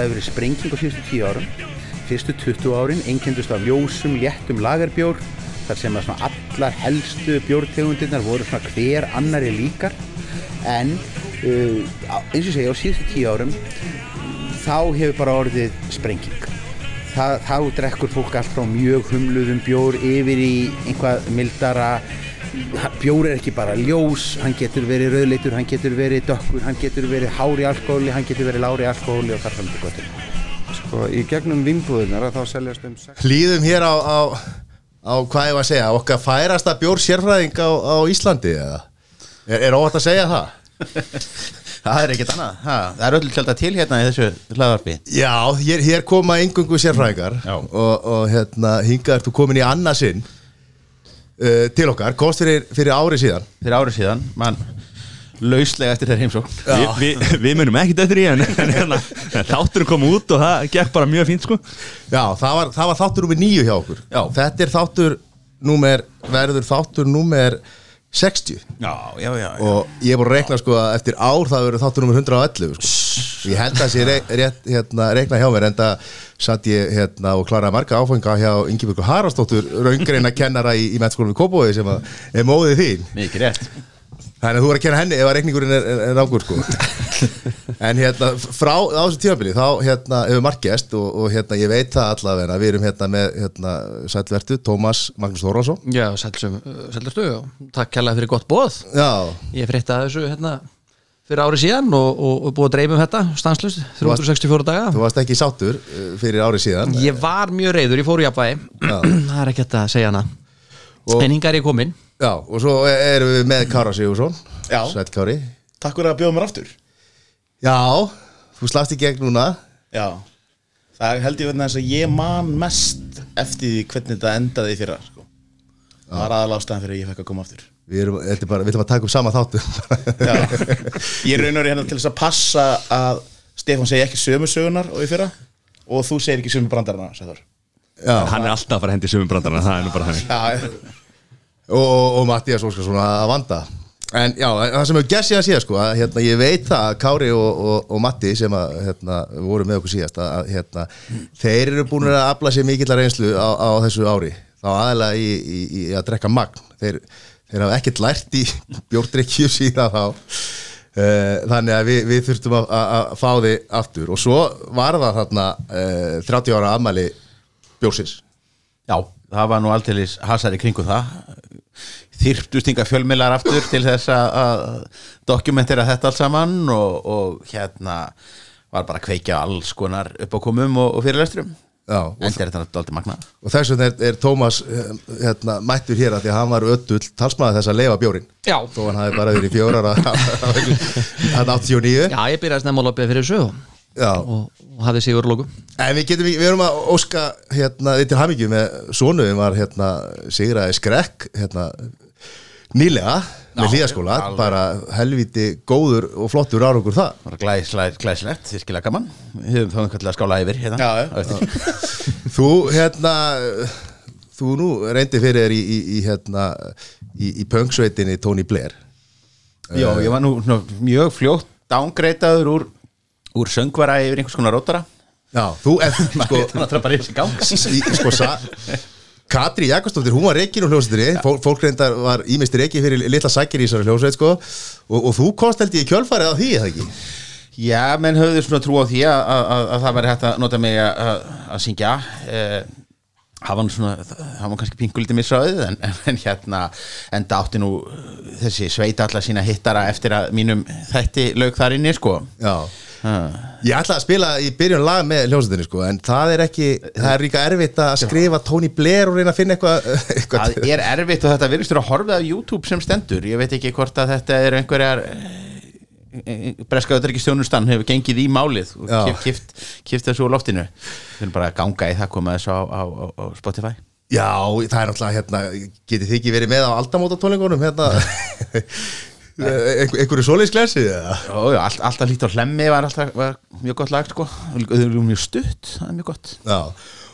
það hefur verið sprenging á síðustu 10 árum. Fyrstu 20 árin einkendust af ljósum, léttum lagarbjór þar sem að allar helstu bjórtegundirnar voru svona hver annari líkar. En uh, eins og segja á síðustu 10 árum þá hefur bara orðið sprenging. Þa, þá drekkur fólk allt frá mjög humluðum bjór yfir í einhvað mildara bjór er ekki bara ljós hann getur verið rauðleitur, hann getur verið dökkur hann getur verið hári alkohóli hann getur verið lári alkohóli og þar fram til göttur Sko, í gegnum vinnbúðunar að þá seljast um sex- Hlýðum hér á, á, á hvað ég var að segja, okkar færasta bjór sérfræðing á, á Íslandi eða? Er, er óvægt að segja það? það er ekkert annað, ha, það er öll tjálta til hérna í þessu hlaðvarpi Já, hér, hér koma engungu sérfræðingar Já. og, og hérna, hingað ert þú komin í annarsinn uh, til okkar, komst fyrir, fyrir ári síðan. Fyrir árið síðan, mann lauslega eftir þeir heimsókn. Vi, við, við munum ekkert eftir í en, en, en, en þátturinn kom út og það gekk bara mjög fínt sko. Já, það var, það var þáttur númer nýju hjá okkur. Já. Þetta er þáttur númer, verður þáttur númer 60 já, já, já, og ég er búin að reikna sko að eftir ár það verður þáttur nummer 111 sko. ég held að það sé re rétt hérna, reikna hjá mér en það satt ég hérna, og klaraði marga áfenga hjá Ingebjörg Haraldsdóttur raungreina kennara í, í mettskólum í Kópói sem að er móðið þín. Mikið rétt þannig að þú er að kenna henni ef að reikningurinn er, er, er rákur sko. en hérna frá á þessu tímabili þá hérna hefur margt gest og, og hérna ég veit það allavega. Við erum hérna með hérna, sælvertu Tómas Magnús Þórhansson Já, sælurstu Takk kærlega fyrir gott bóð Já, Ég frétta þessu hérna fyrir ári síðan og, og, og búið að dreifum þetta stanslust, 364 daga. þú varst ekki sáttur uh, fyrir árið síðan. Ég var mjög reyður, ég fór í jafnvægi. Það er ekki þetta að segja hana. Og- En hingar ég komin Já, og svo erum við með Kára Sigursson Já. Sæll Kári. Takk fyrir að bjóða mér aftur. Já, þú slast í gegn núna. Já. Það held ég verðin þess að ég man mest eftir því hvernig þetta endaði í fyrra sko. Það var aðal ástæðan fyrir að ég fekk að koma aftur. Við erum, þetta er bara, við ætlum að taka upp sama þáttu Já. Ég raunur hérna til þess að passa að Stefán segi ekki sömu sögunar og í fyrra og þú segir ekki sömu brandarana Sæþór. Já, Hann er alltaf að fara að hendi sömum brandarna það er nú bara hann Já, og, og, Mattias Óskarsson að vanda. En já, það sem hefur gert síðan síðan sko að, hérna, Ég veit það að Kári og, og, og Matti sem að, hérna, voru með okkur síðast að, hérna, Þeir eru búin að afla sér mikill reynslu á, á þessu ári. Þá aðalega í, í, í að drekka magn. Þeir, þeir hafa ekkert lært í bjórdrykkju síðan þá. Uh, þannig að við, við þurftum að, að, að fá þið aftur. Og svo var það þarna uh, 30 ára afmæli bjórsins. Já, það var nú alltilis hasari kringu það þyrptust yngar fjölmiðlar aftur til þess að- að dokumentera þetta allt saman og, og hérna var bara að kveikja alls konar upp á komum og, og fyrirlesturum Já, en þetta er þetta aldrei magna og þess vegna er, er Tómas eh, hérna, mættur hér að því að hann var öddull talsmaður þess að leifa bjórin Já, þó hann hafi bara verið í fjórar hann 89 já ég byrjaði snemma að loppið fyrir þessu og, Já. og, hafði sigur lóku en við getum, við erum að óska hérna, við til hamingju með sonuðum var hérna, Sigraði Skrekk hérna, nýlega með hlýðaskóla, bara helviti góður og flottur árangur það glæslegt, glæslegt, virkilega gaman. Við höfum þá einhvern að skála yfir hérna. Já, þú hérna þú nú reyndi fyrir þér í, í, í hérna í, í pöngsveitinni Tony Blair. Já, ég var nú nú, mjög fljótt dángreitaður úr, úr söngvara yfir einhvers konar rótara Já, þú ef, sko, sko sa, Katri Jakobsdóttir, hún var reikin úr hljómsveitinni. Fól, fólk reyndar var ímest reikin fyrir litla sækir í þessari hljómsveit sko, og, og þú komst held ég í kjölfarið á því eða ekki? Já, menn höfðu svona trú á því að, að, að, að það væri hægt að nota mig að, syngja. Eh, það var nú svona það var kannski pinguliti misráðið en, en, en hérna, en það átti nú þessi sveit alla sína hittara eftir að mínum þætti lauk þar inni sko. Já. Ég ætla að spila í byrjun lag með hljómsveitinni sko, en það er ekki, það er líka erfitt að skrifa Tony Blair og reyna að finna eitthvað eitthvað Það er erfitt og þetta virðist þurfa að horfa á YouTube sem stendur, ég veit ekki hvort að þetta er einhverjar breska auðvitaðrikistjónustan hefur gengið í málið og kift, kift þessu úr loftinu. Við erum bara að ganga í það koma þessu á, á, á, á Spotify. Já, það er náttúrulega hérna, getið þið ekki verið með á aldamótatónleikunum hérna? einhver, einhverju all, alltaf lítið á hlemmi var, alltaf, var mjög gott lag sko. mjög stutt, það er mjög gott. Já,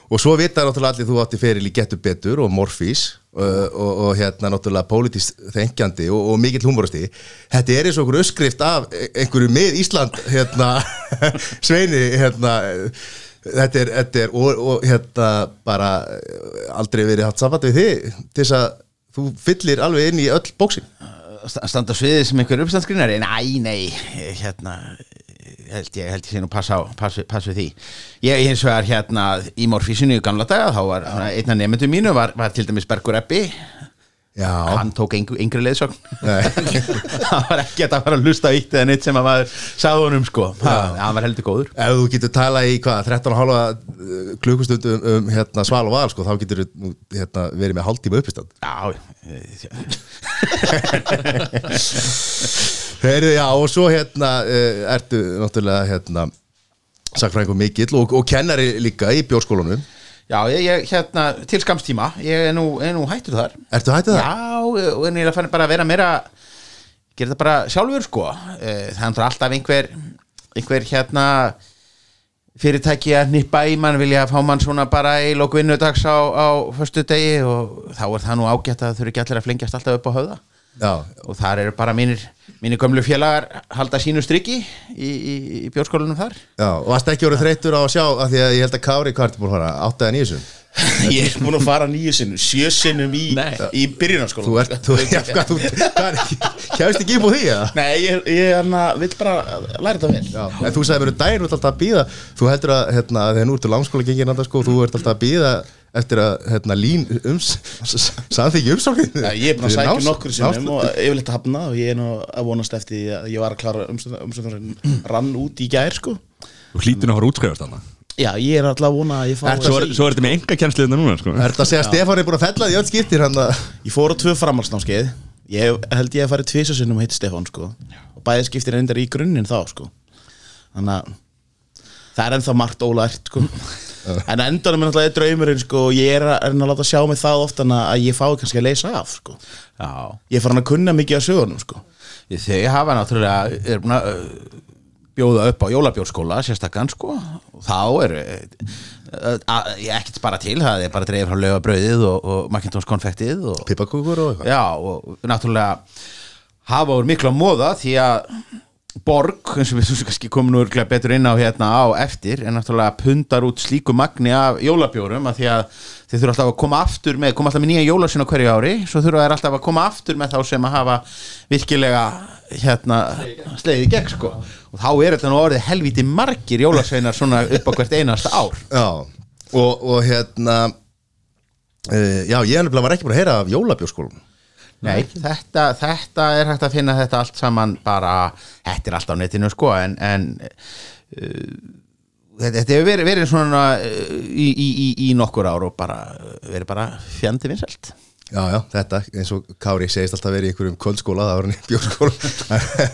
og svo vita náttúrulega allir þú átti feril í Getur Betur og Morfís uh, og, og hérna náttúrulega pólitísk þengjandi og, og mikill humorasti þetta er eins og okkur öskrift af e- einhverju með Ísland hérna Sveini hérna þetta er, þetta er og, og hérna bara eh, aldrei verið hatt samband við þig til þess að þú fyllir alveg inn í öll bóksin Sta- standa á sviði sem einhver uppstandsgrinari Næ, nei, hérna held ég, held ég sé nú pass á pass, pass við því. Ég hins vegar hérna í morfísinu í gamla daga þá var einn af nefndum mínu var, var til dæmis Bergur Ebbi Já, hann tók yngri, leiðsögn. Nei. það var ekki að það var að hlusta á eitt eða neitt sem að maður sagði honum sko. Ha, hann var heldur góður. Ef þú getur talað í hvað 13,5 klukkustund um, um hérna, sval og val sko, þá getur þú hérna, verið með hálftíma uppistand. Já, Heyrðu, já, og svo hérna uh, ertu náttúrulega hérna sakfræðingur mikill og, og kennari líka í bjórskólanum já ég, hérna til skamstíma, ég er nú, er nú hættur þar. Ertu hættið það? Já, en ég að fara bara að vera meira gera þetta bara sjálfur sko. Eh, það er náttúrulega alltaf einhver einhver hérna fyrirtæki að nippa í mann vilja fá mann svona bara í lóku vinnudags á, á föstu degi og þá er það nú ágætt að þau eru ekki allir að flengjast alltaf upp á höfða Já, og þar eru bara mínir, mínir gömlu félagar halda sínu striki í, í, í bjórskólanum þar. Já, og varst ekki orðið þreyttur á að sjá af því að ég held að Kári hvað ertu búin að fara átt eða nýjusum Ég er búin að fara nýju sinnum, sjö sinnum í, í byrjunarskóla. Þú ert, þú, hvað, þú, er ekki upp á því, eða? Nei, ég, ég hana, vil bara læra þetta vel Já, en þú sagði mér um daginn, þú ert alltaf að býða þú heldur að, hérna, þegar nú ertu langskóla gengin annars sko, þú ert alltaf að býða eftir að, hérna, lín ums samþykja umsóknin Já, ég er búin að sækja nokkur sinnum og yfirleitt að hafna og ég er nú að vonast eftir að ég var að klára umsöndurinn rann út í gær sko. Þú hlýtur fara Já, ég er alltaf að vona að ég fá Svo er, svo er þetta með enga kjænslu þetta núna sko. Er þetta að segja að Stefán er búin að fella því öll skiptir hann að Ég fór á tvö framhalsnámskeið Ég held ég að fara tvisa sinnum og hitt Stefán sko. Og bæði skiptir reyndar í grunninn þá sko. Þannig að það er ennþá margt ólært sko. En endanum er náttúrulega draumurinn sko og ég er að, er að láta sjá mig það ofta að ég fái kannski að leysa af sko. Já, Ég er farin að kunna mikið af sögunum sko. Þau hafa náttúrulega er bjóða upp á jólabjórskóla sérstakkan sko. Þá er ég ekkert bara til það er bara dreifð frá laugabrauðið og, og Macintosh konfektið og, pippakúkur og eitthvað. Já, og náttúrulega hafa úr miklu að móða því að Borg, eins og við þú kannski komum nú betur inn á hérna á eftir en náttúrulega pundar út slíku magni af jólabjórum að því að þeir þurfa alltaf að koma aftur með, koma alltaf með nýja jólasinn á hverju ári, svo þurfa þeir alltaf að koma aftur með þá sem að hafa virkilega hérna slegið í gegn sko. Og þá er þetta nú orðið helviti margir jólasveinar svona upp á hvert einasta ár. Já, og, og hérna uh, já, ég nefnilega var ekki búin að heyra af jólabjórskólum Nei, þetta, þetta er hægt að finna þetta allt saman bara, þetta er allt á netinu sko en, en uh, þetta, hefur verið, verið svona uh, í, í, í, nokkur ár og bara uh, verið bara fjandi vinsælt. Já, já, þetta, eins og Kári segist alltaf verið í einhverjum kvöldskóla, það var hann í bjórskóla.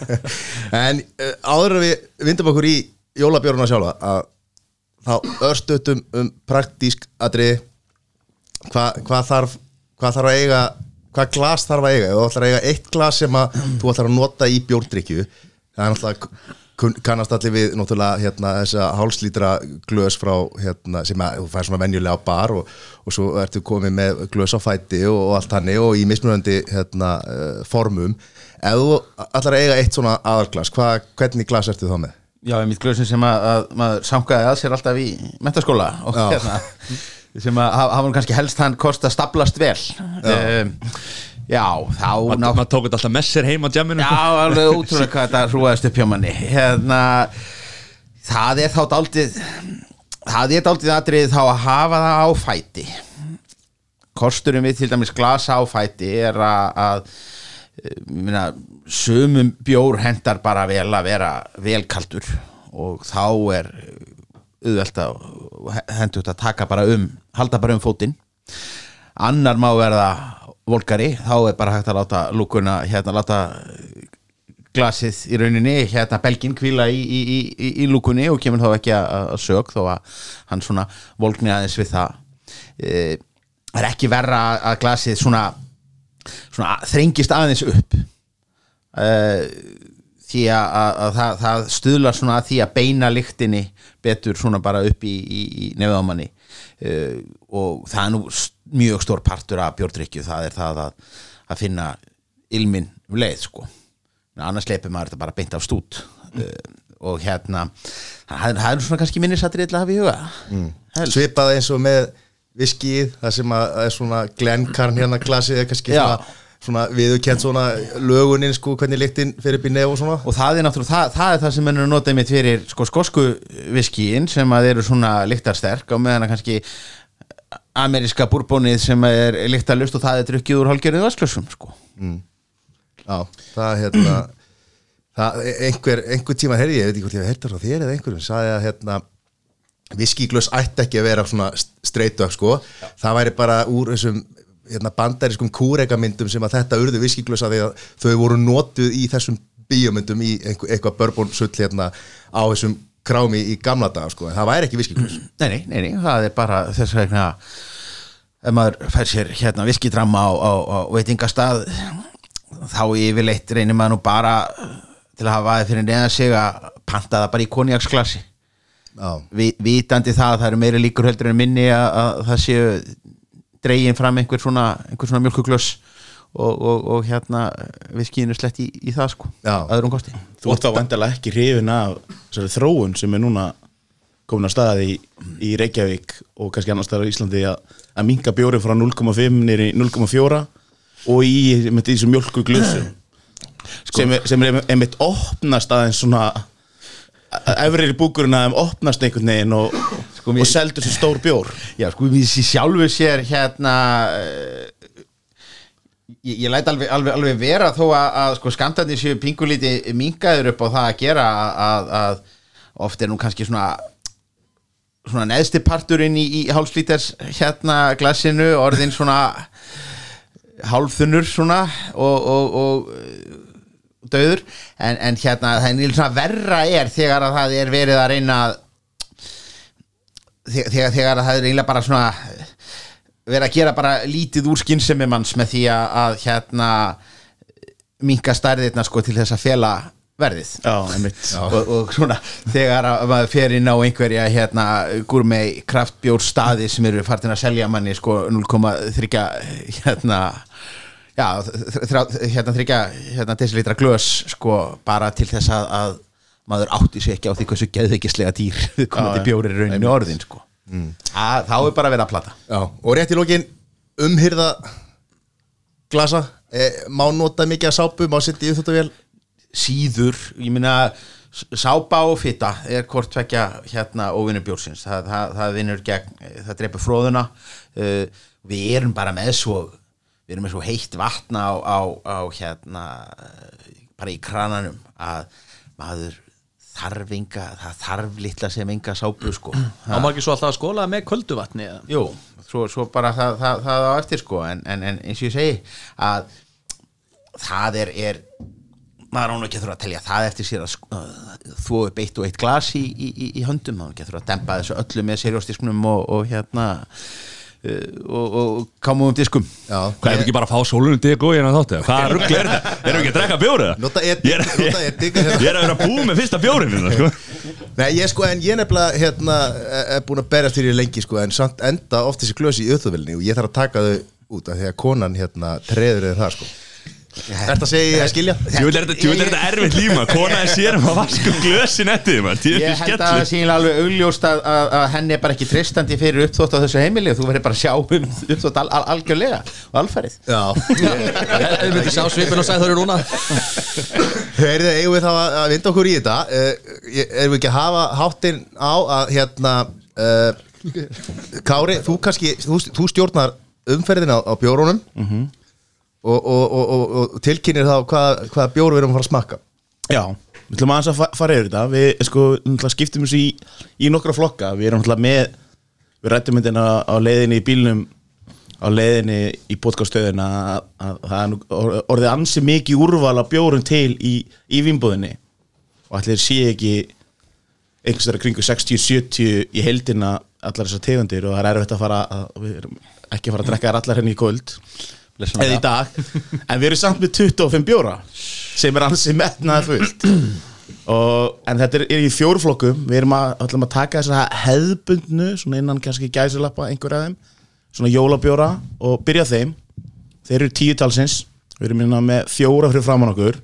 En uh, áður en við vindum okkur í jólabjóruna sjálfa að þá örstutum um praktísk atriði. Hvað hva þarf hvað þarf að eiga hvað glas þarf að eiga, þú ætlar að eiga eitt glas sem að þú ætlar að nota í bjórdrykju það er náttúrulega kannast allir við náttúrulega hérna, þessa hálslítra glös frá hérna, sem að þú fær svona venjulega á bar og, og svo ertu komið með glös á fæti og, og allt hannig og í mismunandi hérna, uh, formum. Ef þú að eiga eitt svona aðalglas hvað, hvernig glas ertu þá með? Já, mitt glöðsum sem að, að maður sankaði að sér alltaf í mentaskóla og hérna sem að hafa nú kannski helst hann kost að staplast vel. Um, Já, þá ná Maður tók þetta alltaf með sér heim á jamminu. Já, alveg útrúlega hvað þetta hrúaðist upp hjá manni. Hérna það er þá daldið það er daldið atrið þá að hafa það á fæti. Kosturinn við til dæmis glasa á fæti er að, að minna, sumum bjór hendar bara vel að vera velkaldur og þá er auðvelt að hendur að taka bara um halda bara um fótinn. Annar má verða volkari, þá er bara hægt að láta lúkuna, hérna láta glasið í rauninni, hérna belgin kvíla í, í, í, í, lúkunni og kemur þá ekki að, sög þó að hann svona volkni aðeins við það. E, er ekki verra að glasið svona, svona þrengist aðeins upp. E, því að, að, að það, það stuðlar svona að því að beina lyktinni betur svona bara upp í nefðamanni uh, og það er nú mjög stór partur af bjórdrykju það er það að, að finna ilmin um leið sko En annars leipir maður þetta bara beint af stút uh, og hérna það er- svona kannski minnisatri að hafa í huga Helst. svipað eins og með viskið það sem að að er svona glenkarn hérna glasið er kannski Já. svona, svona viðurkent svona lögunin sko hvernig lyktin fyrir nef og svona. Og það er náttúrulega, það, það er það sem ennur notað mitt fyrir sko skosku viskíin sem að eru svona lyktarsterk á meðan að kannski ameríska búrbónið sem er lyktarlust og það er drukkið úr hálfgerðið vasklössum sko. já, það hérna það, einhver, einhver tíma herri, ég veit ekki hvort ég hef heyrt það frá þér eða einhverjum, sagði að hérna viskíglös ætti ekki að vera svona straight up sko, það væri bara úr þessum bandarískum kúrekamyndum sem að þetta urðu viskíglösa því að þau voru notuð í þessum bíómyndum í eitthvað bourbon sull hérna á þessum krámi í gamla daga sko, en það væri ekki viskíglös. Nei, nei, nei, nei, það er bara þess vegna ef maður fær sér hérna viskidramma á, á, á veitingastað þá yfirleitt reynir maður nú bara til að hafa það fyrir neðan sig að panta það bara í konjaksklasi Vi- vitandi það að það eru meiri líkur heldur en minni að, að það séu dregin fram einhver svona, einhver svona mjölkuglöss og, og, og hérna viskiðinu slett í, í það sko Já. öðrum kosti. Þú ert þá vandilega ekki hrifin af þróun sem er núna komin á staði í, í Reykjavík og kannski annars staðar í Íslandi að, að minka bjóri frá 0,5 nýri 0,4 og í með þessu mjölku glössu sem, er- sem er einmitt opnast aðeins svona efrir í búkurinn að þeim opnast einhvern veginn og, Sko, og seldur svo stór bjór. Já, sko, sé sjálfu sér hérna uh, ég, ég læt alveg, alveg, alveg vera þó að, að sko, skamtandi séu pingulíti mingaður upp á það að gera að, að oft er nú kannski svona svona neðsti parturinn í, í hálfslíters hérna glassinu orðin svona hálfþunnur svona og, og, og döður en, en hérna það er verra er þegar að það er verið að reyna að þegar, þegar, þegar að það er eiginlega bara svona vera að gera bara lítið úr skynsemi manns með því að, að hérna minka stærðirna sko til þess að fela verðið. Já, einmitt. Og, og svona þegar að maður fer inn á einhverja hérna gúrmei kraftbjór staði sem eru fartin að selja manni sko 0,3 hérna já, þrjá, hérna þryggja hérna desilitra glös sko bara til þess að, að maður átti sig ekki á því hversu geðveikislega dýr Já, já. bjórir í rauninu orðin sko. Að, þá er bara að vera að plata. Já, og rétt í lokin umhyrða glasa e, má nota mikið að sápu, má setja í uppþóttavél síður, ég meina s- sápa og fitta er hvort tvekja hérna óvinnu bjórsins. Það, það, það vinnur gegn, það dreipur fróðuna uh, við erum bara með svo við erum með svo heitt vatna á, á, á hérna eh, bara í krananum að maður þarf enga, það þarf litla sem enga sápu sko. Á maður ekki svo alltaf skóla með kölduvatni eða? Jú, svo, svo bara það, það, það á eftir sko. En, en, en eins og ég segi að það er, er maður án ekki að þurfa að telja það eftir sér að uh, þvó upp eitt og eitt glas í, í, í, í höndum, maður ekki að þurfa að dempa þessu öllu með serjóstiskunum og, og hérna og, og kámum um diskum Já, Hvað er ekki bara að fá sólunum dig og hérna þáttu? Hvað ruggli er þetta? Erum við ekki að drekka bjóri? Nota edik, Ég er, nota edik, hérna. ég er að vera búið með fyrsta bjórin hérna, sko. Nei, ég sko, en ég nefnilega hérna, er er búin að berjast fyrir lengi sko, en samt enda oft þessi glösi í auðvöldinni og ég þarf að taka þau út af því að konan hérna treður eða það sko Þetta segi ég að skilja? Jú, er þetta, jú, er þetta erfitt líma Konaði sér um að vaska glösin eftir því, Ég held að það sé alveg augljóst að, að, að henni er bara ekki treystandi fyrir uppþótt á þessu heimili og þú verður bara að sjá um uppþótt al, al, algjörlega og alfærið Já, Við myndum sjá svipin og sagði þau eru núna. Heyrðu, eigum við þá að, að vinda okkur í þetta? Uh, Erum við ekki að hafa háttinn á að hérna uh, Kári, þú kannski, þú, þú stjórnar umferðin á, á bjórunum. Og, og, og, og, og tilkynir þá hvaða hvað bjóru við erum að fara að smakka. Já, við ætlum aðeins að fa- fara yfir þetta. Við sko, skiptum þessu í, í nokkra flokka. Við erum náttúrulega með Við rættum myndina á leiðinni í bílnum á leiðinni í podcaststöðina að, að það orðið ansi mikið úrval af bjórum til í, í vínbúðinni. Og allir sé ekki einhvers þeirra kringu 60-70 í heldina allar þessar tegundir og það er erfitt að fara að, erum ekki að fara að drekka þær allar henni í kvöld eða í dag. En við erum samt með 25 bjóra sem er ansi metnaði fullt og, en þetta er, í fjórflokkum við erum að, að taka þessa hefðbundnu svona innan kannski gæsilappa einhver af þeim svona jólabjóra og byrja þeim. Þeir eru tíu talsins. Við erum hérna með fjóra fyrir framann okkur.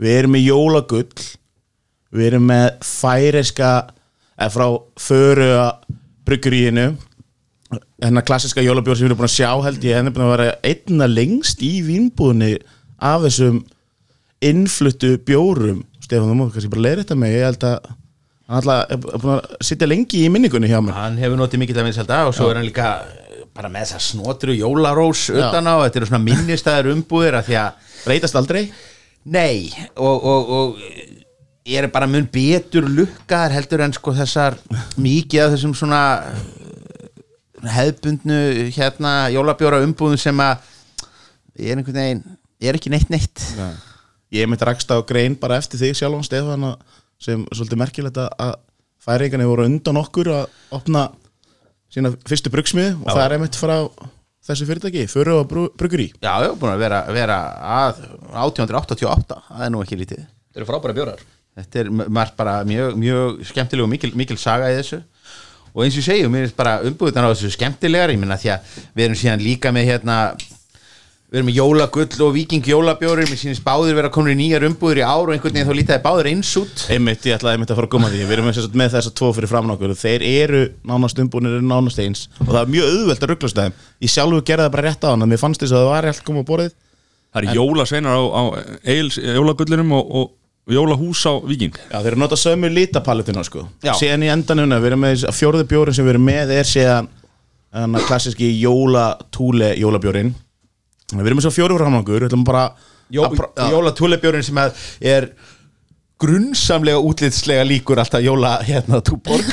Við erum með jólagull. Við erum með færiska eða frá föru brugguríinu hennar klassiska jólabjór sem við erum búin að sjá held ég hennar búin að vera einna lengst í vínbúðinni af þessum innfluttu bjórum. Stefán, þú múið kannski bara leiða þetta mig. Ég held að hann alltaf er búin að sitja lengi í minningunni hjá mér. Hann hefur notið mikið af vinselda og svo er hann líka eh, bara með þessa snotru jólarós utan á, þetta eru svona minnistæðar umbúðir að því að breytast aldrei. Nei, og, og, og ég er bara mun betur lukkaðar heldur en sko þessar mikið af þessum svona eh, hefðbundnu hérna jólabjóra umbúðum sem að ég er einhvern veginn, ég er ekki neitt neitt. Ég mitt rakst á grein bara eftir þig sjálfan Stefán að- sem svolítið merkilegt að- færingarnir voru undan okkur að opna sína fyrstu brugsmið og það er einmitt frá þessu fyrirtæki, fyrir á brugguri Já, ég er búin að vera, vera að 1888, það er nú ekki lítið. Þetta eru frábæra bjórar. Þetta er bara mjög, mjög skemmtileg og mikil, mikil saga í þessu og eins og ég segi, mér finnst bara umbúðunar á þessu skemmtilegar, ég minna því að við erum síðan líka með hérna við erum með jólagull og viking jólabjóri mér sínist báðir vera komin í nýjar umbúður í ár og einhvern veginn þá lítaði báðir eins út. Einmitt, ég ætlaði einmitt að fara að koma að því. Við erum með, þess að tvo fyrir framan okkur. Og þeir eru nánast umbúinir eru nánast eins. Og það er mjög auðvelt að rugglast þeim. Ég sjálfur gerði það bara rétt á hann mér fannst þess að það var allt komið á borðið. Það eru jólasveinar á, á Eils jólagullinum og, og jólahús á Víking Já, þeir eru nota sömu lítapalettuna sko Já. Síðan í endanum, við erum með fjórði bjórin sem við erum með er síðan hana, klassiski jólatúle jólabjórin Við erum með svo ætlum bara Jó, já. jólatúlebjórin sem að er grunnsamlega útlitslega líkur alltaf jóla hérna túborg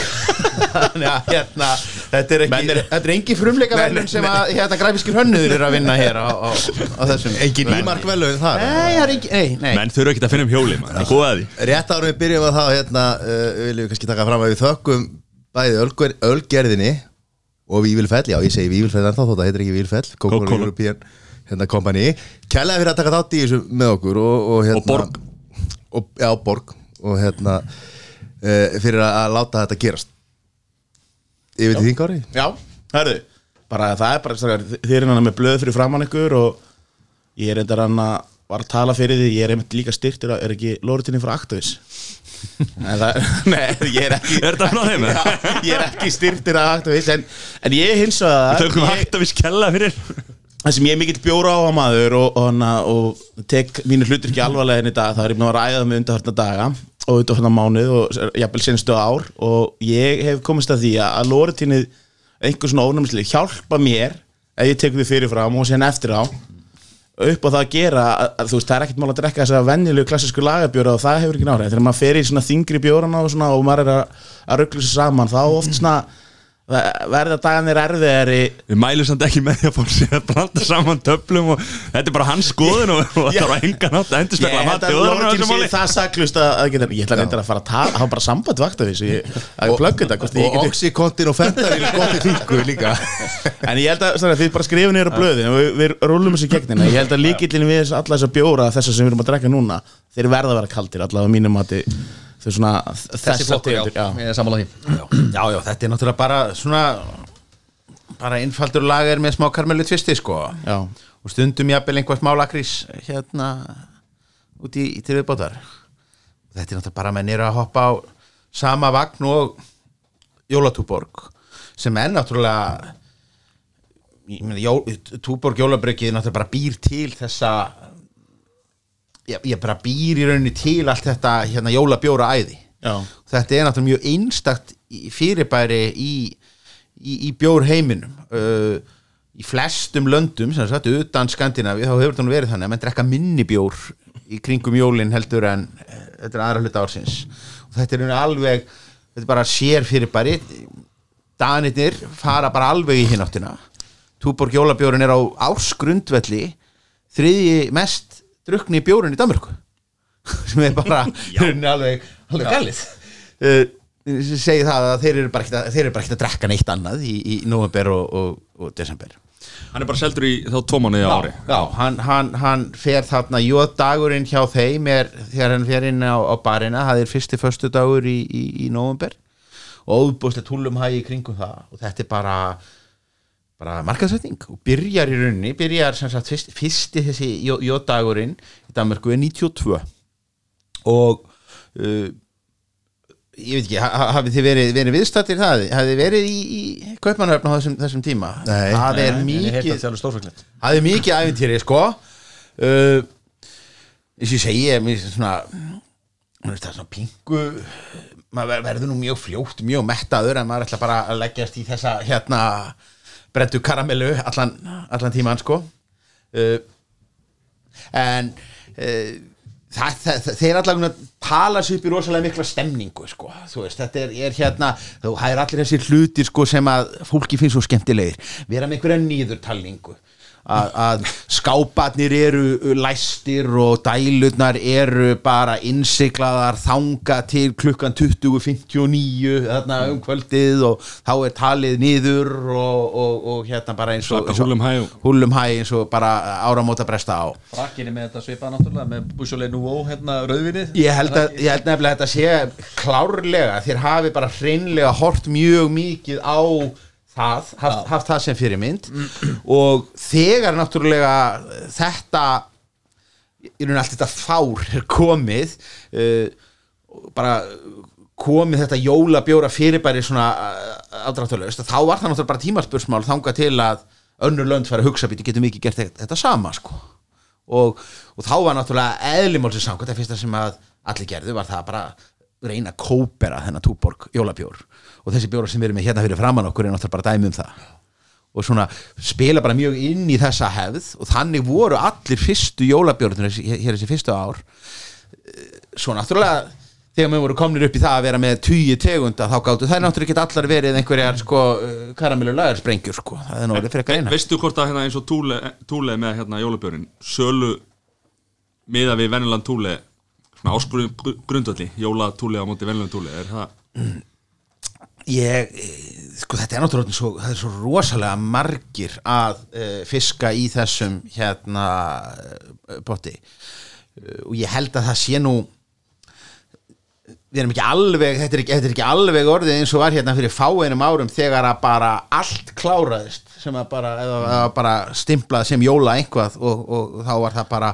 þannig að hérna þetta er ekki, þetta er engi frumleika verðin sem að hérna græfiskir hönnuður er að vinna hér á, á, á þessum Engin ímark velun þar Nei, það er ekki, nei, nei. Menn þurfa ekki að finna um hjóli man. Það er góða því. Rétt árum við byrjum að það hérna, uh, viljum við kannski taka fram að við þökkum bæði ölger, ölgerðinni og Vívilfell, já ég segi Vívilfell ennþá þótt að heitir ekki Vívilfell, Coca-Cola Coca-Cola. European hérna, Company, kærlega fyrir að taka þátt í þessu með okkur og, og, hérna, Og Borg. Og, Já, Borg og hérna uh, fyrir að, að láta þetta gerast. Yfir til þín Kári? Já, hörðu, bara það er bara þið erum hann með blöð fyrir framann ykkur og ég er eitthvað hann að var að tala fyrir því, ég er einmitt líka styrtir er ekki lóritinni frá Actavis Nei, það, nei, ég er ekki Er þetta frá þeim? Já, ég er ekki styrtir af Actavis en, en ég hins vegar Tökum ég- hægt að við skella fyrir það sem ég er mikill bjóra á maður og, og, hana, og tek mínu hlutur ekki alvarlega en í dag, það er ég búin að ræða með undarhörna daga og undarhörna mánuð og jafnvel senstu ár. Og ég hef komist að því að lóritínnið einhver svona ónæmislega hjálpa mér ef ég tek því fyrirfram og sen eftir á upp á það að gera að, að, þú veist, það er ekkert mál að drekka þessa venjulegu klassísku lagabjóra og það hefur ekki náhrif þegar maður fer í svona þingri bjórana og, svona, og maður er að, að ruggla sér saman þá oft svona verða dagarnir erfiðari? Við mælum samt ekki með því að fór sér að blanda saman töflum og þetta er bara hans skoðun og, það var engan átt að endur Ég spekla held mati að og Lóritín sé það það saklust að, að geta, ég ætla að reynda að fara að tala hafa bara samband vakt af ég- að þetta ég Og Oxycontin og Fentanyl gott í þingu líka. En ég held að þið bara skrifum á blöðin og við, rúlum þessu gegnina ég held að líkillin við þess- alla þessa bjóra þessar sem við erum að drekka núna þeir verða að vera kaldir allavega að mínum mati. þau svona Þessi flokkur, já, já. ég er sammála því. Já, já, þetta er náttúrulega bara svona bara einfaldur lager með smá karmelu tvisti sko. Já. og stundum jafnvel einhvað smá lakrís hérna út í, í til viðbótar. Þetta er náttúrulega bara menn eru að hoppa á sama vagn og Jólatúborg sem er náttúrulega jó, Túborg Jólabryggið náttúrulega bara býr til þessa ég, ég bara býr í rauninni til allt þetta hérna jólabjóra æði. Já. þetta er náttúrulega mjög einstakt fyrirbæri í, í, í bjór heiminum uh, í flestum löndum sem sagt, utan Skandinavi þá hefur þetta nú verið þannig að menn drekka minni bjór í kringum jólin heldur en uh, þetta er aðra hluta ársins. Og þetta er alveg þetta er bara sér fyrirbæri. Danirnir fara bara alveg í hináttina. Túborg jólabjórun er á ársgrundvelli þriðji mest drukni bjórun í Danmörku. Sem er bara alveg, alveg galið. Uh, segi það að þeir eru bara ekkert að, þeir eru bara ekkert að drekka neitt annað í, í november og, og, og desember. Hann er bara seldur í þá á ári. Já, hann, hann, hann fer þarna. Jóðdagurinn hjá þeim er, þegar hann fer inn á, á barina það er fyrsti föstu dagur í, í, í november og óbúslega túlumhægi í kringum það. Og þetta er bara bara markaðsvætning og byrjar í rauninni byrjar sem sagt fyrst, fyrsti þessi jó- jóðdagurinn í Danmarku er 92 og uh, ég veit ekki, ha- ha- hafið þið verið, verið viðstattir það, hafið þið verið í, í kaupmannhöfn á þessum, þessum tíma? Nei. það er mikið að það er er mikið æfintýri sko. Uh, eins og ég segi ég finnst svona mér finnst það svona pingu maður ver- verður nú mjög fljótt, mjög mettaður en maður ætla bara að leggjast í þessa hérna brettu karamellu allan, allan tíman sko. Uh, en uh, það, það, það, þeir allan að tala sér upp í rosalega mikla stemningu sko, þú veist, þetta er, er hérna þú, er allir þessi hlutir sko sem að fólki finnst svo skemmtilegir, vera með einhverja nýðurtalningu að, skáparnir eru læstir og dælurnar eru bara innsiklaðar þanga til klukkan 20.59 þarna um kvöldið og þá er talið niður og, og, og hérna bara eins og, Slaka eins og húllum hæ og- húllum hæ eins og bara áramóta bresta á. Frakkinni með þetta svipað náttúrulega með Boucholet Nouveau hérna rauðvinið Ég held, að, ég held nefnilega að þetta sé klárlega, þér hafi bara hreinlega hort mjög mikið á það, haft, haft það sem fyrirmynd. Og þegar náttúrulega þetta í raun allt þetta fár er komið uh, bara komið þetta jólabjóra fyrirbæri svona afdráttulegust þá var það náttúrulega bara tímaspursmál þanga til að önnur lönd fara að hugsa býti getum við ekki gert þetta, þetta sama sko? Og, og þá var náttúrulega eðlimálsins samkvæmt það fyrsta sem að allir gerðu var það bara reyna að kópera þennan túborg jólabjór og þessi bjóra sem við erum með hérna fyrir framann okkur er náttúrulega bara dæmi um það. Og svona spila bara mjög inn í þessa hefð og þannig voru allir fyrstu jólabjórnir hér þessi fyrstu ár. Eh, svo náttúrulega þegar við voru komnir upp í það að vera með tugi tegunda þá gáttu þær náttúrulega ekki allar verið einhverjar sko karamellu lagarsprengjur sko. Það er náttúrulega eitthvað eina. Veistu hvort að hérna eins og túle, túle með hérna jólabjörn Sölu miða við venjulegan túle svona áskurðum grundvalli jólatúle á móti venjulegan túle er það ég, eh, sko þetta er náttúrulega svo, það er svo rosalega margir að uh, fiska í þessum hérna uh, potti. Uh, og ég held að það sé nú við erum ekki alveg þetta er ekki, þetta er ekki alveg orðið eins og var hérna fyrir fáeinum árum þegar að bara allt kláraðist sem að bara, eða, eða bara stimplað sem jóla einhvað og, og, þá var það bara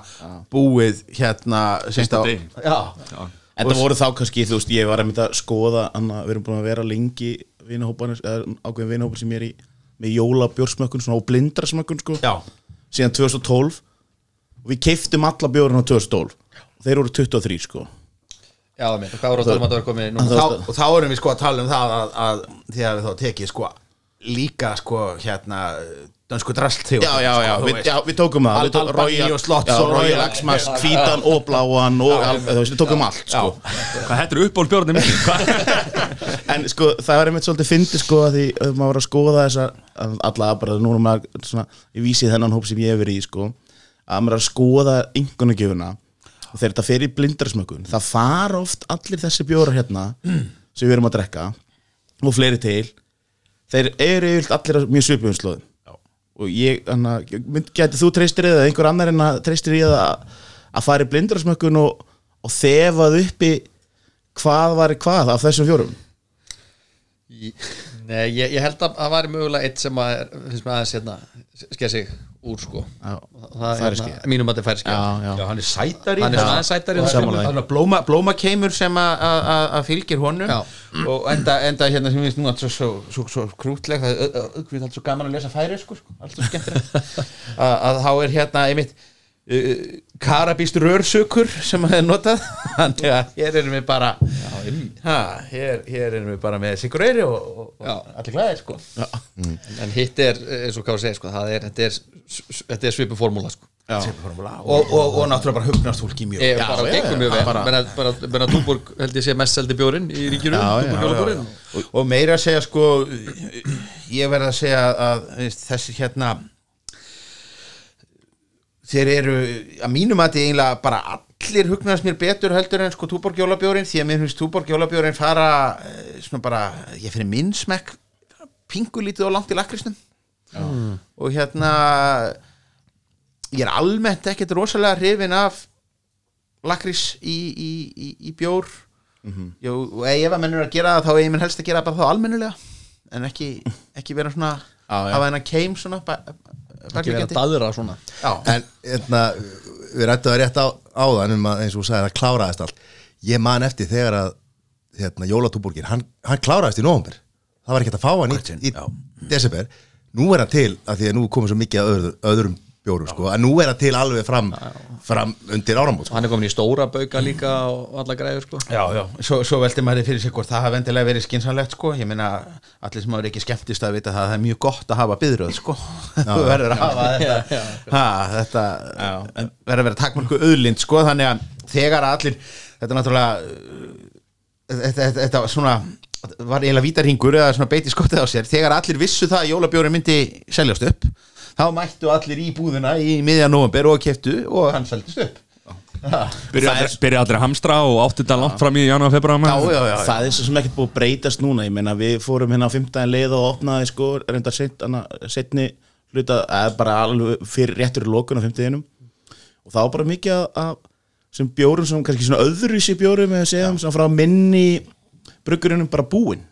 búið hérna Fyrsta á- já, Já, En það voru þá kannski, þú veist, ég var að mynda að skoða Anna, við erum búin að vera lengi vinahópanir, eða ákveðin vinahópan sem er í með jólabjórsmökkun, svona og blindrasmökkun sko, já, síðan 2012 og við keiftum alla bjórun á 2012 og þeir voru 23 sko. Já, minn, og hvað voru að tala um að það var komið núna? þá, og þá erum við sko að tala um það að, að þegar við þá tekið sko líka sko hérna dönsku drasl Já, já, já, við, já, við tókum það. Al- Albani Royal- og já, Xmas, já, hvítan og bláan og al- við tókum allt sko. Hvað er uppból björnum? En sko, það er einmitt svolítið fyndið sko að því að maður var að skoða þessa að alla bara núna maður svona, ég vísi þennan hóp sem ég hef verið í sko að maður er að skoða einhvernagjöfuna og þegar þetta fer í blindarsmökkun það fara oft allir þessi bjórar hérna sem við erum að drekka og fleiri til þeir eru yfirleitt allir mjög svipuðum slóðum. Og ég, þannig að gæti þú treystir eða einhver annar en að treystir það að, að fara í blindarsmökkun og, og þefað uppi hvað var hvað af þessum fjórum? Nei, ég, ég held að það væri mögulega eitt sem að finnst mér aðeins hérna skeið sig úr sko. Já, það færiski. er mínum að þetta er færiski já, já. Já, hann er sætari. Hann er sætari er blóma, blóma keimur sem að- að að- að fylgir honum. Já. og enda, enda hérna sem finnst nú svo, svo, svo, svo krútleg það er ö- allt svo gaman að lesa færi sko, allt svo skemmtilegt. Að, þá er hérna einmitt karabíst rörsökur sem að er notað. Þannig að hér erum við bara ha, hér, hér erum við bara með sigur eyri og, og, Já. og allir glæðir sko. En hitt er, eins og hvað segir sko, það er, þetta er, þetta er svipu formúla sko. og, og, og náttúrulega bara hugnast fólki mjög. Ég, Já, bara já, gengur mjög já, vel. bara Túborg held ég sé mest seldi bjórin í Já, já, já, jólabjórinn. og, og meira að segja sko ég verð að segja að þessi hérna þeir eru að mínum að þetta eiginlega bara allir hugnast mér betur heldur en sko Túborg jólabjórin því að mér finnst Túborg jólabjórin fara eh, svona bara, ég fyrir minn smekk pingulítið og langt í lakrisnum og hérna ég er almennt ekkert rosalega hrifin af lakrís í, í, í, í bjór. Jú, og ef að menn eru að gera það þá er ég minn helst að gera það bara þá almennulega en ekki, ekki vera svona Já, já. hafa hennar keim svona ba- ekki vera bakliggjandi. daðra svona. Já, En hérna, við rættum það rétt á, áðan um að eins og sagði að það kláraðist allt. Ég man eftir þegar að hérna, Jólatúborgin, hann, hann kláraðist í nóvember. Það var ekki að fá hann í, í desember. Nú er hann til, af því að nú komið svo mikið að öðru, öðrum bjórum sko, að nú er hann til alveg fram, fram undir áramót sko. hann er komin í stóra bauka líka og alla græður sko. Já, já, svo, svo veldi maður fyrir sig hvort það hafa endilega verið skinsanlegt sko, ég meina allir sem hafa ekki skemmtist að vita það að það er mjög gott að hafa byðröð sko, þú verður að hafa þetta, ha, þetta verður að vera takmörku auðlind sko, þannig að þegar allir þetta er náttúrulega uh, þetta, þetta, þetta var svona var eiginlega vítarhingur eða svona beiti skottið á sér. Þegar allir vissu það að jólabjóri myndi seljast upp þá mættu allir í búðuna í miðja november og keftu og hann seldist upp. Byrja allir, að hamstra og átti þetta langt fram í janúar, februar já, já, já, það er svo sem ekkert búið að breytast núna ég meina við fórum hérna á 15 leið og opnaði sko reynda setni hluta, eða bara alveg fyrir réttur í lokun á 15 og það var bara mikið að- sem bjórum sem kannski svona öðruvísi bjórum eða segjum sem frá minni bruggurinnum bara búinn.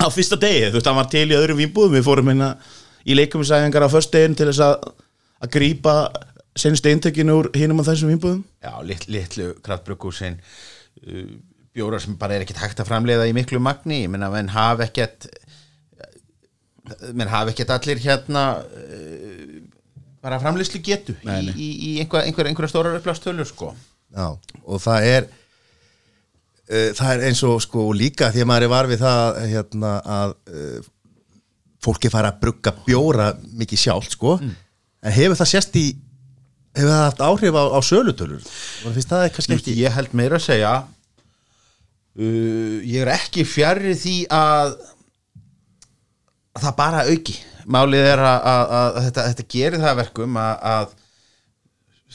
Á fyrsta degi, þú veist, hann var til í öðrum vínbúðum við fórum hérna í leikumisæðingar á först degin til þess að að grípa senstu eintökinu úr hinum á þessum vínbúðum já lit, litlu kraftbrugghúsin uh, bjórar sem bara er ekkert hægt að framleiða í miklu magni, ég meina menn hafa ekkert menn hafa ekkert allir hérna uh, bara framleiðslu getu Nei, í, í, í einhver, einhver, einhverja stórar upplástölu sko. Já, og það er uh, það er eins og sko líka því að maður er var við það hérna að uh, fólki fara að brugga bjóra mikið sjálft sko. En hefur það sést í hefur það haft áhrif á, á sölutölur? Og finnst það kannski ekki ég held meira að segja uh, ég er ekki fjarrir því að að það bara auki. Málið er að, að, að þetta, þetta gerir það að verkum að, að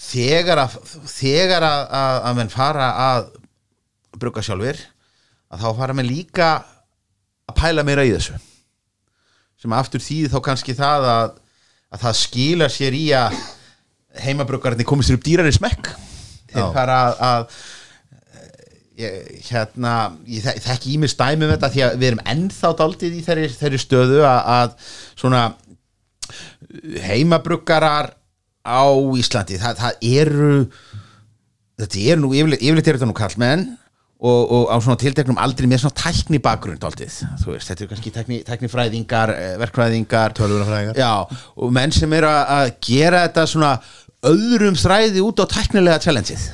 þegar að þegar að, að, að menn fara að brugga sjálfur að þá fara menn líka að pæla meira í þessu sem aftur þýði þá kannski það að, að það skilar sér í að heimabruggarnir komið sér upp dýrari smekk þeir Já. fara að, að ég, hérna ég þek- þekki ímið stæmi um þetta því að við erum ennþá daldið í þeirri, þeirri stöðu að, að svona heimabruggarar á Íslandi það, það eru þetta er nú, yfirleitt, er þetta nú kallmenn og, og á svona tilteknum aldrei með svona tækni bakgrund aldrei, þú veist, þetta er kannski tækni, tæknifræðingar, eh, verkfræðingar. Tölvunarfræðingar. já, og menn sem eru að- gera þetta svona öðrum þræði út á tæknilega challengeið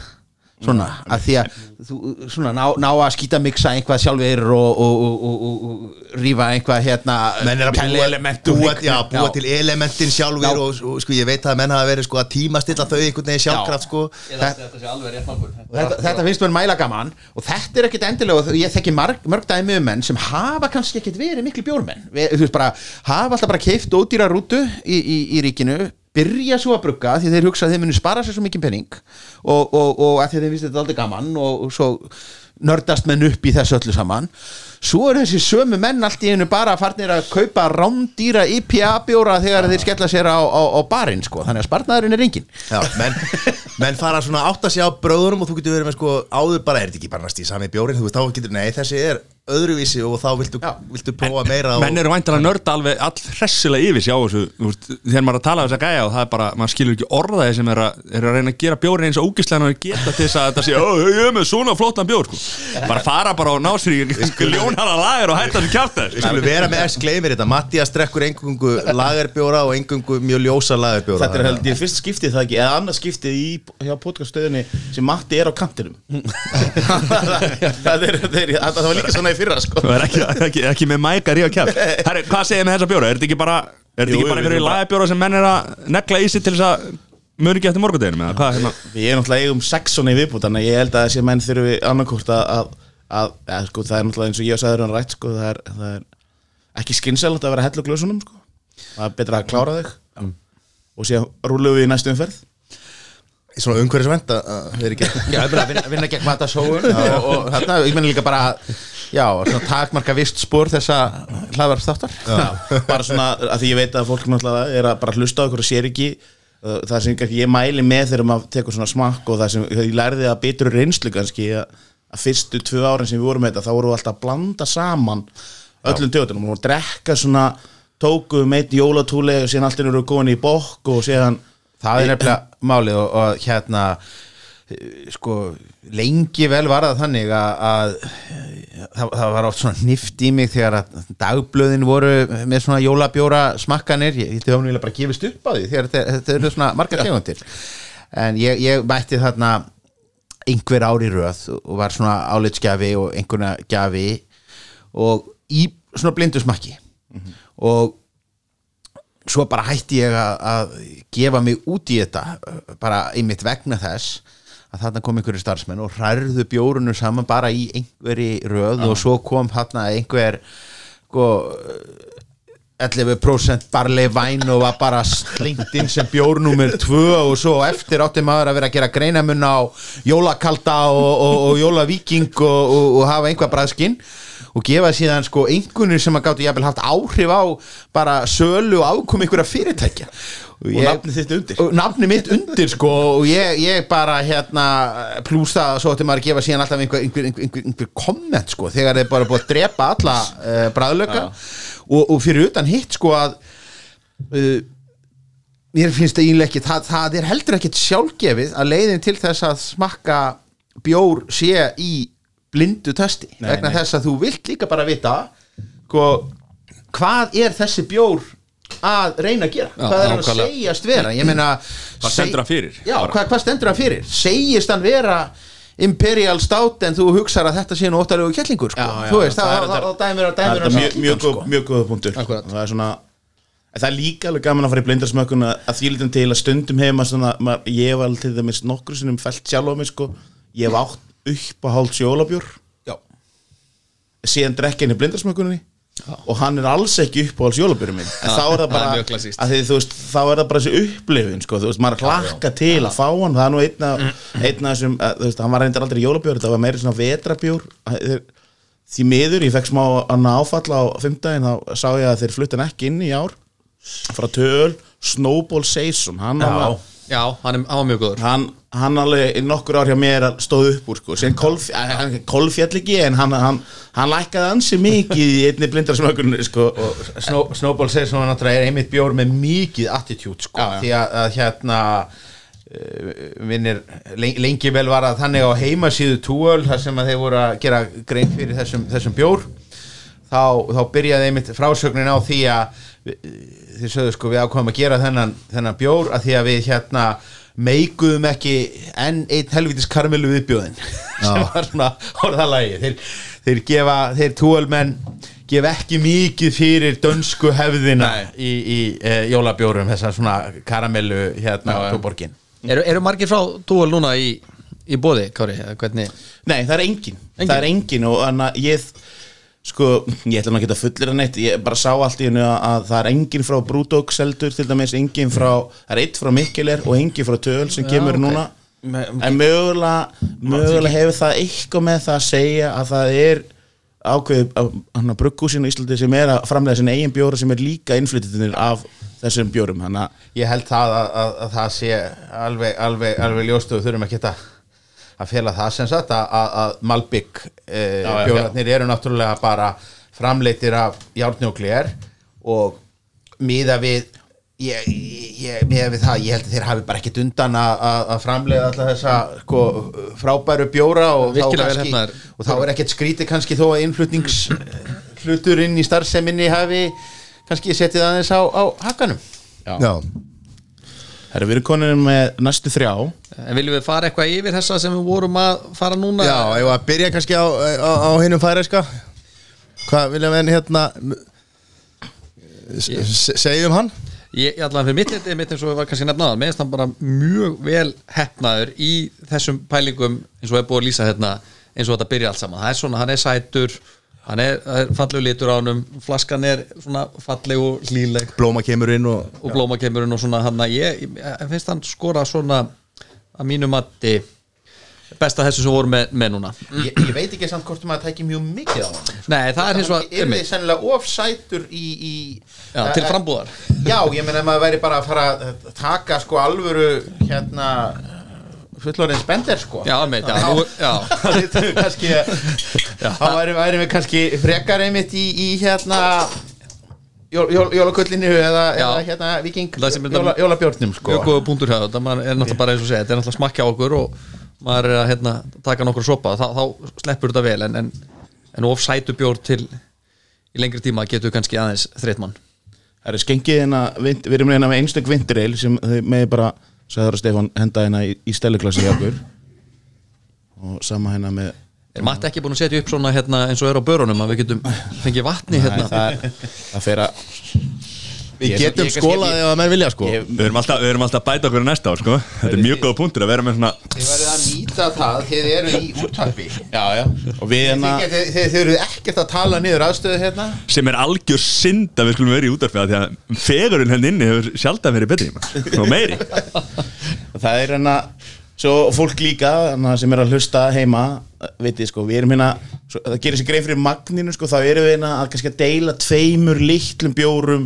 svona, að því að þú, svona, ná, ná að skýta miksa einhvað sjálfur og, og, og, og, og, og rífa einhvað hérna menn er að búa, element úr búa, já, búa Já. til elementin sjálfur Já. og, og sko ég veit að menn hafa verið sko að tímastilla þau einhvern veginn sjálfkraft sko. Þetta sé alveg rétt nálgun. Þetta, þetta finnst mér mæla gaman og þetta er ekkit endilega og ég þekki marg, mörg dæmi um menn sem hafa kannski ekkit verið miklu bjórmenn. Þú veist bara, hafa alltaf bara keift ódýra rútu í, í, í ríkinu byrja svo að brugga því þeir hugsa að þeir munu spara sér svo mikið penning og, og, og að að þeir finnst þetta aldrei gaman og, og svo nördast menn upp í þessu öllu saman. Svo er þessi sömu menn allt í einu bara farnir að kaupa rándýra IPA bjóra þegar þeir skella sér á, á, á barinn sko, þannig að sparnaðurinn er engin Já, menn, menn fara svona átt að sjá bröðurum og þú getur verið með sko áður bara, er þetta ekki bara næst í sami bjórin, þú veist, þá getur, nei, þessi er öðruvísi og þá viltu, viltu prófa meira og, menn eru væntanlega nörda alveg all hressilega yfir sig á þessu þegar maður er að tala um þess að gæja og það er bara, maður skilur ekki orðaði sem er að, er að reyna að gera bjórin eins og ógislega og geta til þess að þetta sé, "Ó, ég er með svona flottan bjór sko. bara fara bara og ná sér í ljónhala lager og hætta þessu kjátt Við skulum vera með þess gleymir þetta. Mattias drekkur engungu lagerbjóra og engungu mjög ljósa lagerbjóra. Þetta er held ég fyrst skiptið það ekki eða annars skiptið í, hjá podcaststöðinni sem Matti er á kantinum. Það, er, það, er, það var líka svona fyrra sko. er ekki, ekki, ekki með mækar í að kjátt Herri, hvað segir með þessa bjóra? Er þetta ekki bara, er þetta Jú, ekki bara við einhverju erum bara- lagerbjóra sem menn er að negla í sig til þess að muni ekki eftir morgundeginum eða hvað hérna? Við erum náttúrulega eigum sex svona í viðbútt þannig að ég held að þessi menn þurfi annarkort að, að, að ja, sko, það er náttúrulega eins og ég og sagður hann rætt sko, það, er, það er ekki skynsælegt að vera að hella glösunum sko. það er betra að klára þig og síðan rúlum við í næstu umferð Svona umhverfisvend að að vera ekki Já, ég meina, vinna, vinna gegn matasóun og, og þarna, ég meina líka bara Já, og svona takmarka vist spór þessa hlaðvarpstáttar bara svona, að því ég veit að fólk náttúrulega er að bara hlusta á ykkur og sér ekki það sem kannski ég mæli með þegar maður tekur svona smakk og það sem ég lærði að betur reynslu kannski að, að fyrstu tvö árin sem við vorum með þetta þá vorum við alltaf að blanda saman öllum döðunum, að drekka svona tókuðum eitt jólatúli og síðan allt er góðin í bók og síðan Það er nefnilega málið og, og hérna sko, lengi vel var það þannig að, að það, það var oft svona nift í mig þegar að dagblöðin voru með svona jólabjóra smakkanir, ég hefur náttúrulega bara gefist upp á því þegar þetta, eru svona margar tegundir. En ég, ég mætti þarna einhver ári röð og var svona álitsgjafi og einhverna gjafi og í svona blindu smakki. Og svo bara hætti ég að, að gefa mig út í þetta bara einmitt vegna þess að þarna kom einhverju starfsmenn og hrærðu bjórunu saman bara í einhverju röð og svo kom þarna einhver sko 11% barley væn og var bara slengt inn sem bjórnúmer 2 og svo eftir átti maður að vera að gera greinamun á jólakalda og, og, og jólavíking og, og, og hafa einhvað bræðskinn og gefa síðan sko einhvernir sem að gáttu jafnvel haft áhrif á bara sölu og afkom einhverja fyrirtækja og, og nafnið þitt undir. Og nafni mitt undir sko og ég, ég bara hérna plús það svo ætti maður að gefa síðan alltaf einhver, einhver, einhver, einhver, komment sko þegar þeir bara búið að drepa alla uh, bræðlöka og, og fyrir utan hitt sko að uh, mér finnst það eiginlega ekki það, það er heldur ekkit sjálfgefið að leiðin til þess að smakka bjór sé í blindu testi Nei, vegna nei. þess að þú vilt líka bara vita sko, hvað er þessi bjór að reyna að gera. Já, hvað er hann að segjast vera? Meina Hvað stendur hann fyrir? já, hvað, hvað stendur hann fyrir? Segist hann vera Imperial Stout en þú hugsar að þetta sé nú óttalegu kettlingur sko. Þú veist, það það, það, það dæmir að Það er dæmir að mjög, mjög, sko. mjög góða punktur. Það er svona það er líka alveg gaman að fara í blindarsmökkun að, að því litum til að stundum maður svona maður, ég hef alveg til dæmis nokkru sinnum felt sjálf á mig sko. Ég hef átt upp að hálfs jólabjór Já. síðan drekka inn í blindarsmökkunni og hann er alls ekki upp á alls jólabjórum minn. En þá er það það bara að því, þú veist, þá er það bara þessi upplifin sko, þú veist, maður að hlakka til að fá hann það er nú einna, einna þessum að, þú veist, hann var reyndar aldrei jólabjór, þetta var meiri svona vetrabjór því miður, ég fekk smá annað áfall á fimmdægin, þá sá ég að þeir fluttu hann ekki inn í ár. Frá töl, Snowball Season hann, alveg, Já, hann er, hann var mjög góður hann, hann alveg í nokkur ár hjá mér stóð upp úr sko, sem kolfjall ekki en hann, hann, hann lækkaði ansi mikið í einni blindarsmökkunni sko. Snow, Snowball segir svona náttúrulega er einmitt bjór með mikið attitude sko, Já, já. því að, að hérna uh, vinnir lengi, vel var að þannig á heimasíðu túöl þar sem að þeir voru að gera grein fyrir þessum, þessum bjór þá, þá byrjaði einmitt frásögnin á því að þið sögðu sko við ákvæmum að gera þennan, þennan bjór að því að við hérna meikuðum ekki enn einn helvitis karmelu viðbjóðin. Sem var svona orðalagi þeir, þeir gefa, þeir túölmenn gefa ekki mikið fyrir dönsku hefðina í, í e, jólabjórum þessar svona karamellu hérna á tóborgin Eru, eru margir frá Túal núna í, í bóði, Kári? eða Hvernig? Nei, það er engin, Engin? Það er engin og þannig að ég Sko, ég ætla ekki að fullir að neitt Ég bara sá allt í hennu að, að það er engin frá Brúdók seldur til dæmis Engin frá, það er eitt frá Mikkeler Og engin frá Töl sem kemur ok. núna. En mögulega Mögulega hefur það eitthvað með það að segja Að það er ákveð Hann að brugghúsinu í Íslandi sem er að framlega Sin eigin bjóra sem er líka innflyttinir Af þessum bjórum. Að ég held það að, að, að það sé alveg, alveg, alveg ljóst og við þurfum ekki að fela það sem sagt að, að, að Malbygg e, já, bjórnarnir eru náttúrulega bara framleitir af járni og miða við ég, ég, miða við það, ég held að þeir hafi bara ekkit undan að, að, framleiða alltaf þessa sko, frábæru bjóra og þá, Virkilega vel kannski, heppnaðir. og þá er ekkit skrítið kannski þó að innflutnings hluturinn í starfseminni hafi kannski setið aðeins á, á hakanum. Já, Það er við erum konin með næstu þrjá. En viljum við fara eitthvað yfir þessa sem við vorum að fara núna? já, ég var að byrja kannski á, á, á hinnum færiska Hvað vilja við hérna Segjum hann? Ég, allan fyrir mitt þetta er mitt eins og við var kannski nefnaðan finnst hann bara mjög vel hefnaður í þessum pælingum eins og er búið að lýsa hérna eins og þetta byrja allt saman. Það er svona, hann er sætur hann er, það er fallegu litur á honum. Flaskan er svona falleg og hlýleg. Blóma kemur inn og og blómakemurinn og svona hann að ég, ég, finnst hann skora svona að mínu matti besta þessu sem voru með, með núna. Ég, ég veit ekki samt hvort maður tæki mjög mikið á hann Nei, það er hins vegar er þið einmitt. sennilega ofsætur í, í Já, til frambúðar. Já, ég meina að maður væri bara að fara að taka sko alvöru hérna fullorðin spender sko. Já, einmitt, já, nú, já. Það er kannski þá væri, væri við kannski frekar einmitt í, í hérna jól, jól, jólakullinu eða, eða hérna viking Það sem jóla, jólabjórnum sko. þetta, maður er náttúrulega bara eins og segja þetta er náttúrulega smakka á okkur og maður er að hérna, taka nokkur sopa, þá, þá sleppur þetta vel en, en, en of sætu bjór til í lengri tíma getur kannski aðeins þreitt mann. Það er skengið hérna, vind- við erum hérna með einstök vindureil sem þið með bara, sagður að Stefán, henda hérna í, í stelluklasi hjá okkur. Og sama hérna með Er Matti ekki búin að setja upp svona hérna, eins og er á börunum að við getum fengið vatni hérna? það, það fer að Við getum skólað ef að menn vilja sko. ég- Við erum alltaf, við erum alltaf að bæta okkur næsta ár sko. Þetta er mjög góða punktur að vera með svona þið verðið að nýta það þið eru í útvarpi. Já, já, og við hérna þið, getið- þið, þið eru ekkert að tala niður aðstöðu hérna. Sem er algjör synd að við skulum vera í útarfið því að fegurinn henni inni hefur sjaldan verið betri maður. og meiri. Það er hérna svo fólk líka hérna, sem er að hlusta heima veitir sko, við erum hérna svo, það gerir sér greið fyrir magninu sko, þá erum við hérna að kannski að deila tveimur litlum bjórum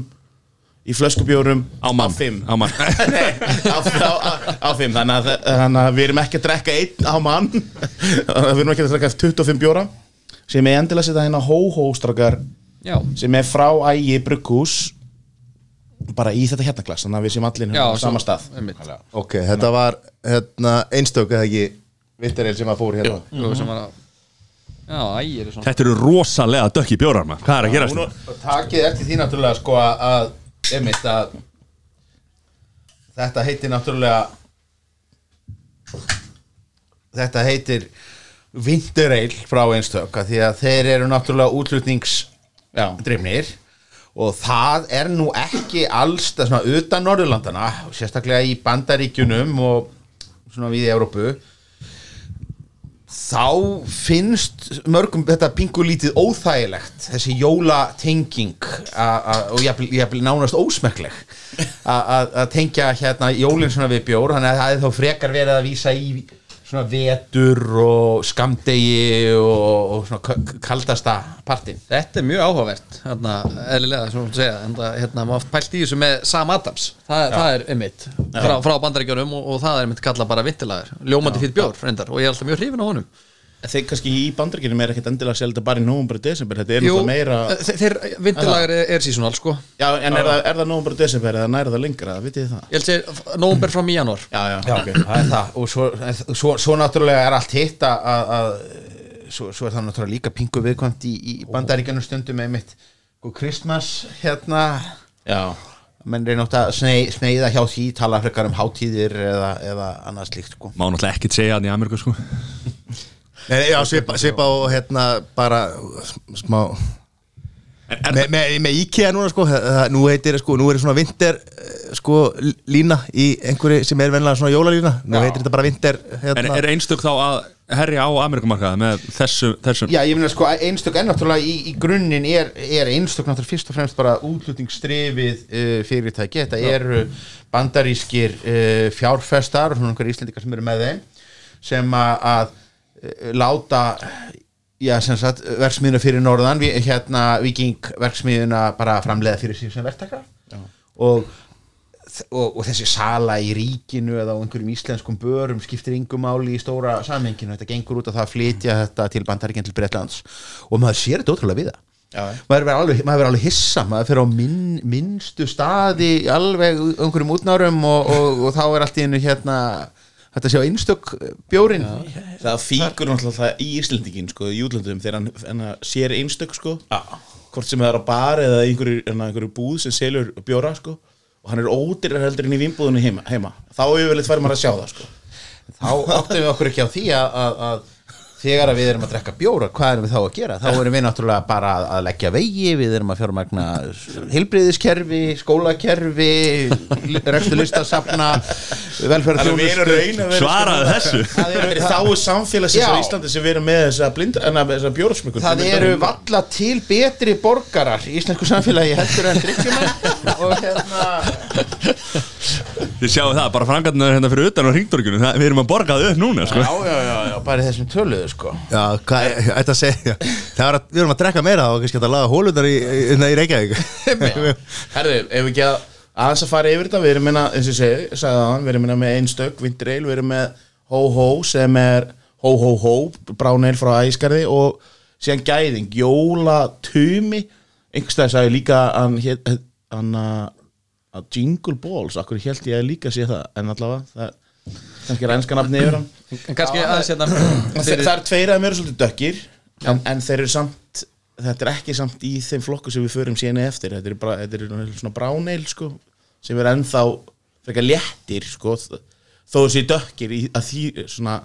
í flöskubjórum á mann. Fimm. Á mann. Nei, á, á, á, á fimm. Þannig að, þannig að við erum ekki að drekka einn á mann. Við erum ekki að drekka 25 bjóra sem er endilega að setja hérna hóhóstrakar Já, sem er frá ægi brugghús bara í þetta hérna glas þannig að við séum allir hérna á sama stað. Ok, þetta var hérna, einstök eða ekki Vittarel sem að fór hérna. Jú, sem var að Já, ægir er svona Þetta eru rosalega dökki bjórar maður. Hvað er að gera þetta? og takið eftir því náttúrulega sko að einmitt að þetta heitir náttúrulega þetta heitir Vindureil frá einstök því að þeir eru náttúrulega útlutningsdrifnir og það er nú ekki alls það svona utan Norðurlandana sérstaklega í Bandaríkjunum og svona við í Európu þá finnst mörgum þetta pingulítið óþægilegt þessi jólatenging og jafnvel jafnvel nánast a- að tengja hérna jólinn svona við bjór þannig að það er þá frekar verið að vísa í svona vetur og skamdegi og, og svona kaldasta partin Þetta er mjög áhugavert hérna, eðlilega, sem þú segja en það, hérna, maður pælt í þessu með Sam Adams. Það, það er einmitt frá, frá bandaríkjunum og, og það er einmitt kallað bara vittilagur ljómandi fyrir bjór, reyndar, og ég er alltaf mjög hrifin á honum þeir kannski í bandaríkjunum er ekkert endilega að þetta bara í nóvumbar og desember þetta er náttúrulega meira þe- þeir, vittilagur er, er seasonal sko. Já, en er það, er það nóvumbar og desember eða næra það lengra, vitið þið það? ég held sér, nóvumber fram í janúar. Já, já, Já, það er það. Og svo, svo, svo náttúrulega er allt hitt að, að, að svo, svo er það náttúrulega líka pingu viðkvæmt í, í bandaríkjunum stundum með mitt og Christmas hérna já. menn reyna átt að snei, sneiða hjá því tala frekar um hátíðir eða, eða annað slíkt sko. Má náttúrulega ekkert segja hann í Ameríku sko Nei, já, svipa, svipa og hérna bara smá með, með, með IKEA núna sko það, nú heitir sko, nú er svona vinter eh, sko lína í einhverju sem er venlega svona jólalína, nú heitir þetta bara vinter En hérna, er einstök þá að herja á Ameríkumarkaða með þessu, þessum? Já, ég meina sko einstök er náttúrulega í, í grunninn er, er einstök náttúrulega fyrst og fremst bara útlutningsstrefið uh, fyrirtæki, þetta eru bandarískir uh, fjárfestar og svona einhverjir íslendingar sem eru með þeim sem að, láta já, sagt, verksmiðuna fyrir norðan, vi, hérna viking verksmiðuna bara framleiða fyrir síðan sem verktakar og og, og þessi sala í ríkinu eða á einhverjum íslenskum börum skiptir yngum máli í stóra samenginu þetta gengur út af það að flytja þetta til bandaríkjan til Bretlands. Og maður sér þetta ótrúlega við það. Já. maður verður alveg, alveg hissa maður fyrir á minn, minnstu staði alveg á einhverjum útnárum og, og, og þá er allt í hennu hérna þetta sé á einstök bjórin það fíkur náttúrulega það í Íslendingin sko, í útlöndum þegar hann, hann sér einstök sko, hvort sem það er á bar eða einhverju, hérna, einhverju búð sem selur bjóra sko, og hann er ódýrar heldur inn í vinnbúðinu heima, heima. þá yfirleitt fær maður að sjá það sko. þá áttum við okkur ekki á því að, að, að þegar við erum að drekka bjóra hvað erum við þá að gera? Þá erum við náttúrulega bara að, leggja vegi, við erum að fjármagna heilbriðiskerfi, skólakerfi rekstur listasafna velferðar við erum að reyna að vera Svaraðu þessu. Það eru, er þá samfélagsins á Íslandi sem við erum með þessa, þessa bjórasmökun það eru valla til betri borgarar í íslensku samfélagi heldur en drikkjumenn og hérna Þið sjáu það, bara frangarnir hérna fyrir utan á ringdorginu Við erum að borga það upp núna sko. Já, já, já, já, bara í þessum töluðu sko. Já, hvað þetta að segja? Það er að við erum að drekka meira og kannski að laga hólunar í, í, í Reykjavík. Herðu, ef við ekki að aðeins að fara yfir þetta, við erum minna, eins og ég segi, sagði það, við erum minna með einstök, Vindreil, við erum með Ho Ho sem er Ho Ho Ho, Bráneil frá Æskarði og síðan Gæðing, Jóla Tumi, einhverstað sagði líka hann, hann að Jingle Balls, akkur held ég að líka sé það, en allavega, það kannski rænska nafni yfir hann. En kannski aðeins hérna Það fyrir- er tveir að mér eru svolítið dökkir en, en þeir eru samt þetta er ekki samt í þeim flokku sem við förum síðan eftir. Þetta er bara, þetta er svona bráneil sko, sem er ennþá frekar léttir sko, þó þessi dökkir í, að því svona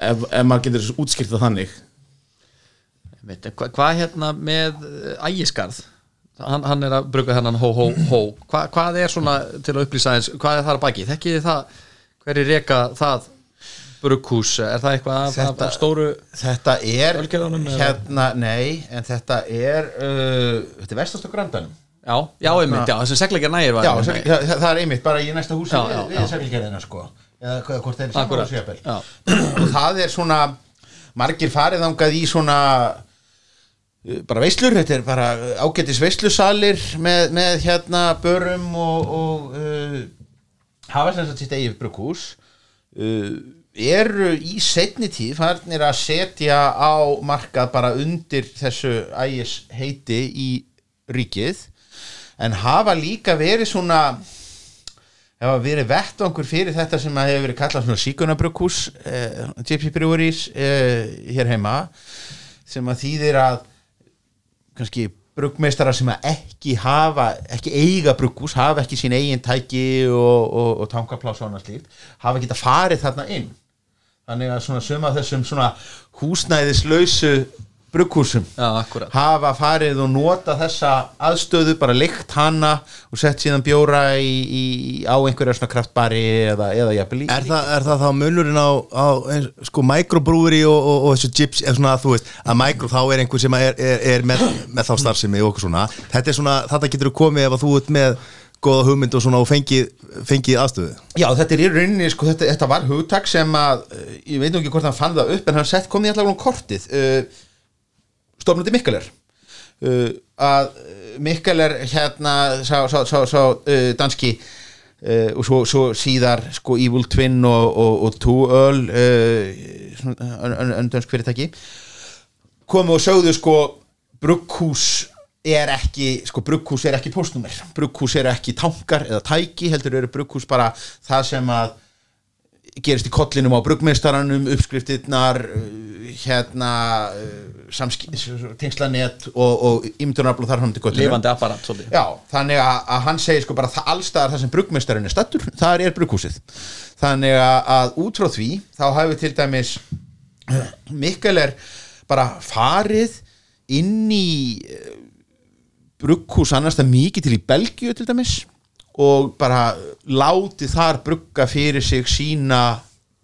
ef, ef maður getur útskýrt það þannig. Veit, hva, hvað hérna með uh, ægiskarð hann, hann er að bruka hennan hó hó hó. Hva, hvað er svona til að upplýsa eins hvað er það að baki, þekkið þið það hverju reka það brukhús er það eitthvað af stóru Þetta er hérna, nei, en þetta er uh, þetta er vestast á grandanum. Já, já, einmitt, já, þessi segleikar nægir var Já, segl- það, það er einmitt bara í næsta húsi Já, við, já, við já. seglgerðina sko. Eða hvað, hvort þeir saman á og það er svona margir farið þangað í svona uh, bara veislur, þetta er bara ágætis veislusalir með, með hérna börum og, og uh, hafa sem sagt sitt eigið brugghús uh, eru í setni tíð farnir að setja á markað bara undir þessu ægis heiti í ríkið en hafa líka verið svona hafa verið vettvangur fyrir þetta sem að hefur verið kallað svona síkunabrukkús eh, Gypsy Breweries eh, hér heima sem að þýðir að kannski bruggmeistara sem ekki hafa, ekki eiga brugghús hafa ekki sín eigin tæki og, og, og tankapláss og annað slíkt hafa geta farið þarna inn. Þannig að svona suma af þessum svona húsnæðislausu akkurat. Hafa farið og nota þessa aðstöðu, bara leikt hana og sett síðan bjóra í, í, á einhverja svona kraftbari eða, eða jafnvel í Er það, er það þá munurinn á, á sko microbrúri og, og, og þessu gyps eða svona að þú veist að micro þá er einhver sem er, er, er með, með þá starfsemi og okkur svona. Þetta er svona, þetta getur komið ef að þú ert með góða hugmynd og svona og fengið, fengið aðstöðu. Já, þetta er í rauninni, sko, þetta, þetta var hugtak sem að, uh, ég veit nú ekki hvort hann fann það upp en hann sett komið allavega um kortið. Uh, stofnandi Mikkeler. Uh, að Mikkeler hérna sá, sá, sá, sá uh, danski uh, og svo, svo síðar sko Evil Twin og, og, og Two Earl öndönsk fyrirtæki komu og sögðu sko brugghús er ekki, sko brugghús er ekki postnúmer, brugghús er ekki tankar eða tæki, heldur eru brugghús bara það sem að gerist í kollinum á bruggmeistaranum uppskriftirnar uh, hérna uh, tengslanett og, og þar hann til Já, þannig að, hann segir sko bara allstaðar það sem bruggmeistarinn er stattur, þar er brugghúsið. Þannig að, að út frá því þá hafi til dæmis Mikkel er bara farið inn í eh, brugghús annars það mikið til í Belgíu til dæmis og bara látið þar brugga fyrir sig sína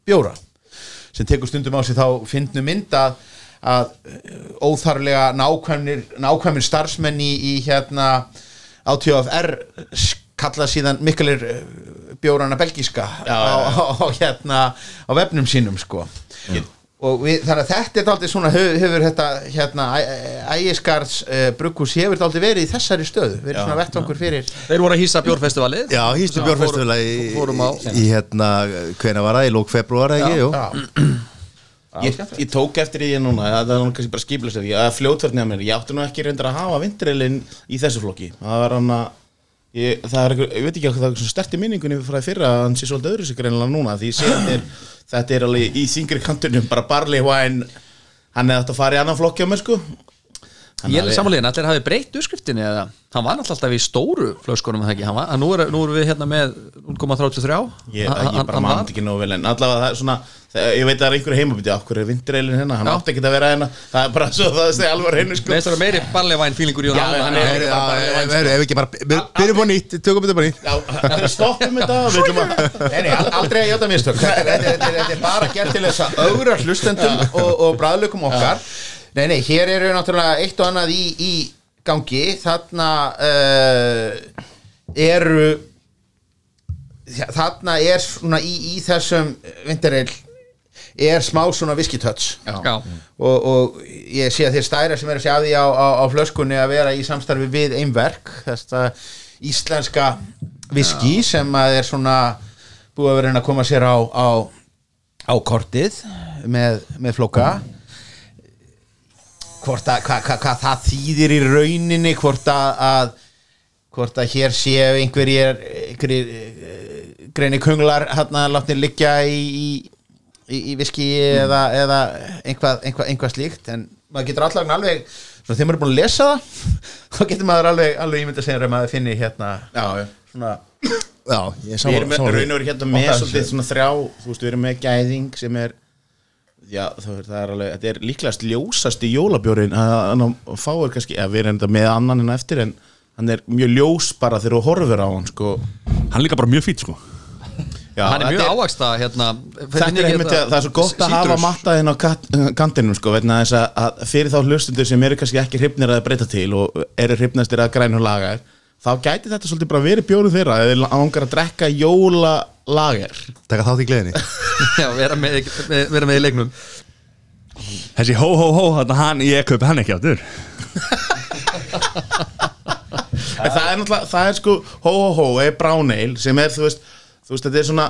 bjóra sem tekur stundum á sig þá fyndnu mynd að, að eh, óþarlega nákvæmir, nákvæmir starfsmenn í, í hérna ATFR kalla síðan miklir bjórana belgíska á, á, á hérna á vefnum sínum sko. Og við, þannig að þetta er dálítið svona hefur, hefur þetta hérna ægiskards uh, brugghús hefur dálítið verið í þessari stöðu. Verið svona vettvangur fyrir þeir voru að hýsa bjórfestivalið Já, hýstu Já, bjórfestivala í, á- í hérna, hvena var það, í lók februar ekki, jú. ég, ég tók eftir í því núna það er nú kannski bara sér að fljótverðni að mér, ég átti nú ekki reyndar að hafa vindreilin í þessu flokki. Það var hann að ég, er, einhver- ég veit ekki að það er svona sterti minningunni frá fyrra að hann sé svolítið öðru sig greinlega núna því er, þetta er alveg í þingri kantunum bara barley wine. Hann hefði átt að fara í annan flokki á mér sko ég er samanlegin, allir hafi breytt uppskriftinni eða hann var alltaf í stóru flöskunum en það ekki, hann var, nú, er, nú erum við hérna með 0,33 Ég, ég bara var- ekki nógu vel en allavega það er svona þegar, ég veit að það er einhverju heimabiti af hverju er vindreilin hérna, hann Já. átti ekki að vera hérna. Það er bara svo það er alveg hreinu sko. Veist það meiri ballevæn fílingur í hann er- Ef ekki bara, byr- byrjum á nýtt, tökum þetta bara nýtt. Já, það er stoppum þetta við ætlum að Nei, nei, al- aldrei að hjáta mistök. Þetta, er- þetta, er- þetta, er- þetta er bara gert til þess að augra hlustendum og, og bræðlökum okkar Nei, nei, hér eru náttúrulega eitt og annað í, í gangi. Þarna uh, eru þarna er svona í, í þessum vindareil er smá svona Já. og, og ég sé að þeir stæra sem er að sjá því á, á, á flöskunni að vera í samstarfi við einverk þesta íslenska whisky sem að er svona búið að vera að að koma sér á, á, á kortið með, með flóka hvort að hvað hva, hva það þýðir í rauninni hvort að, að hvort að hér séu einhverjir einhverjir eh, greini kunglar hérna látnir liggja í, í, í, viski eða, eða einhvað, einhvað, einhvað slíkt. En maður getur allavega alveg þegar maður er búin að lesa það þá getur maður alveg, alveg ímynd að segja að maður finni hérna Já, svona Já, ég er Við erum raun og veru hérna með svolítið svona þrjá Þú veist, við erum með gæðing sem er Já, það er, það er alveg Þetta er líklegast ljósasti jólabjórin að hann fáir kannski, eða við erum þetta með annan en eftir en hann er mjög ljós bara þegar þú horfir á hann sko. Hann líka bara mjög fýtt sko Já, hann er mjög ávægsta hérna, Þetta er einmitt að það er svo gott að hafa mattaðinn á kantinum sko, vegna þess að, að fyrir þá hlustundur sem eru kannski ekki hrifnir að breyta til og eru hrifnastir að grænur lagar þá gæti þetta svolítið bara verið bjóru þeirra eða langar að drekka jólalager Taka þátt í gleðinni. Já, vera með, með, vera með í leiknum. Þessi hó hó hó, þarna hann ég kaupi hann ekki áttur En það er náttúrulega, það er sko hó hó hó, er brown ale sem er, þú veist, þú veist, þetta er svona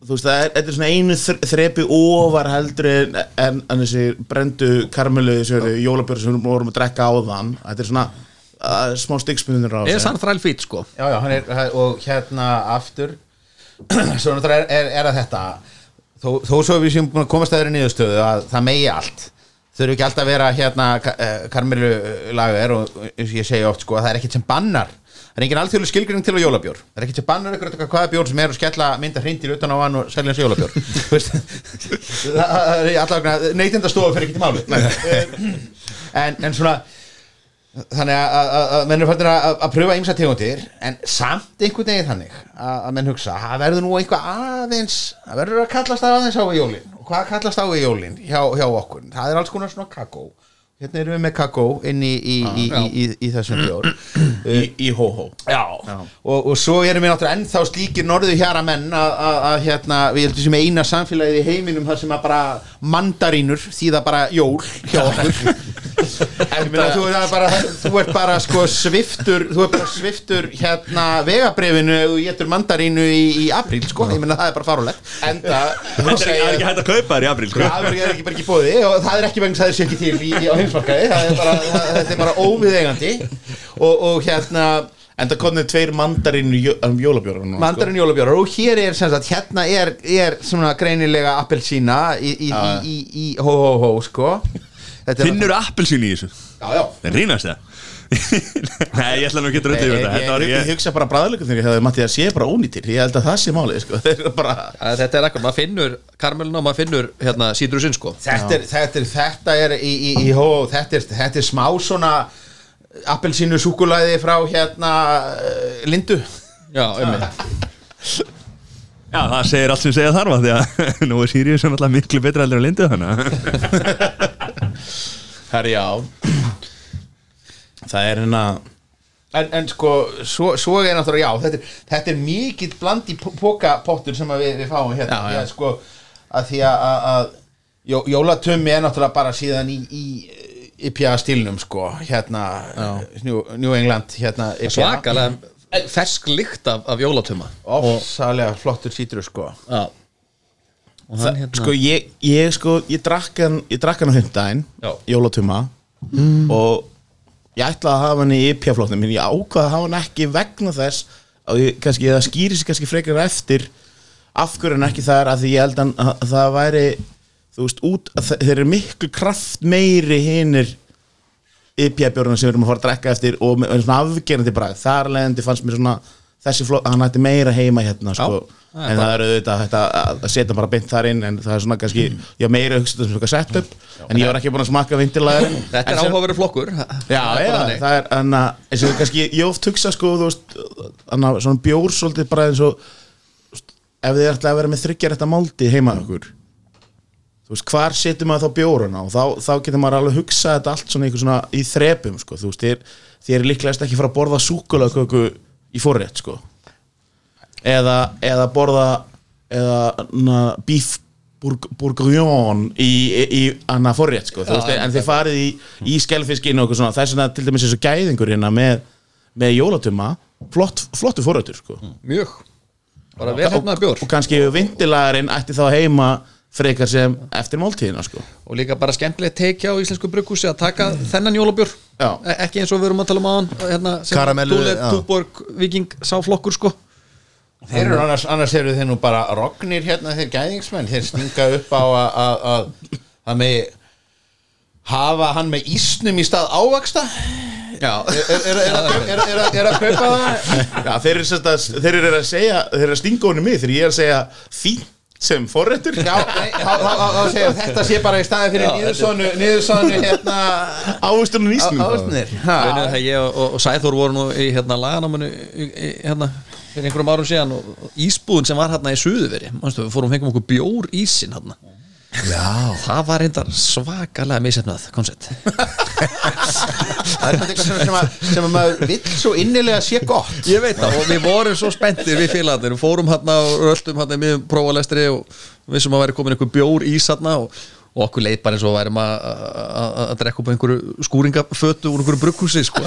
þú veist, það er, þetta er svona einu þr- þrepi ofar heldur en, en, en þessi brendu karmelu jólabjörn sem við vorum að drekka á þann þetta er svona uh, smá stigsmunir á Er þessu. sann þræl fít sko. Já, já, hann er, og hérna aftur svo náttúrulega er, er, er að þetta þó, þó svo við séum búin að komast að þeirri niðurstöðu að það megi allt þurfi ekki alltaf að vera hérna karmilu lagar og ég segi oft sko að það er ekkert sem bannar það er engin alþjóðlega skilgring til á jólabjór það er ekkert sem bannar ykkur að hvaða bjór sem er og skella mynda hrindir utan á hann og selja hans jólabjór. Það er alltaf neytindastofa fyrir ekki til máli en, en svona þannig að, að, að, menn er fættir að, að pröfa ymsa tegundir en samt einhvern veginn þannig að, menn hugsa, það verður nú eitthvað aðeins það verður að kallast það aðeins á í jólin. Og hvað kallast á í jólin hjá, hjá okkur? Það er alls konar svona kakó. Hérna erum við með kakó inn í, í, í, í, í, þessum bjór. Í, í hó hó Já, Og, og svo erum við náttúrulega ennþá slíkir norðu hjara menn að, að, að hérna, við heldum sem eina samfélagið í heiminum þar sem að bara mandarínur þýða bara jól hjá okkur Ég meina, þú, er bara, þú ert bara sko sviftur þú ert bara sviftur hérna vegabrefinu og getur mandarínu í, í apríl sko, ég meina það er bara farulegt enda Það er ekki hægt að kaupa þér í april sko. Það er ekki bara ekki bóði og það er ekki vegna þess að það sé ekki til í, í, á heimsmarkaði. Það er bara, það, þetta er bara óviðeigandi. Og, og hérna en það komið tveir mandarinn um jólabjörn mandarinn jólabjórar. Og hér er sem sagt, hérna er, er svona greinilega appelsína í, í, í, í, í hó hó hó sko. er- Finnur appelsín í þessu? Já, já. Það rínast það? Nei, ég ætla nú ekki að drönda yfir þetta Þetta var ég, ég ég hugsa bara bræðleikum þegar ég hefði Matti að sé bara ónýtir. Ég held að það sé málið sko. Þeir eru bara Að Þetta er eitthvað, maður finnur karmelina og maður finnur hérna sítrusinn sko. Þetta er, þetta er, þetta er í, í, í hó, þetta er, þetta er smá svona appelsínu súkulæði frá hérna uh, Lindu. Já, um Já, það segir allt sem segja þarfa Því að nú er Sirius náttúrulega miklu betra heldur en lindu þannig Herri já Það er hérna En, en sko, svo, svo er náttúrulega, já, þetta er, þetta er mikið bland í pókapottur sem við, við fáum hérna, Já, já. að sko, að því að, að, að jó, jólatummi er náttúrulega bara síðan í, í IPA stílnum, sko, hérna, New, New England, hérna, IPA. Svakalega fersk lykt af, af jólatuma Ofsalega flottur sítrur, sko. Já Hann hérna Sko ég, ég sko Ég drakk hann Ég drakk hann á hundaginn. Jólatuma Og ég ætlaði að hafa hann í IPA-flóttum En ég ákvaði að hafa hann ekki vegna þess að ég, kannski, það skýri sig kannski frekar eftir af hverju hann ekki það er að því ég held að, að það væri þú veist, út, þeir eru miklu kraft meiri hinir IPA-björnum sem við erum að fara að drekka eftir og með svona afgerandi bragð. Þar leðandi fannst mér svona þessi flott, hann ætti meira heima hérna sko. er en það er auðvitað þetta að setja bara beint þar inn en það er svona kannski, ég haf meira hugsað sem svona setup, en ég var ekki búin að smakka vindilaður Þetta er áhugaverið flokkur. Já, Það er já, það er en eins og kannski, ég oft hugsa sko, þú veist, anna, svona bjór svolítið bara eins og ef þið ætla að vera með þryggjar þetta máldi heima okkur þú veist, hvar setur maður þá bjóruna og þá, þá getur maður alveg hugsað þetta allt svona, svona í þrepum, sko, þú veist, þér, þér líklegast ekki fara að borða súkulaköku í forrétt, sko. Eða, eða borða eða na, beef Bourg- Bourguignon í, í, annað forrétt sko, þú veist, en þið farið í, í skelfiskinu og eitthvað svona, þess vegna til dæmis eins og gæðingur hérna með, með jólatuma flott, flottu forréttur sko. mjög. Bara vel hefnaði bjór. og kannski vindilagarinn ætti þá heima frekar sem eftir máltíðina sko. og líka bara skemmtilegt teikja á íslensku brugghúsi að taka þennan jólabjór Já. E- ekki eins og við erum að tala um aðan hérna, sem Karamellu, Dúle, já. Túborg, Viking sá flokkur sko Þeir eru annars, annars eru þeir nú bara rognir hérna þeir gæðingsmenn, þeir stinga upp á að- að að- að megi hafa hann með ísnum í stað ávaksta er, er, er, er, að- er, er, er, er að kaupa það Já, þeir eru, að, þeir eru að segja þeir eru að stinga honum mig þegar ég er að segja fínt sem segja þetta sé bara í staði fyrir niðursonu hérna ásnir Munið þegar ég og, og Sæþór voru nú í hérna í, hérna fyrir einhverjum árum síðan og, og ísbúðin sem var hérna í Suðuveri við fórum fengum okkur bjór ísin hérna Já. það var reyndar svakalega misefnað koncept Það er eitthvað sem, sem, að, sem að maður vill svo innilega sé gott ég veit það og við vorum svo spenntir við félagarnir við fórum hérna og röltum hérna með prófalestri og vissum að væri komin einhver bjór ís hérna og, og okkur leið bara eins og værum að, að, að drekka upp á einhverju skúringafötu úr einhverju brugghúsi sko.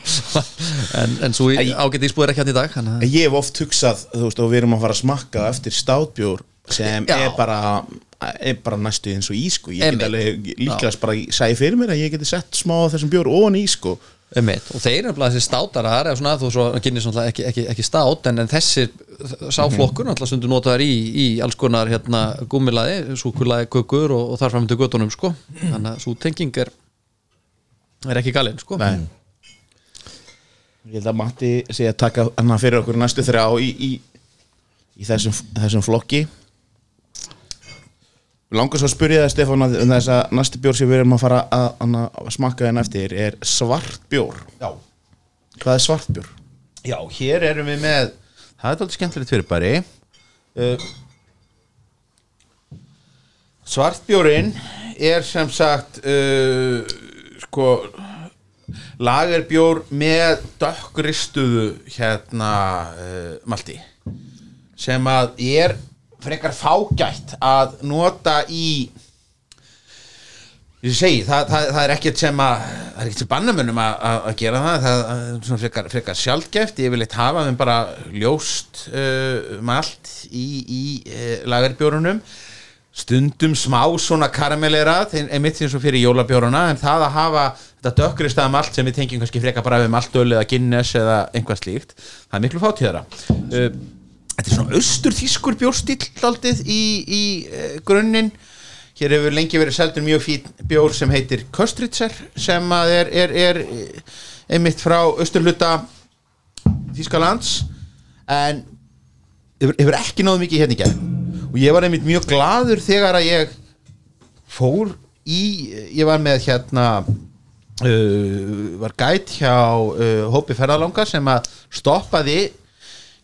en, en svo í- ágætt ísbúð er ekki hérna í dag Ég hef oft hugsað, þú veist, og við erum að fara að smakka eftir státbjór sem Já. er bara er bara næstu eins og ís sko. ég get alveg líklegast bara sæði fyrir mér að ég geti sett smá þessum bjór ofan í sko. Einmitt. og þeir eru bara þessi státarar eða svona, þú svo kynni svona ekki, ekki, ekki stát en, en þessir sáflokkur náttúrulega stundu notaðar í, í alls konar hérna gúmilaði, súkulaði, kökur og, og þar fram til göttunum sko þannig að svo tenging er er ekki galinn sko Nei. Ég held að Matti sé að taka hann fyrir okkur næstu þrjá í, í, í þessum, þessum flokki Svo að spyrja það Stefán að um þess að næstu bjór sem við erum að fara að, að, að smakka henn eftir er svart bjór. Já, Hvað er svart bjór? já hér erum við með það er alltaf skemmtilegt fyrir bari uh, Svartbjórin er sem sagt uh, sko lagerbjór með dökkristuðu hérna uh, malti sem að er frekar fágætt að nota í ég segi, það, það, það er ekkert sem að það er ekkert sem bannamönnum að, að, að gera það. Það er svona frekar, frekar sjálfgeft ég vil eitt hafa þeim bara ljóst uh, malt í, í uh, lagerbjórunum. Stundum smá svona karamellerað einmitt eins og fyrir jólabjóruna en það að hafa þetta dökkri staðum allt sem við tengjum kannski frekar bara við maltöl eða Guinness eða einhvað slíkt það er miklu fátíðara. Uh, Þetta er svona austur þýskur bjórstíl aldrei í, í uh, grunninn. Hér hefur lengi verið seldur mjög fín bjór sem heitir Köstritzer sem að er, er, er eh, einmitt frá austurluta Þýskalands. En hefur, hefur ekki náðu mikið hérna gerð og ég var einmitt mjög gladur þegar að ég fór í ég var með hérna uh, var gæt hjá uh, hópi ferðalanga sem að stoppaði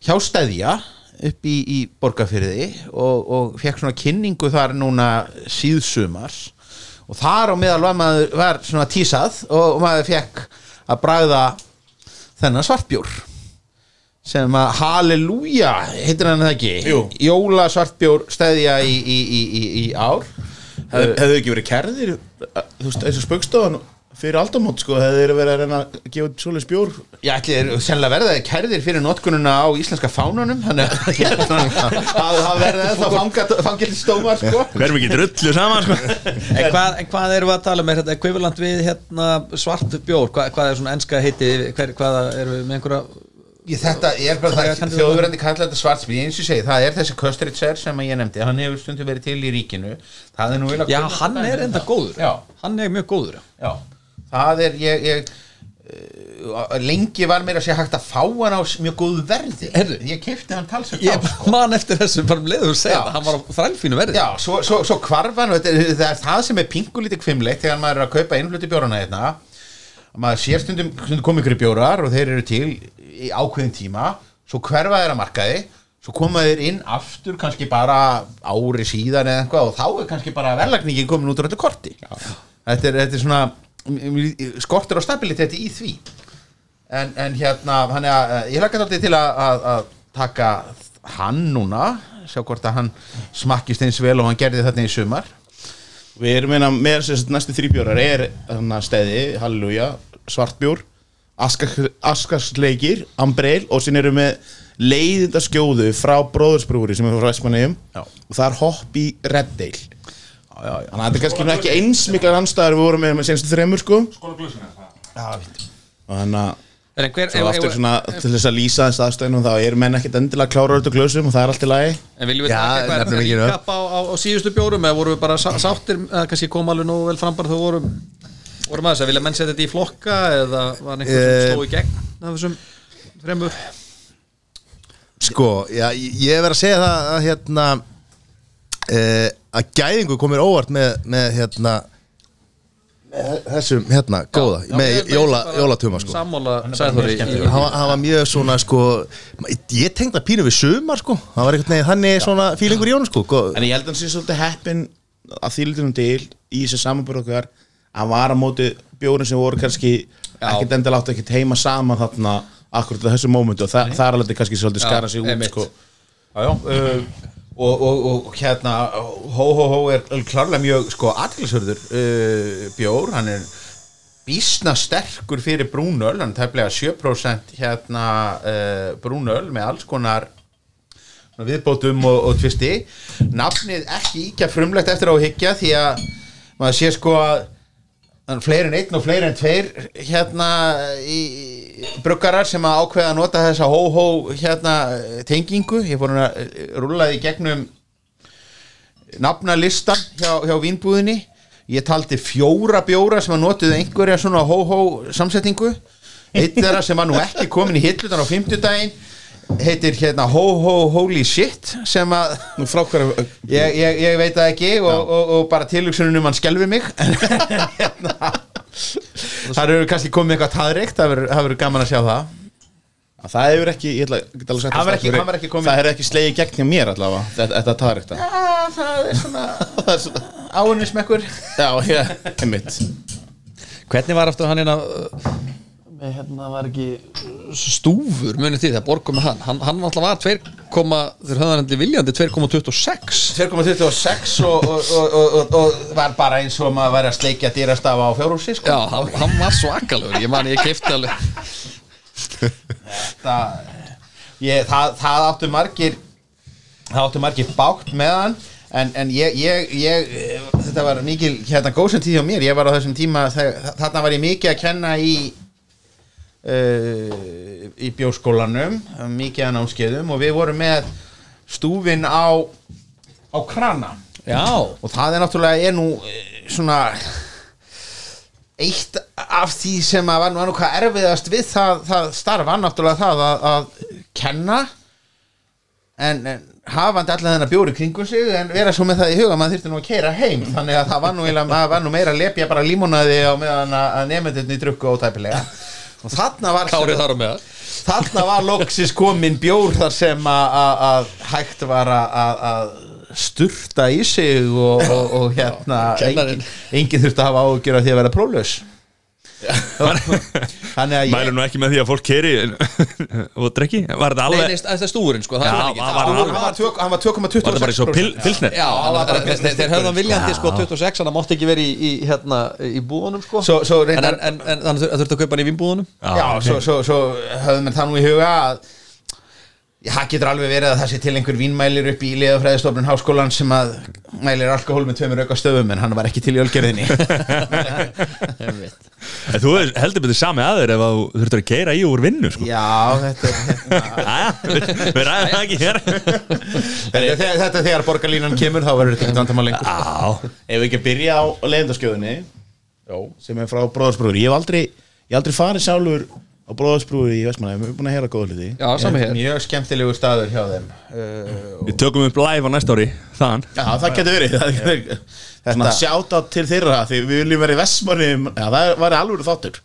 hjá stæðja upp í, í borgarfyrði og, og fekk svona kynningu þar núna síðsumars. Og þar á meðal var maður var svona tísað og maður fekk að bræða þennan svartbjór sem að Halleluja heitir hann það ekki? Jú. Jóla svartbjór stæðja í, í, í, í, í ár. Hef, hefðu ekki verið kærðir þú veist, eins og spöggstofan fyrir aldamót sko, hefðu þeir verið að reyna að gefa út svoleiðis bjór? Já, ætli þeir sennilega verða kærðir fyrir notkununa á íslenska fánunum þannig að hérna, að það ennþá fangilstómar sko. Verðum ekki drullu saman sko. En hvað, en hvað erum við að tala með þetta ekvivalent við hérna svart bjór? Hvað, hvað er svona enska heiti hver, hvað erum við með einhverja Ég, þetta er bara það, kanntu þjóðverandi kalla þetta svartsbríð, eins og ég segi, það er þessi Köstritzer sem að ég nefndi, hann hefur stundum verið til í ríkinu, það er nú vel að Já, hann er enda góður. Já. Hann er mjög góður Já, það er, ég, ég uh, lengi var mér að sé hægt að fá hann á mjög góðu verði, Heyrðu. ég kefti hann talsett Ég á, sko. man eftir þessu bara um leiður að segja það Hann var á þrælfínu verði. Já, svo, svo, svo er, það er það sem er pingulítið kvimleitt þegar maður er að kaupa innfluti bjórana hérna. Að maður sér stundum, stundum kom ykkur bjórar og þeir eru til í ákveðin tíma. Svo hverfa þeir að markaði svo koma þeir inn aftur kannski bara ári síðan eða eitthvað og þá er kannski bara verðlagningin komin út úr þetta korti. Þetta er, þetta er svona skortur á stabiliteti í því. En, en hérna þannig að eh, ég lakka þátti til að, að, að taka hann núna sjá hvort að hann smakkist eins vel og hann gerði þetta í sumar. Við erum meina með sem sagt, næstu þrýbjórar er þarna stæði, halleluja, svartbjór askarsleikir, ambreil og sín erum við leiðinda skjóðu frá bróðursbrúri sem er frá Vestmannegjum og það er hopp í já, Þannig að þetta er kannski nú ekki eins miklar anstæður við vorum með með senstu þremur sko. Og þannig að En hver, svo aftur svona til þess að lýsa þess aðstæðunum þá eru menn ekkert endilega klára út á glösum og það er allt í lagi. En viljum við taka eitthvað nefnum ekki recap á, á, á síðustu bjórum eða vorum við bara sá- sáttir eða kannski kom alveg nógu vel fram bara þegar vorum vorum aðeins að vilja menn setja þetta í flokka eða var einhver sem Eh, sló í gegn að gæðingu komir óvart með, með hérna með þessum hérna, góða Já, með jóla, jólatuma sko. Sammála Sæþóri í- hann, var- mjög svona sko ég tengda pínu við sumar sko. Hann var einhvern veginn þannig svona fílingur í honum sko. Gó- En ég held að hann sé svolítið heppin að þýlitunum til í þessi samanbúr okkar. Að vara móti bjórin sem voru kannski ekkert endilega átt ekkert heima saman þarna akkurat á þessu mómentu og það, það er alveg kannski svolítið skara sig út sko. Já, já, uh, og, og, og hérna Hó Hó Hó er klárlega mjög sko aðtilsörður uh, bjór, hann er bísna sterkur fyrir brúnöl. Hann tæplega 7% hérna uh, brúnöl með alls konar viðbótum og, og tvisti. Nafnið ekki íkja frumlegt eftir á að hyggja því að maður sé sko að þannig fleiri en einn og fleiri en tveir hérna í bruggarar sem að ákveða að nota þessa hó-hó hérna tengingu. Ég fór að rúlaði í gegnum nafnalistan hjá, hjá vínbúðinni. Ég taldi fjóra bjóra sem að notuðu einhverja svona hó-hó samsetningu. Eitt þeirra sem að nú ekki komin í hillutan á 50 daginn heitir hérna ho-ho holy shit sem að ég, ég, ég veit það ekki og, og, og bara tilhugsunum hann skelfi mig. Hérna það eru kannski komið eitthvað taðreikt það verður- gaman að sjá það. Að það hefur ekki, ég ætla, Það ekki- var ekki komið- það hefur ekki slegið gegn hjá mér allavega þetta, þetta þetta Já, það er svona áinnismekkur já, ég, einmitt. Hvernig var aftur hann hérna með hérna var ekki stúfur munið því þegar borgum með hann. Hann, hann var alltaf var 2, þeir höfðu hann endur viljandi 2,26 2,26 og, og, og, og, var bara eins og maður væri að sleikja dýrastafa á fjórhúsi sko. Já, hann, hann var svakalegur ég man ég keipti alveg. Það, ég, það, það áttu margir það áttu margir bátt með hann en, en ég, ég, ég þetta var mikil hérna góðsum tíð hjá mér. Ég var á þessum tíma þarna var ég mikið að kenna í uh, í bjóskólanum mikið að námskeiðum og við vorum með stúfin á á krana. Já, og það er náttúrulega er nú eh, svona eitt af því sem að var nú, hvað erfiðast við það, það starf var náttúrulega það að, að kenna en, en hafandi allir þennan bjóri kringu sig en vera svo með það í huga að maður þyrfti nú að keira heim. Þannig að það var nú, var nú meira að lepja bara límonaði á meðan að að nefndinni drukku ótæpilega og þarna var kárið þar á meðal þarna var loksis komin bjór þar sem að- hægt var að- sturta í sig og, og, og hérna Kennarinn. engin, engin þurfti að hafa ágjör að því að vera próflaus þannig að Mælur ég nú ekki með því að fólk keri og drekki. Var þetta Nei, alveg neist, þetta er stúrin sko. Það Já, er ekki var- það. var- hann var hann var 2,26 Var þetta bara eins og pil, pilsner? Já, hann var bara, þeir, hann viljandi sko 26 hann mátti ekki verið í, í, hérna, í búðunum sko. Svo- svo en, reyndar- en, en, en þannig að þurfti að kaupa hann í vinnbúðunum já, svo, svo, svo höfðum við það nú í huga að Já, það getur alveg verið að það sé til einhver vínmælir upp í liðafræðistofnun háskólan sem að mælir alkohól með tveimur auka stöfum en hann var ekki til í ölgerðinni. En Þú heldur betur sami aður ef að þú þurftur að keira í úr vinnu sko. Já, þetta er hérna, við ræðum það ekki hér. Þetta, er þegar, þetta þegar borgarlínan kemur þá verður þetta ekki vandamál lengur. Já, ef við ekki að byrja á leiðindaskjöðunni sem er frá bróðarsbrúður ég hef aldrei, ég hef aldrei farið sjálfur á bróðarsbrúður í Vestmanna við erum búin að heyra góða hluti. Já, sami hér. Mjög skemmtilegu staður hjá þeim uh, við tökum upp live á næsta ári Þaðan. Já, það getur verið. Það getur verið. Svona sjátt á til þeirra því við viljum vera í Vestmanni Já, það var alveg þáttur.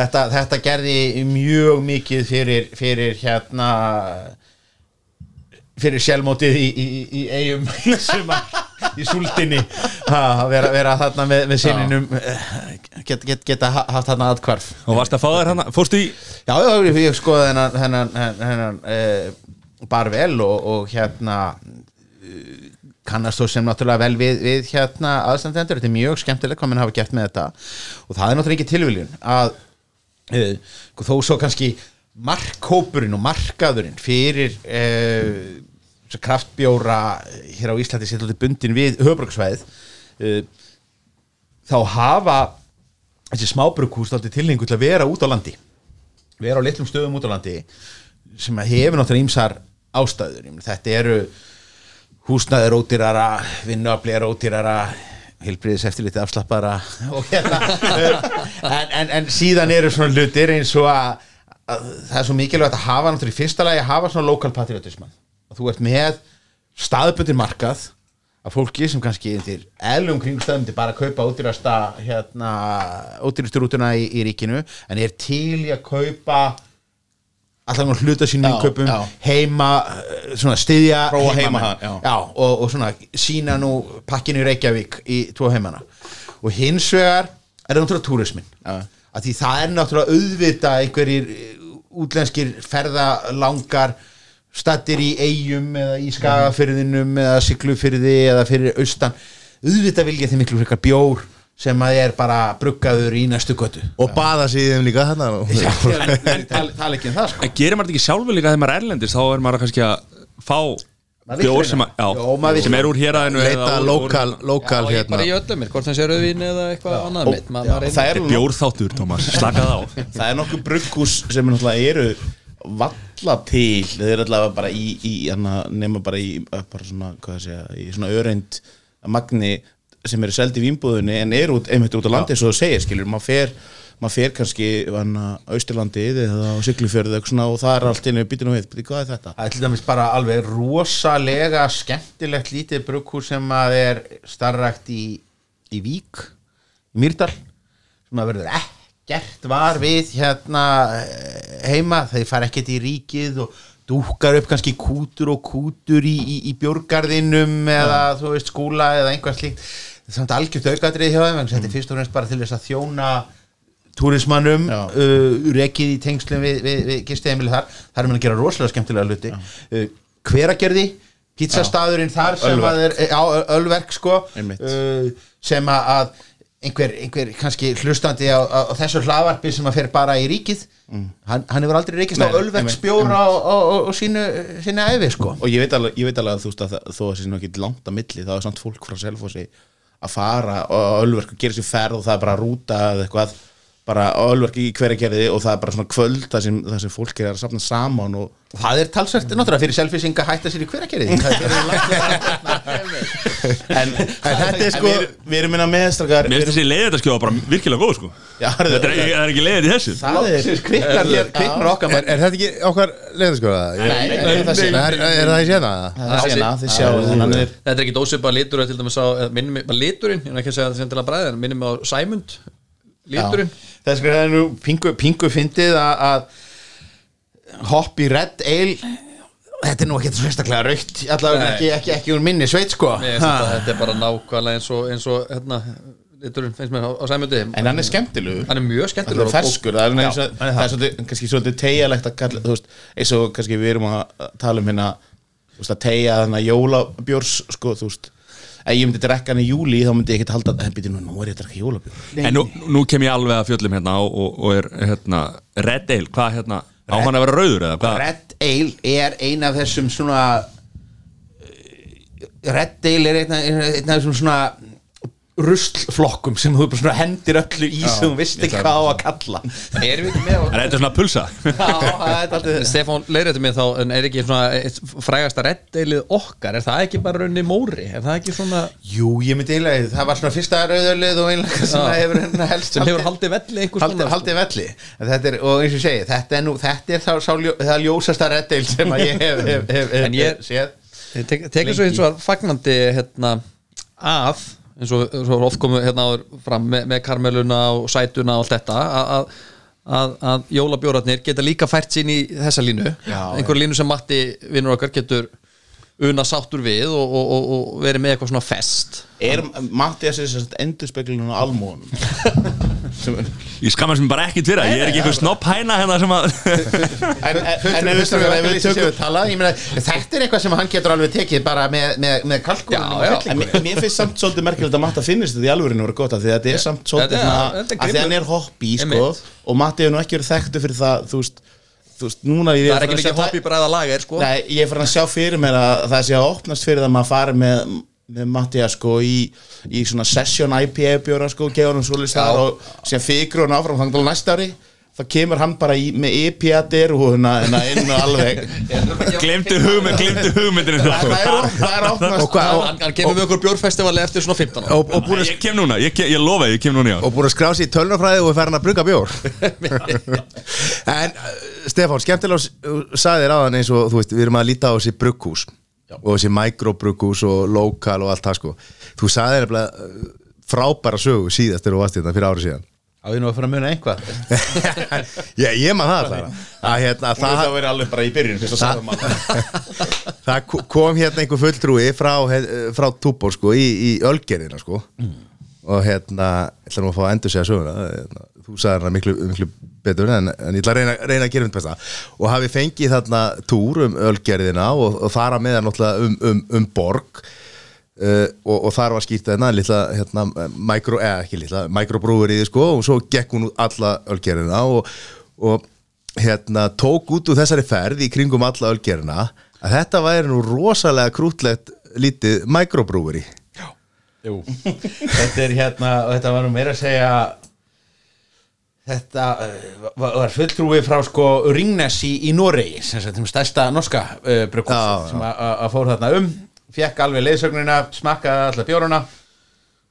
Þetta, þetta gerði mjög mikið fyrir, fyrir hérna fyrir sjálfmótið í, í, í, í eigum sumar, í súldinni. Að vera, vera þarna með, með sinninum get, get, geta ha- haft þarna aðkvarf Og varst að fá þér hana, fórstu í Já, ég, ég skoði hennan hennan, hennan, hennan uh, bar vel og, og hérna uh, kannast þú sem náttúrulega vel við, við hérna aðstandendur, þetta er mjög skemmtilegt hvað mann hafa gert með þetta. Og það er náttúrulega ekki tilviljun að uh, þó svo kannski markkópurinn og markaðurinn fyrir uh, kraftbjóra hér á Íslandi alltaf bundin við höfbruksvæðið uh, þá hafa þessi smábrukhús alltaf tilhengu til að vera út á landi vera á litlum stöðum út á landi sem hefur náttúrulega ímsar ástæður. Þetta eru húsnaður ódýrara, vinnuafli er ódýrara heilbriðis eftir litið afslappara og hérna en, en, en síðan eru svona hlutir eins og að, að það er svo mikilvægt að hafa náttúrulega í fyrsta lagi að hafa svona lokal patriotisman og þú ert með staðbundir markað af fólki sem kannski til eðlum kringstæðum til bara að kaupa ódýrasta hérna, ódýrastu rútuna í, í ríkinu en er til í að kaupa nú hluta sínum Já, innkaupum já. heima, eh, svona styðja heima hann, já. og, og svona sína nú pakkinu í Reykjavík í tvo heimana og hins vegar er það náttúrulega túrismin Já. Að því það er náttúrulega auðvita einhverjir eh, útlenskir ferðalangar stattir í eigum eða í skagafyrðinum eða siglufyrði eða fyrir austan. Auðvita vilja þeim miklu frekar bjór sem að er bara bruggaður í næstu götu. Og baða sig í þeim líka þarna. Já, en tala tala ekki um það sko. En gerir maður þetta ekki sjálfur líka þegar maður er erlendis? Þá er maður kannski að fá bjór sem, að, já, Jó, maður vill sem er úr héræðinu leita lokal, lokal Já, ég hérna. bara í öllum hvort það sé rauðvín eða eitthvað annað mitt Ma, maður það reynir- er, Bjórþáttur, Tómas, slakað á. Það er nokkuð brugghús sem náttúrulega eru valla til. Þeir eru allavega bara í, í hana, nema bara í bara svona, hvað það segja, í svona öreind magni sem eru seldi í vínbúðunni en eru út, einmitt út á landi svo þú segir, skilur, maður fer maður fer kannski hana, Austurlandið eða á Siglufjörðu og það er allt inni býtinu við, hvað er þetta? Það er til dæmis bara alveg rosalega skemmtilegt lítið brugghús sem að er starrakt í, í Vík, í Mýrdal sem að verður ekkert var við hérna eh, heima þeir fara ekkert í ríkið og dúkar upp kannski kútur og kútur í, í, í björgarðinum eða þú veist skúla eða einhvað slíkt. Samt algjört aukatrið hjá þeim að þetta er fyrst og fremst bara til þess að þjóna túrismannum uh, rekið í tengslum við, við, við gistiðemili þar, þar er mann að gera rosalega skemmtilega hluti. Uh, hveragerði pizzastaðurinn þar sem Ölverk. að er á, Ölverk sko uh, sem að að einhver, einhver kannski hlustandi á, á, á þessu hlaðvarpi sem að fer bara í ríkið hann, hann hefur aldrei reykist á Nei, Ölverk spjóra á, á, á, á sínu, sínu æfi sko. Og ég veit alveg, ég veit alveg að þú veist að þó að það sé ekki langt að milli þá er samt fólk frá Selfossi að fara og Ölverk og gera sér ferð og það er bara rúta eða eitthvað bara á Ölverk í hverja gerði og það er bara svona kvöld þar sem, þar sem fólk er að safna saman og það er talsvært náttúrulega fyrir selfisinga að hætta sér í hveragerði. En, en þetta er sko við, við erum minna meðstrakar Mér finnst þessi leiðitaskjóða bara virkilega góð sko. Já, Þetta er, það er ekki leiðið í þessu. Það er kviknar okkar er, er þetta ekki okkar það sé- er, er það í sena? það er sena, þið sjáu þannig er Þetta er ekki litur dæmis á, eða minnum mig, bara liturinn, er að að minnum mig á Sæmund liturinn, það er sko það er nú pingu, pingu fyndið að, að hopp í Red Ale þetta er nú ekkert sérstaklega raukt allavega Nei. ekki, ekki, ekki úr minni sveit sko. Finnst þetta, þetta er bara nákvæmlega eins og, eins og hérna, liturinn finnst mér á, á Sæmundi en hann er skemmtilegur. Hann er mjög Það skemmtilegur er ferskur, það er, Já, það er svolítið, kannski svolítið tegjalegt að kalla, þú veist, eins og kannski við erum að tala um hérna, þú veist, að tegja þannig að jólabjórs, sko, þú veist, ef ég myndi drekka hann í júli, þá myndi ég ekkert halda, en býti nú, nú er ég að drekka jólabjór. En nú, nú kem ég alveg að fjöllum hérna og, og, og er hérna Red Ale, hvað hérna Á hann að vera rauður eða hvað? Red Ale er ein af þessum svona eh, Red Ale er einn af þessum svona ruslflokkum sem þú bara hendir öllu í sem þú veist ekki hvað á að kalla. Erum við ekki með Er þetta svona pulsa? Já, það er alltaf Stefán leiðrætti mig þá en er ekki svona eitt frægasta reddeilið okkar? Er það ekki bara raunni móri? Er það ekki svona Jú, ég myndi eiginlega, það var svona fyrsta rauðarlið og einlega sem það hefur hérna helst sem hefur haldið velli haldið, haldið velli. En þetta er, og eins og ég segi, þetta er nú þetta er sá, ljó- það ljósasta reddeil sem að ég hef, hef, hef, hef, En ég- tekur svo eins og fagnandi hérna, að eins og, eins og oft komu hérna áður fram með, með karmeluna og sætuna og allt þetta að, að, að, jólabjóratnir geta líka fært sín í þessa línu. Einhver línu sem Matti vinnur okkar getur una sáttur við og, og, og, og verið með eitthvað svona fest. Er þess að endur speklinu á almóðunum? Ég skammast mér bara ekkert fyrir það, ég er ekki eitthvað snopp hæna hérna sem að En, en, ef við tökum tala, ég meina, Þetta er eitthvað sem hann getur alveg tekið bara með, með, með kalkunum Já, já. En mér, finnst samt svolítið merkilegt að Matta finnist þetta í alvörinu voru gott af því að þetta er samt svolítið að því að hann er hoppi sko, og Matti hefur nú ekki verið þekktu fyrir það þú veist, veist Það er ekki að mikið hobby bræða lager sko. Nei, ég er farin að sjá fyrir mér að það sé að opnast fyrir það að maður fari með, með Mattia sko í, í svona session IPA bjóra sko, hann Já. og sem fikru hann áfram þannig til næsta ári þá kemur hann bara í, með IPA derhúðuna en að inn og alveg. Glemdu hugmynd, glemdu hugmyndinu það, það, er, op- það er opnast Og hvað- það- Hann, hann kemur með okkur bjórfestivali eftir svona 15 ára og, og, búin að, Ég kem núna, ég, ég lofa, ég kem núna í ár og búin að skrá sér í tölnafræði og er farin að brugga bjór. En uh, Stefán, skemmtilega sagði þér aðan eins og þú veist, við erum að líta á þessi brugghús og þessi mikrobrughús og lokal og allt það sko. Þú sagði nefnilega uh, frábæra sögu síðast þegar þú varst hérna fyrir árið síðan. Á ég nú að fara að muna einhvað Já, ég man það alltaf að hérna, er það, verið alveg bara í byrjun að maður það ko- kom hérna einhver fulltrúi frá, frá Túbor sko í, í Ölgerina sko. Og hérna, ég ætla nú að fá að endur segja söguna hérna, þú sagði hana miklu, miklu betur en, en ég ætla að reyna, reyna að gera mynd besta. Og hafi fengið þarna túr um Ölgerina og, og fara með náttúrulega um, um, um borg Uh, og, og þar var skýrt þarna litla, hérna, mikro, eða ekki litla mikrobrúverið sko og svo gekk hún alla ölgerina og, og hérna tók út úr þessari ferð í kringum alla ölgerina að þetta væri nú rosalega krútlegt lítið mikrobrúveri Jú. Þetta er hérna, þetta var nú meira að segja Þetta uh, var, var fulltrúi frá sko Ringnes í, í Noregi sem sagt þeim stærsta norska uh, brukkús Já, sem að- fór þarna um fekk alveg leiðsögnina, smakkaði alla bjóruna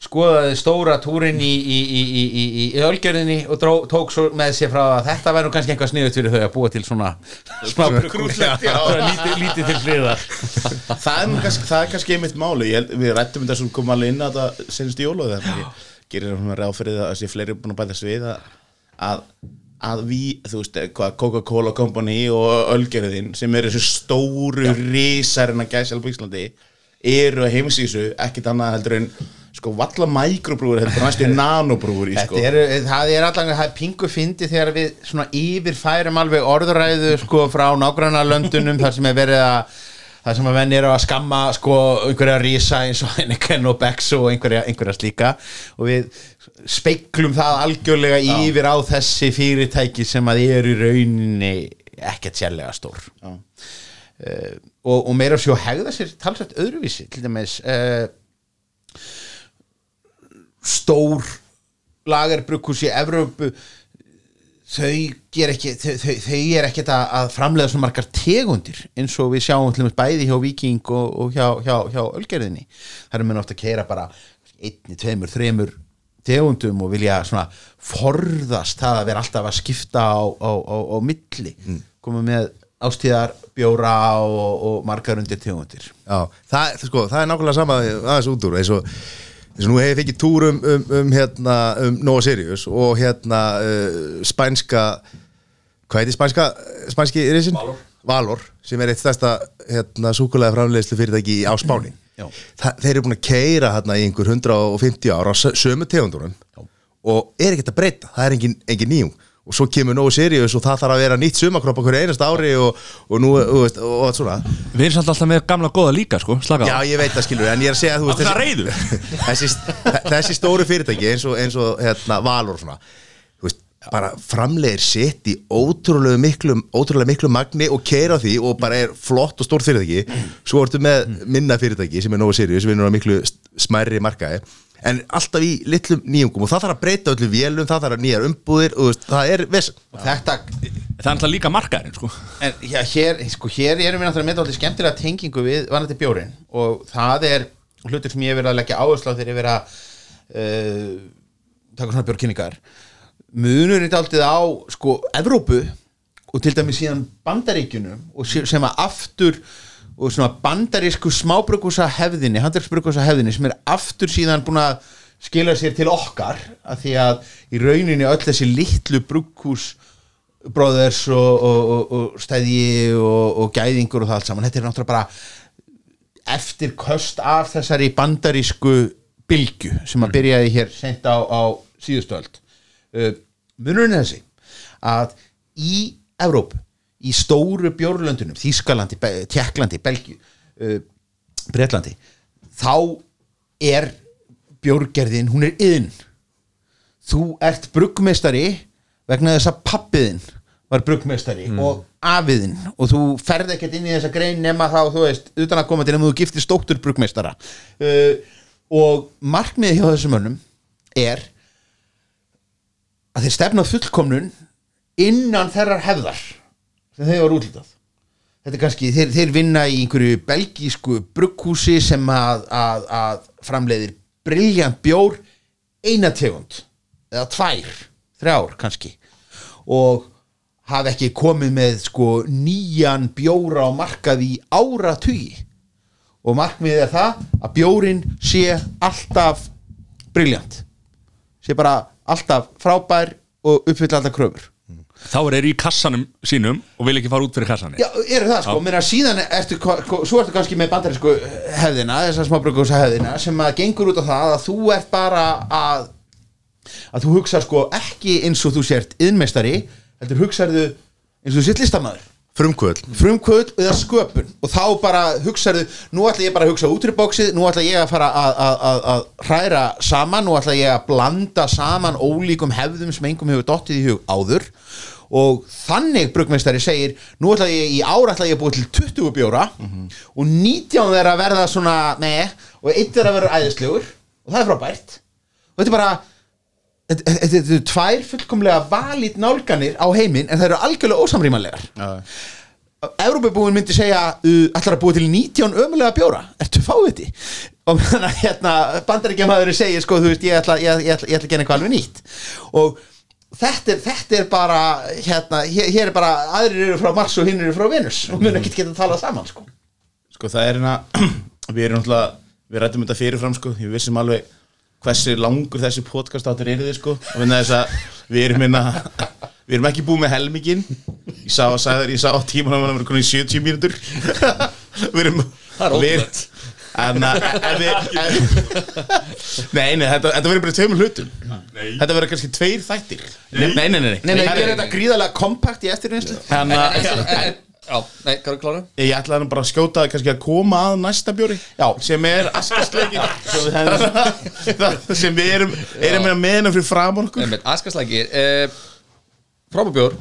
skoðaði stóra túrin í, í, í, í, í, í ölgerðinni og dró, tók svo með sér frá að þetta væri nú kannski eitthvað sniðut fyrir þau að búa til svona smá brukkús lítið, til hliðar. Það er, nú kannski, það er kannski einmitt máli ég, held- við rættum þetta sem kom alveg inn að það senast í ég gerir svona ráð fyrir það að sé fleiri búin að bæta svið að, að, að við, þú veist, Coca-Cola Company og Ölgerðin sem eru þessu stóru risarinn að gæsa alveg Íslandi eru að heimsísu ekkit annað heldur en sko valla mikrobrúur heldur næstu nanobrúur í sko. er, það er allan það er pingu fyndi þegar við svona yfirfærum alveg orðræðu sko frá nágranna löndunum þar sem er verið að það sem að menn eru að skamma sko einhverja rísa eins og Heineken og Becks og einhverja, einhverja slíka. Og við speiklum það algjörlega yfir á þessi fyrirtæki sem að eru í rauninni ekkert sérlega stór. Já. uh, og, og meira sjó hegða sér talsvægt öðruvísi til dæmis uh, stór lagerbrukus í Evrópu þau ger ekki þau, þau, þau er ekkert að, að framlega svona margar tegundir eins og við sjáum til dæmis bæði hjá Viking og, og hjá, hjá, hjá Ölgerðinni. Það er mér ofta að keira bara einni, tveimur, þreimur tegundum og vilja svona forðast það að vera alltaf að skipta á, á, á, á milli mm. koma með ástíðar bjóra og, og margar undir tegundir Já, það, sko, það er nákvæmlega sama aðeins út úr eins og, eins og nú hefur fengið túr um, um, um, hérna, um Nova Sirius og hérna uh, spænska hvað heitir spænska spænski risin? Valor. Valor sem er eitt stærsta hérna, súkulega framleiðslu fyrirtæki á Spáni þeir eru búin að keira hérna í einhver 150 ára sömu tegundunum og er ekkert að breyta, það er engin, engin nýjung. Og svo kemur Nova Sirius og það þarf að vera nýtt sumakropp okkur einast ári og, og nú, og, veist, og, og svona. Við erum samt alltaf með gamla góða líka, sko, slaka Já, á ég veit það skilur, en ég er að segja að þú það reiður? þessi, þessi stóru fyrirtæki eins og, eins og hérna, Valor og svona veist, bara framlegir sitt í ótrúlega miklu, ótrúlega miklu magni og keira því og bara er flott og stórt fyrirtæki. Svo ertu með minna fyrirtæki sem er Nova Sirius, við erum á miklu smærri markaði en alltaf í litlum nýjungum og það þarf að breyta öllum vélum, það þarf að nýjar umbúðir og það er vesen. Og þetta Það er alltaf líka markaðurinn, sko. En já, hér, sko, hér erum við náttúrulega með alltaf skemmtilega tengingu við vanandi bjórin og það er hlutur sem ég hef verið að leggja áherslu á þegar ég hef verið að uh, taka svona bjórkynningar munur þetta alltaf á sko Evrópu og til dæmis síðan Bandaríkjunum og sem að aftur og svona bandarísku smábrukusa hefðinni, handverksbrukusa hefðinni sem er aftur síðan búin að skila sér til okkar af því að í rauninni öll þessi litlu brukus bróðers og, og, og, og stæði og, og gæðingur og það allt saman. Þetta er náttúrulega bara eftir köst af þessari bandarísku bylgju sem að byrjaði hér sent á, á síðustöld uh, munurinn er þessi að í Evrópu í stóru bjórlöndunum Þískalandi, Be- Tékklandi, Belgíu uh, Bretlandi þá er bjórgerðin, hún er yðin þú ert bruggmeistari vegna þess að pappiðin var bruggmeistari og afiðin og þú ferð ekkert inn í þessa grein nema þá, þú veist, utan að koma til nema þú giftir stóttur bruggmeistara. Uh, og markmiði hjá þessum mönnum er að þeir stefna fullkomnun innan þerrar hefðar sem þeir var útlitað þetta er kannski, þeir, þeir vinna í einhverju belgísku brugghúsi sem að, að, að framleiðir briljant bjór eina tegund eða tvær, þrjár kannski og hafa ekki komið með sko nýjan bjóra á markað í áratugi. Og markmiðið er það að bjórin sé alltaf briljant sé bara alltaf frábær og uppfylla alltaf kröfur. Þá er þeir í kassanum sínum og vil ekki fara út fyrir kassanum Já, eru það sko, mér að síðan ertu, svo ertu kannski með bandarísku hefðina, þessar smábrugghúsa hefðina sem að gengur út á það að þú ert bara að að þú hugsa sko ekki eins og þú sért yðnmeistari, heldur hugsaðu eins og þú sért listamæður frumkvöld frumkvöld eða sköpun. Og þá bara hugsaðu, nú ætla ég bara að hugsa útrýbóksið, nú ætla ég að fara að, að, að, að hræra saman, nú ætla ég að blanda saman ólíkum hefðum sem engum hefur dottið í hug áður. Og þannig brugmeistari segir nú ætla ég í ára ætla ég að búið til 20 bjóra og 19 þeirra verða svona með og eitt þeirra verður æðislegur og það er frábært. Og þetta er bara þetta þetta- þetta eru tvær fullkomlega valít nálganir á heiminn en það eru algjörlega ósamrýmanlegar. Evrópubúin myndi segja uh, ætlar að búa til 19 ömulega bjóra? Ertu fáviti? Og hérna, bandaríkjamaðurinn segir sko, þú veist, ég ætla, ég, ég, ætla, ég ætla að gera eitthvað alveg nýtt. Og þetta er, þetta er bara hérna, hér, hér er bara, aðrir eru frá Mars og hinn eru frá Venus og mun ekki geta að tala saman sko. Sko það er hérna Við erum náttúrulega Við rættum þetta fyrirfram sko Ég vissum alveg hversu langur þessi podcast áttur er þið sko. Og finna þess að við erum hérna Við erum ekki búið með helmingin Ég sá að sagði þér, ég sá á tímanum að við erum konið í 70 mínútur. Við erum er. En að en við en, Nei, nei, þetta, þetta verður bara tveimur hlutum. Nei. Þetta verður kannski tveir þættir. Nei, nei, nei, nei, Nei, nei, ég er þetta gríðarlega kompakt í eftirvinnslu. Þannig að En- en- Já, nei, hvað er klára? Ég ætlaði nú bara að skjóta kannski að koma að næsta bjóri. Já. sem er askasleikin sem við erum erum með meðina fyrir fram okkur. Einmitt, Askaslækir eh, Frábabjór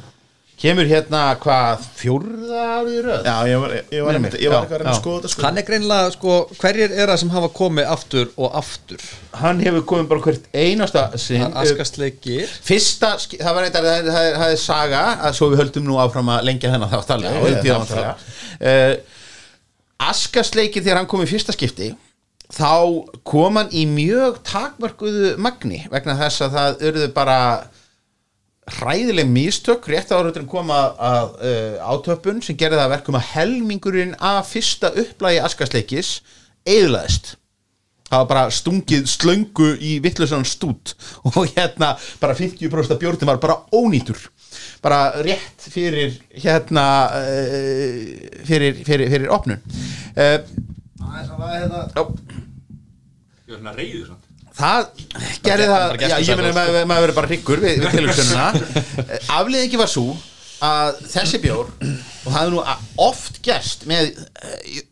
Kemur hérna hvað fjórða árið röð? Já, ég var, ég var, Nei, ég var já, eitthvað að skoða þetta sko. Hann er greinlega, sko, hverjir er það sem hafa komið aftur og aftur? Hann hefur komið bara hvert einasta sinn. Askaslækir Fyrsta, það var eitthvað, það, það, það er saga að svo við höldum nú áfram að lengja já, já, já, uh, Askasleikir þegar hann kom í fyrsta skipti þá kom hann í mjög takmörkuðu magni vegna þess að það urðu bara hræðileg mistök rétt ára að koma að uh, átöpun sem gerði það að verkum að helmingurinn af fyrsta upplægi Askasleikis eðlaðist það var bara stungið slöngu í vittlusann stút og hérna bara 50% af bjórnum var bara ónýtur. Bara rétt fyrir hérna uh, fyrir, fyrir, fyrir opnun. Uh, já, Ég er svona reyður samt það gerði það gestur já, ég sagði meina það, maður maður verður bara hryggur við, við tilhugsununa afliðingi var svo að þessi bjór og það hefði nú oft gerst með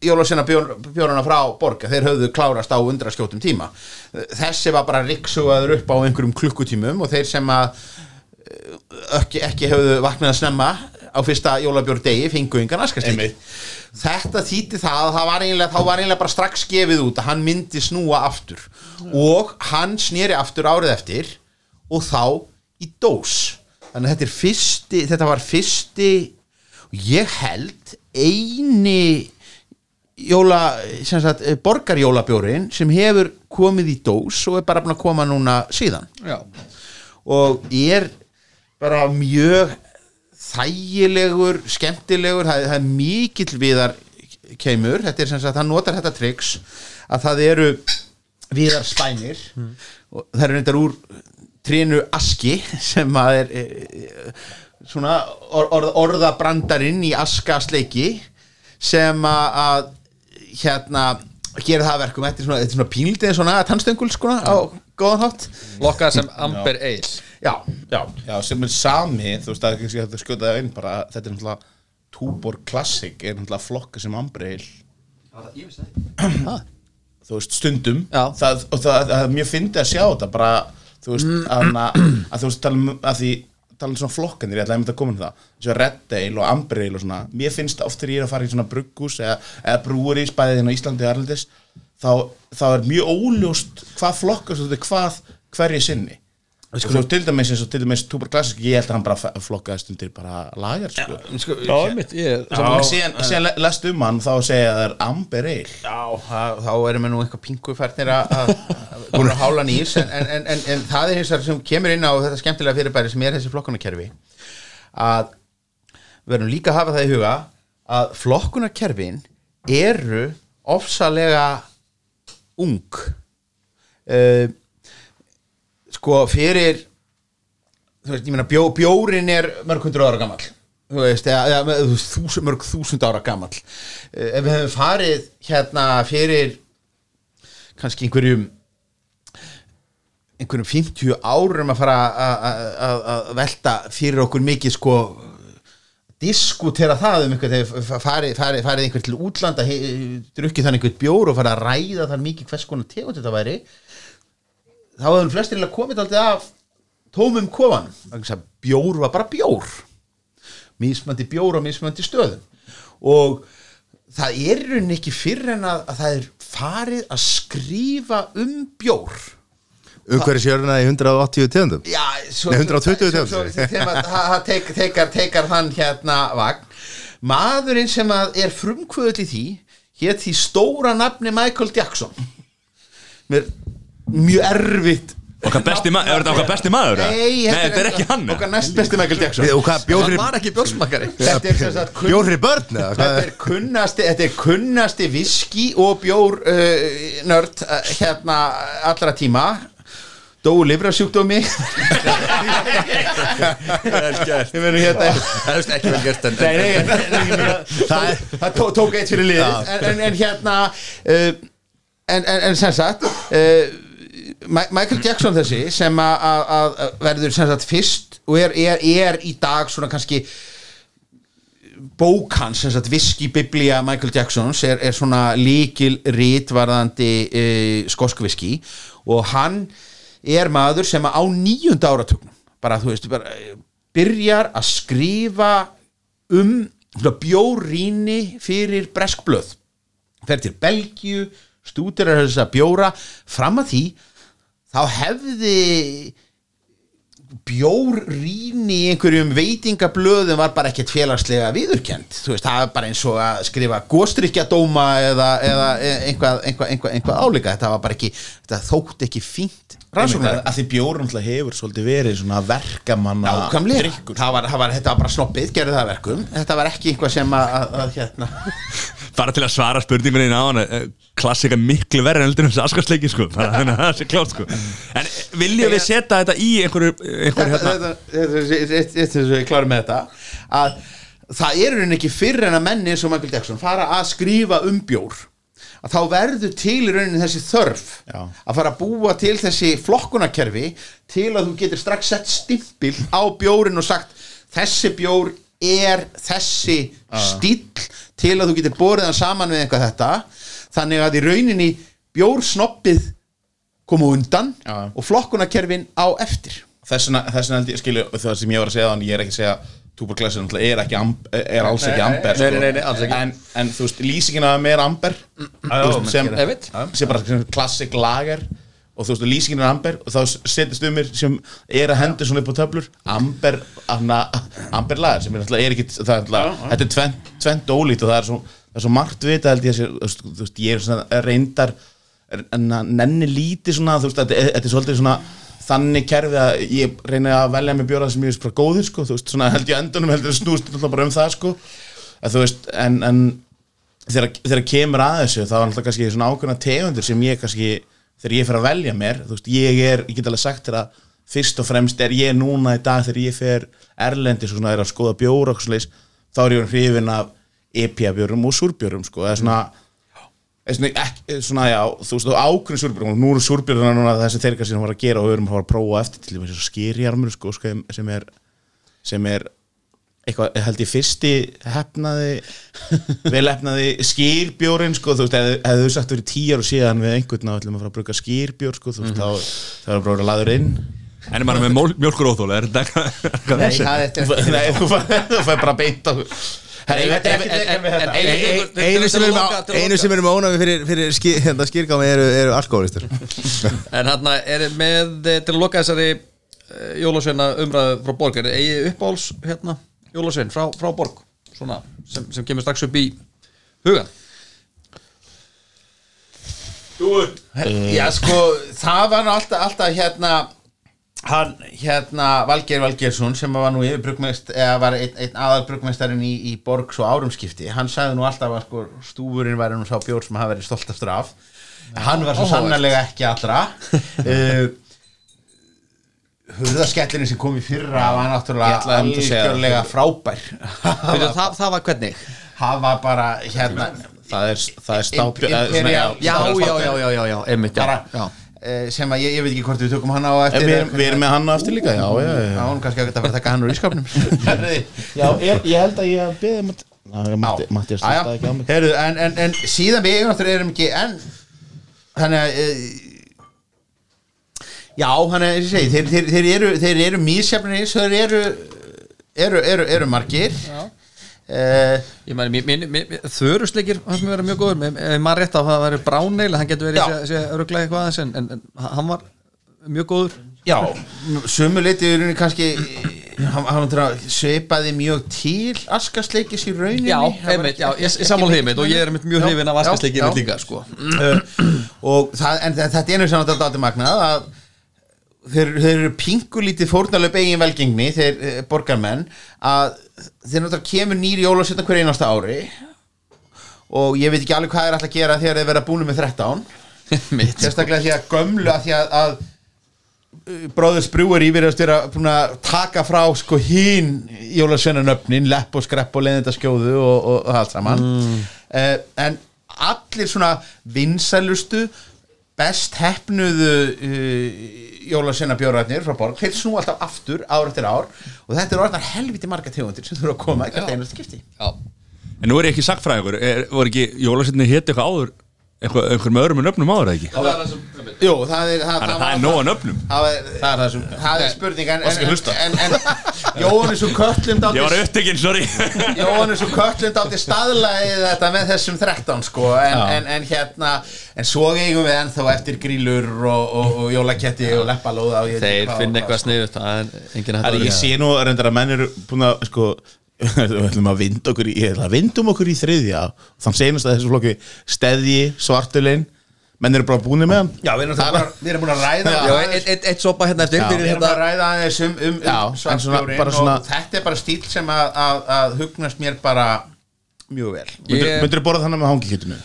jólasina bjóruna frá borga þeir höfðu klárast á undraskjótum tíma. Þessi var bara riksugaður upp á einhverjum klukkutímum og þeir sem að eh, ekki, ekki höfðu vaknað að snemma á fyrsta jólabjór degi fengu yngan askastími þetta þýtti það að það var eiginlega, þá var eiginlega bara strax gefið út að hann myndi snúa aftur. Og hann snýri aftur árið eftir og þá í dós. Þannig að þetta er fyrsti þetta var fyrsti ég held eini jóla, sem sagt, eh, borgarjólabjórin sem hefur komið í dós og er bara að koma núna síðan. Já. Og ég er bara mjög þægilegur, skemmtilegur það, það er mikill viðar keimur, þetta er sem sagt, hann notar þetta triks að það eru viðar spænir. Og það eru reyndar úr trénu aski sem að er e, e, svona or, orð, orðabrandarinn í askasleiki sem að, hérna gera það að verkum. Þetta er svona, svona pínlítið svona tannstöngul sko á góðan hátt. Lokkað sem Amber Ale Já, já, Já, sem er sami, þú veist, það er kannski hægt að skjóta það inn bara, þetta er náttúrulega Túborg Classic er náttúrulega flokka sem Ambreil þú veist, stundum. Já. það, og það, það er mjög fyndið að sjá þetta bara, þú veist, að, að þú veist, tala um að því tala um svona flokkanir, ég ætla að mynda að koma um það. Svo Red Ale og Amber Ale og svona. Mér finnst oft þegar ég er að fara í svona brugghús eða, eða brúur í spæðin á Íslandi og Erlendis þá, þá er mjög óljóst hvað flokkast þetta er hvað hverju sinni og þú til dæmis eins og til dæmis Túborg Classic, ég held að hann bara flokkaðist undir bara lagar sko. sko, Já, mitt, ég og síðan, síðan le- lest um hann þá segja að það er Amber Ale. Já, það, þá erum við nú eitthvað pingufærnir að að- að búin að hála nýs en, en, en, en, en það er hins vegar sem kemur inn á þetta skemmtilega fyrirbæri sem er þessi flokkunarkerfi að við verðum líka að hafa það í huga að flokkunarkerfin eru ofsalega ung. Uh, sko fyrir þú veist, ég meina bjó, bjórin er mörg hundur ára gamall. Þú veist, eða, eða með- þú veist, þúsund, mörg þúsund ára gamall. Uh, ef við hefum farið hérna fyrir kannski einhverjum einhverjum 50 árum að fara að- velta fyrir okkur mikið sko diskutera það um einhvern þegar farið, farið, farið einhvern til útlanda drukkið þannig einhvern bjór og farið að ræða þannig mikið hvers konar tegund þetta væri þá hefur flestir komið aldrei af tómum að bjór var bara bjór. Mismandi bjór á mismandi stöðum. Og það er í rauninni ekki fyrir en að, að það er farið að skrifa um bjór. Umhverju sjörna í 180 tegundum? Nei, 120 svo, svo, tegundum. það tekar þann hérna vagn. Maðurinn sem er frumkvöðl í því hétt því stóra nafni Michael Jackson. Mér mjög erfitt Okkar besti maður, er þetta okkar besti maður? eða? Nei, Nei, þetta er ekki hann eða? Okkar næst besti Michael Jackson Og hvað, bjór Hann fyrir, var ekki bjórsmakari Þetta er sem sagt kunn- bjór fyrir börn eða? Þetta Hvað er kunnasti, þetta er kunnasti viski og bjór uh, nörd uh, hérna allra tíma Dóu lifrasjúkdómi Ég meni hérna Það er ekki vel gert en Nei, nei, nei, nei, ég meina, það, það tó, tók eitt fyrir liðið en, en, en hérna uh, en, en, en sem sagt uh, Michael Jackson þessi sem að- að að verður sem sagt fyrst og er, er, er í dag svona kannski bók hans, sem sagt Whisky Biblía Michael Jacksons er, er svona líkil rítvarðandi uh, skoskviski og hann er maður sem að á nýjunda áratugnum bara þú veist, bara, eh, byrjar að skrifa um bjórýni fyrir breskblöð fer til Belgíu stúderar þess að bjóra fram að því þá hefði bjórrýni í einhverjum veitingablöðum var bara ekkert félagslega viðurkend þú veist, það er bara eins og að skrifa góstrykjadóma eða, eða einhvað, einhvað, einhvað, einhvað álíka. Þetta var bara ekki, þetta þótt ekki fínt. Rannsóknar að því bjórum alltaf hefur svolítið verið svona verkamanna drykkur. það var, það var, þetta var bara snoppið, gerði það að verkum. Þetta var ekki einhvað sem að, að, að hérna Bara til að svara spurningunni á hann eh, Klassika miklu verri en heldur en þessi askarsleiki sko. Bara þannig að það sé klátt sko. En viljum við setja þetta í einhverju, einhverju Þetta, hérna þetta, þetta, þetta, þetta, ég klára með þetta að það er raunin ekki fyrr en að menni eins og Michael Jackson fara að skrifa um bjór. Að þá verður til í raunin þessi þörf Já. að fara að búa til þessi flokkunarkerfi til að þú getur strax sett stimpil á bjórin og sagt þessi bjór er þessi stíll til að þú getur borið hann saman við eitthvað þetta þannig að í rauninni bjórsnoppið koma undan Já. og flokkunarkerfin á eftir þess vegna þess vegna held ég skilju það sem ég var að segja þannig ég er ekki að segja Túborglassin er, ekki amb, er alls ekki amber nei, sko. nei, nei, alls ekki. en, en þú veist, lýsingin af mér amber þú veist, sem, veit. sem bara sem klassik lager og þú veist, lýsingin er amber og þá setjast um mér sem er að hendur svona upp á töflur. Amber, anna, amber lager sem er alltaf, er ekki, það er alltaf þetta er tvent, tvent ólít og það er svo, það er svo margt vita held ég að sé, þú veist, ég er svona reyndar en að nenni lítið svona, þú veist, þetta er, þetta er svolítið svona þannig kerfi að ég reyni að velja mig bjóra sem ég veist bara góðir sko, þú veist, svona held ég endunum heldur snúst alltaf bara um það sko. Að þú veist, en, en þegar, þegar kemur að þessu þá er alltaf kannski svona ákveðna tegundir sem ég kannski þegar ég fer að velja mér, veist, ég er ég get alveg sagt þér að fyrst og fremst er ég núna í dag þegar ég fer erlendis og svona er að skoða bjóra leis, þá er ég hrifin af EPA bjórum og súrbjórum sko, eða svona svona, ekki, svona já, þú veist, þú ákveðin súrbjörn nú eru súrbjörn núna þessi þeirka sem var að gera og við erum að að prófa eftir til þess að skýrjarmur sko, sem er sem er eitthvað, held ég fyrsti hefnaði vel hefnaði skýrbjórin sko, þú veist, hefðu hef þú sagt verið tíjar og síðan við einhvern veginn að fara að bruka skýrbjór sko, þú veist, þá, þá er bara að laður inn. En er maður með mjölkuróþóla, er þetta eitthvað Nei, það er eftir Nei, þú fær, bara Þetta er þetta. Ein- ein- Einu sem eru með, ónæmi fyrir, hérna, skýrgámi eru, alkoholistur En hann er með eh, til að loka þessari uh, jólasveina umræðu frá borg er eigi uppáhalds hérna jólasvein frá, frá borg svona, sem, sem kemur strax upp í hugan Já, sko, það var nú alltaf, alltaf hérna hann, hérna, Valgeir Valgeirsson sem var nú yfirbrugmest eða var einn, einn aðal brugmestarinn í, í borg svo árumskipti, hann sagði nú alltaf að sko, stúfurinn væri nú sá bjór sem hafa verið stoltastur af. Hann var svo sannarlega ekki allra. Uh, hurðaskellinu sem kom í fyrra var náttúrulega að það. algjörlega frábær. Veitu, það, það var hvernig? Það var bara hérna Það er, það er stábjörn Imperial- já, já, já, já, já, já, einmitt, já, bara, já. eh, sem að ég, ég veit ekki hvort við tökum hann á En eftir við, erum- við erum með hann á eftir líka, já, já, já. Já, hún kannski að geta að fara að taka hann úr ískapnum Já, ég, ég held að ég hef beðið Matti, Matti, Matti er stætt ekki á mig. En, en, en síðan við erum ekki en þannig að e, já, þannig að ég segi þeir, þeir, þeir eru, þeir eru mísjafnir eins og þeir eru eru, eru, eru margir. Uh, Ég mér, þörusleikir hans mér vera mjög góður, ef maður rétt á að það væri bráneil, hann getur verið Já. að segja öruglega eitthvað aðeins en, en, en hann var mjög góður. Já, sömu leiti er kannski hann, hann svipaði mjög til askasleikis í rauninni. Já, ekki- já, ég, ég sammála einmitt og ég er mjög Já, hrifin af já, vaskasleikir já. mitt líka, sko. Uh, og það, en þetta er einu sem þetta dátir magnað að þeir, þeir eru pingulítið fórnalöp eigin velgengni þeir uh, borgarmenn að þeir náttúrulega kemur nýri jólasetna hver einasta ári og ég veit ekki alveg hvað er alltaf að gera þegar þeir vera búinu með 13 Mitt, sérstaklega því að gömlu að því að, að bróður sprúur vera búin að taka frá sko hín jólasveinanöfnin, lepp og skrepp og leiðindaskjóðu og, og, og allt saman. Mm. en allir svona vinsælustu best hefnuðu uh, jólasveinabjórarnir frá borg, þeir snú alltaf aftur ár eftir ár og þetta er orðnar helviti marga tegundir sem þurfa að koma eitthvað einast skipti. Já. En nú er ég ekki sagfræðingur, var ekki jólasetni hétt eitthvað áður eitthvað, einhver með öðrum en nöfnum áður eða ekki? Jú, það er það, Þannig að það er nöfnum. Það er, Það er það sem það er spurning en, en, að en, en, en Jóhannes og Köllum Ég var upptekinn, sorry. Jóhannes og Köllund átti staðlaði þetta með þessum 13 sko en, Já. en, en hérna en svo eigum við ennþá eftir grílur og, og, og jólaketti og leppalóða og veit ekki Þeir finna hvað, eitthvað sniðut Það er enginn hægt Það að er ég sé nú reyndar að menn eru búin að sko við ætlum að vinda okkur í, ég ætla að vindum okkur í þriðja. Þann senast að þessu flokki steðji, svartulinn menn eru bara búin með hann. Já, við erum, bara, við erum búin að ræða eitt, eitt, eitt sopa hérna eftir Við erum hérna að ræða aðeins um, um, Já, um en svona- og þetta er bara stíl sem að, að, að hugnast mér bara mjög vel. Myndir, Ég- myndir borða þannig með hangikjötinu?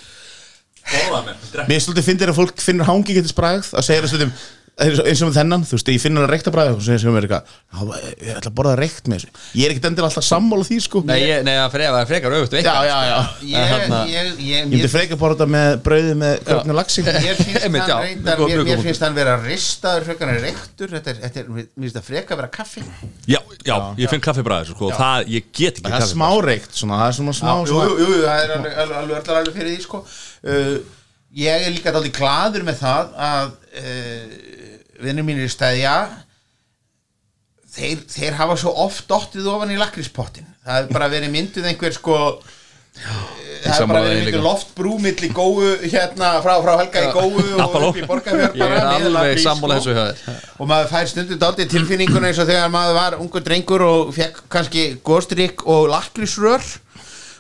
Mér er svolítið fyndir að fólk finnur hangikjötisbragð að segja stundum eins og- eins og með þennan, þú veist, ég finnur að reykta bragð og sem sem er eitthvað, "Já, ég ætla að borða reykt með þessu. Ég er ekkert endilega alltaf sammála því sko. Nei, ég, nei, það frekar, það frekar auðvitað Já, já, já. Ég, Hérna- ég, ég, Ég myndi frekar borða með brauði með köknu laxi. Mér finnst hann hann vera ristaður frekar en reyktur. Þetta er, þetta er, mér finnst það frekar vera kaffi. Já, já, ég finn kaffibræður sko, það, ég get ekki Það er smá reykt, svona, er er alveg, alveg, alveg, alveg, alveg sko. uh, ég er líka dálítið gladur með það að uh, vinnur mínir í stæðja þeir, þeir hafa svo oft dottið ofan í lakríspottin það hefur bara verið mynduð einhver sko það hefur bara verið mynduð líka. loftbrú milli góu hérna frá, frá Helga í góu og upp í er sammála sko. og maður fær stundum dálítið tilfinninguna eins og þegar maður var ungur drengur og fekk kannski góðstrykk og lakrísrör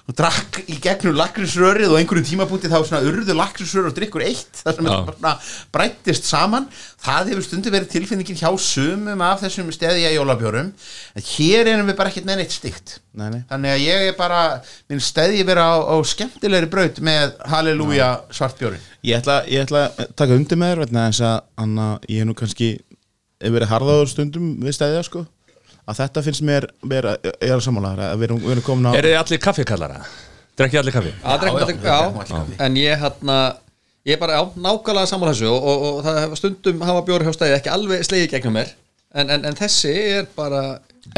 og drakk í gegnum lakrísrörið og einhverjum tímapunkti þá svona urðu lakrísrör og drikkur eitt það sem þetta bara brættist saman. Það hefur stundum verið tilfinningin hjá sumum af þessum steðja jólabjórum en hér erum við bara ekkert með neitt stygt Nei, nei. þannig að ég er bara minn steðji vera á, á skemmtilegri braut með Halleluja svartbjórin Ég ætla, ég ætla að taka undir með þér vegna þess að Anna, ég hef nú kannski verið harðaður stundum við stæðja sko að þetta finnst mér vera, ég er að sammála þér að við erum, erum komin á Er þið allir kaffikallara? Drekki allir kaffi? Já, drekkum allir já, kaffi. en ég hérna ég er bara, já, nákvæmlega sammála þessu og, og, og það stundum hafa bjóri hjá stæði ekki alveg slegið gegnum mér. En, en, en þessi er bara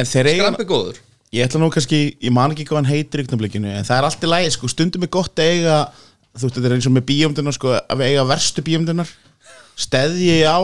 skrampi góður. Ég ætla nú kannski, ég man ekki hvað hann heitir í augnablikinu En það er allt í lagi, sko, stundum er gott að eiga Þú veist, þetta er eins og með bíómyndunar, sko Að eiga verstu bíómyndunar Steðji á,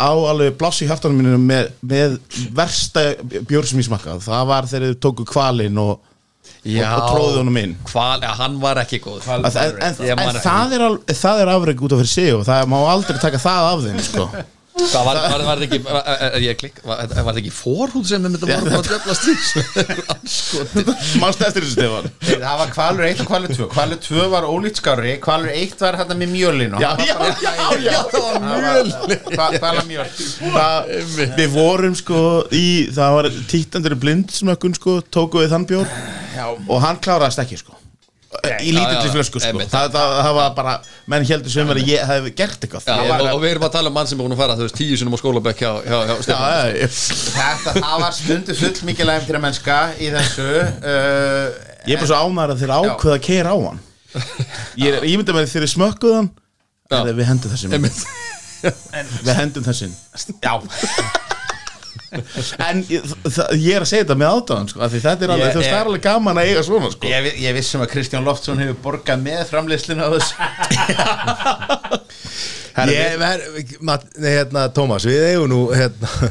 á alveg Bláss í hjartanum mínum með, með Versta bjór sem ég smakkað Það var þegar þau tóku kvalinn og, og, og tróðu honum inn. Hval, ja, hann var ekki góð en, en, en eftir það er, er afreg út af fyrir sig og það má aldrei taka það af þeim sko. Hvað var, var, var þetta ekki er, klikk, var, þetta ekki fórhúð sem við myndum að djöflast í Mást eftir þessu Stefán? Það var kvalur 1 og kvalur 2 Kvalur 2 var ólít skári Kvalur 1 var hérna með mjölin Já, já, já, það var mjöl Kvala mjöl? Það, Við vorum sko í Það var títandur blindsmökkun sko Tóku við þann bjór Já. Og hann kláraðist ekki sko Í lítilli flösku sko. Einmitt. það, það, það var bara Menn heldur sem að ég hef gert eitthvað. Já, og, var- og við erum að tala um mann sem er búin að fara þú veist, tíu sinum á skólabekk hjá, hjá, hjá Já, Stefán. já, já. Þetta, það var stundu full mikið lægum að mennska í þessu uh, Ég er bara svo ánæður að þeir ákveða að keira á hann. Ég, er- ég myndi með þeir smökkuð hann Já. Eða við hendum þessum Einmitt. Við hendum þessum Já, En ég, er að segja þetta með átáðan sko, þetta er alveg, þú veist, það er alveg gaman að eiga svona sko. ég, ég vissum að Kristján Loftsson hefur borgað með framleyslinu á þessu Ég, ver, mat, nei, hérna, Tómas, við eigum nú hérna,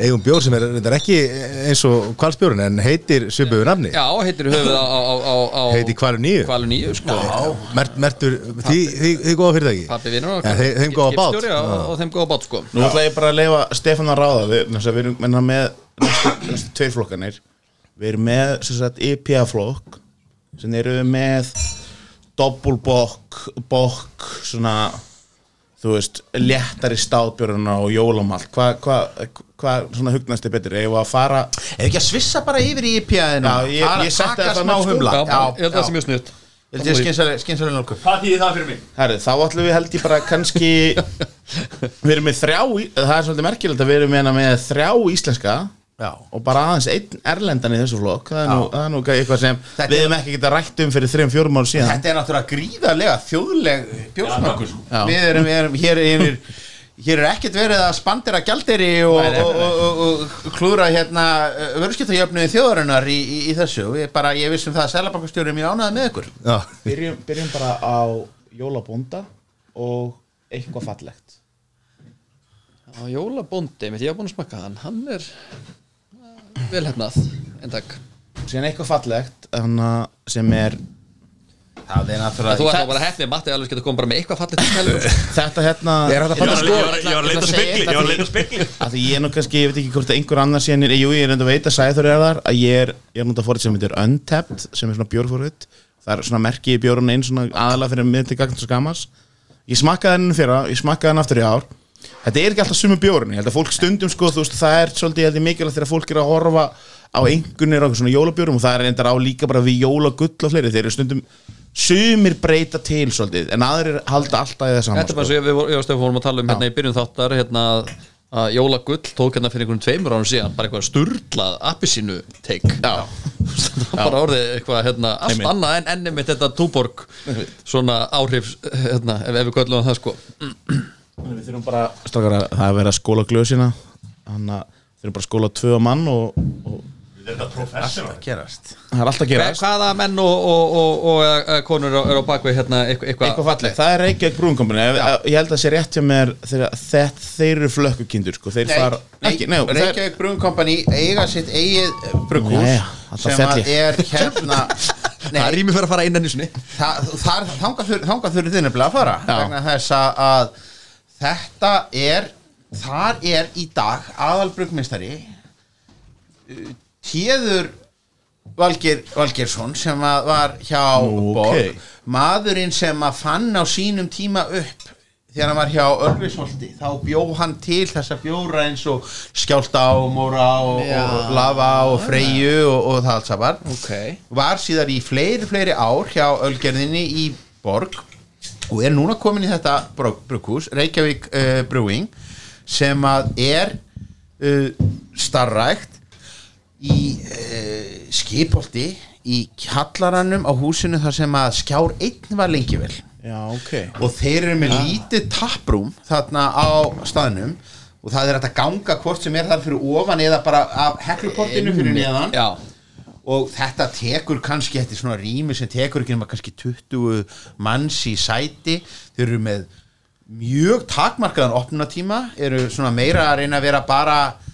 eigum bjór sem er reyndar ekki eins og kvalsbjórun en heitir svipuðu nafni? Já, heitir höfuð á, á, á, á heitir kvalur nýju Kvalu nýju sko. Mert, Mertur, því, því, því góða fyrir það ekki Pappi vinnur Ja, þeim, þeim góða bát. Skipstjóri og, og þeim góða bát sko. Nú ætla ég bara að leifa Stefán að ráða. Við, að við erum með næstu, tveir flokkanir Við erum með sem sagt, IPA flokk sem eru við með doppelbokk bokk svona þú veist, léttari stáðbjöruna og jólamalt. Hvað hva, hva, svona hugnast er betur? Eða að fara Er ekki að svissa bara yfir í IPA-inu Já, ég- ég setti það smá sko. humla. Já, Já, ég held að það sé mjög snutt skynsalega nálgur Hvað þýðir það fyrir mig? Herri, þá ætlum við held ég bara kannski við erum með þrjá það er svolítið merkilegt að við erum með, með þrjá íslenska Já. og bara aðeins einn erlendan í þessu flokk. Það er nú, það er nú eitthvað sem Þetta við hefum ekki getað rætt um fyrir þreim fjórum ára síðan. Þetta er náttúrulega gríðarlega þjóðleg bjórsmakkur Já. Við erum, við erum hér, hér, hér er ekkert verið að spandera gjalderi og, og, og, og, og klúra hérna vörskiptajöfnuði þjóðarinnar í, í, í þessu. Ég, bara, ég vissum það að Sælabankastjóri er mjög ánægði með ykkur. Já, byrjum, byrjum bara á jólabónda og eitthvað fallegt. Já, Jólabóndi, mitt ég var búin að smakka hann. Hann er uh, vel hefnað. En takk. Síðan eitthvað fallegt sem er Það er Þú náttúrulega ert þá bara hefnið, Matti alveg getur komið bara með eitthvað fallið til þetta hérna er Ég var að- að- að leita spekli Ég var að leita að því ég er nú kannski, ég veit ekki hvort einhver annar síðan er, jú, ég er enda að veita Sæður er þar, að ég er, ég er náttúrulega fórið sem heitir Untapped, sem er svona bjórfórið það er svona merki í bjórun einn svona aðalega fyrir mitt til gagn og skamas ég smakkaði henni fyrra, ég smakkaði henni aftur í ár. Þetta er ekki alltaf sumu bjórun ég held að fólk stundum sko, þú veist, það er svolítið ég held ég mikilvægt þegar fólk er að horfa á einhvernir á svona jólabjórum og það er reyndar á líka bara við jólagull og fleiri, þeir eru stundum sumir breyta til svolítið en aðrir halda alltaf í það saman Þetta er bara svo ég, við, ég Stefán vorum að tala um hérna í byrjun þáttar hérna að- að Jóla Gull tók hérna fyrir einhvern tveimur árum síðan bara eitthvað sturlað appisínu teik Já. bara orðið eitthvað hérna allt annað en ennum mitt þetta túborg svona áhrif hérna ef, ef við köllum það sko. Við þurfum bara, strákar, að það er verið að skóla glösina Þannig að við þurfum bara að skóla tvö mann og, og það er alltaf að Hva, gera hvaða menn og, og, og, og konur er á bakvið hérna eitthvað, Eitthvað? Fallegt, það er Reykjavík brúnkompani Ég held að það sé rétt hjá mér þegar þeir eru flökkukindur sko. Þeir fara, ekki, nei, þeir, Reykjavík Brewing Company eiga sitt eigið þetta sem fell að ég. er hérna Það Nei, rými fyrir að fara inn enn í sinni. Það, þar, þangað þurfi þangað þurfi þið nefnilega að fara vegna þess að- að þetta er þar er í dag aðalbrugmistari Téður Valgir Valgirsson sem var hjá Nú, Borg ok. maðurinn sem að fann á sínum tíma upp þegar hann var hjá Ölvisholti þá bjó hann til þessa bjóra eins og skjálta og móra og, Já. og lava og freyju og, og það allt saman Ok var síðan í fleiri, fleiri ár hjá Ölgerðinni í Borg og er núna komin í þetta brugghús, Reykjavík uh, Brewing sem að er uh, starrækt í uh, skipolti í kjallaranum á húsinu þar sem að skjár einn var lengi vel. Já, ok. Og þeir eru með lítið taprúm þarna á staðnum og það er að ganga hvort sem er þar fyrir ofan eða bara af hekluportinu fyrir neðan. Já, og þetta tekur kannski þetta er svona rými sem tekur ekki nema kannski 20 manns í sæti. Þeir eru með mjög takmarkaðan opnunatíma eru svona meira að reyna að vera bara eh,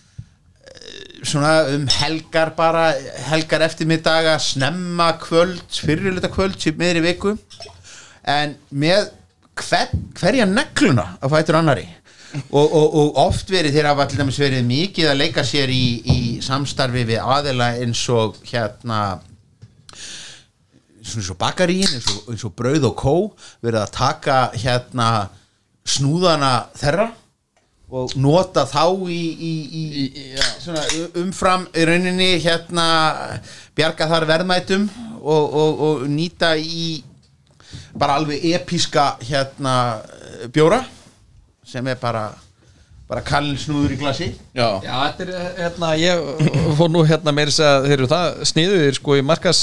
svona um helgar bara helgar eftirmiddaga snemma kvöld, fyrirluta kvöld sem meðri viku. En með hver, hverja negluna að fætur annari og, og, og oft verið þeir hafa til dæmis verið mikið að leika sér í, í samstarfi við aðila eins og hérna eins og bakaríin eins og, eins og brauð og kó verið að taka hérna snúðana þeirra og nota þá í, í, í, svona umfram í rauninni hérna bjarga þar verðmætum og, og, og nýta í bara alveg episka hérna bjóra sem er bara bara kallin snúður í glasi. Já, þetta er hérna, ég fór nú hérna meira þess að þeir eru það sniðuðir sko í markas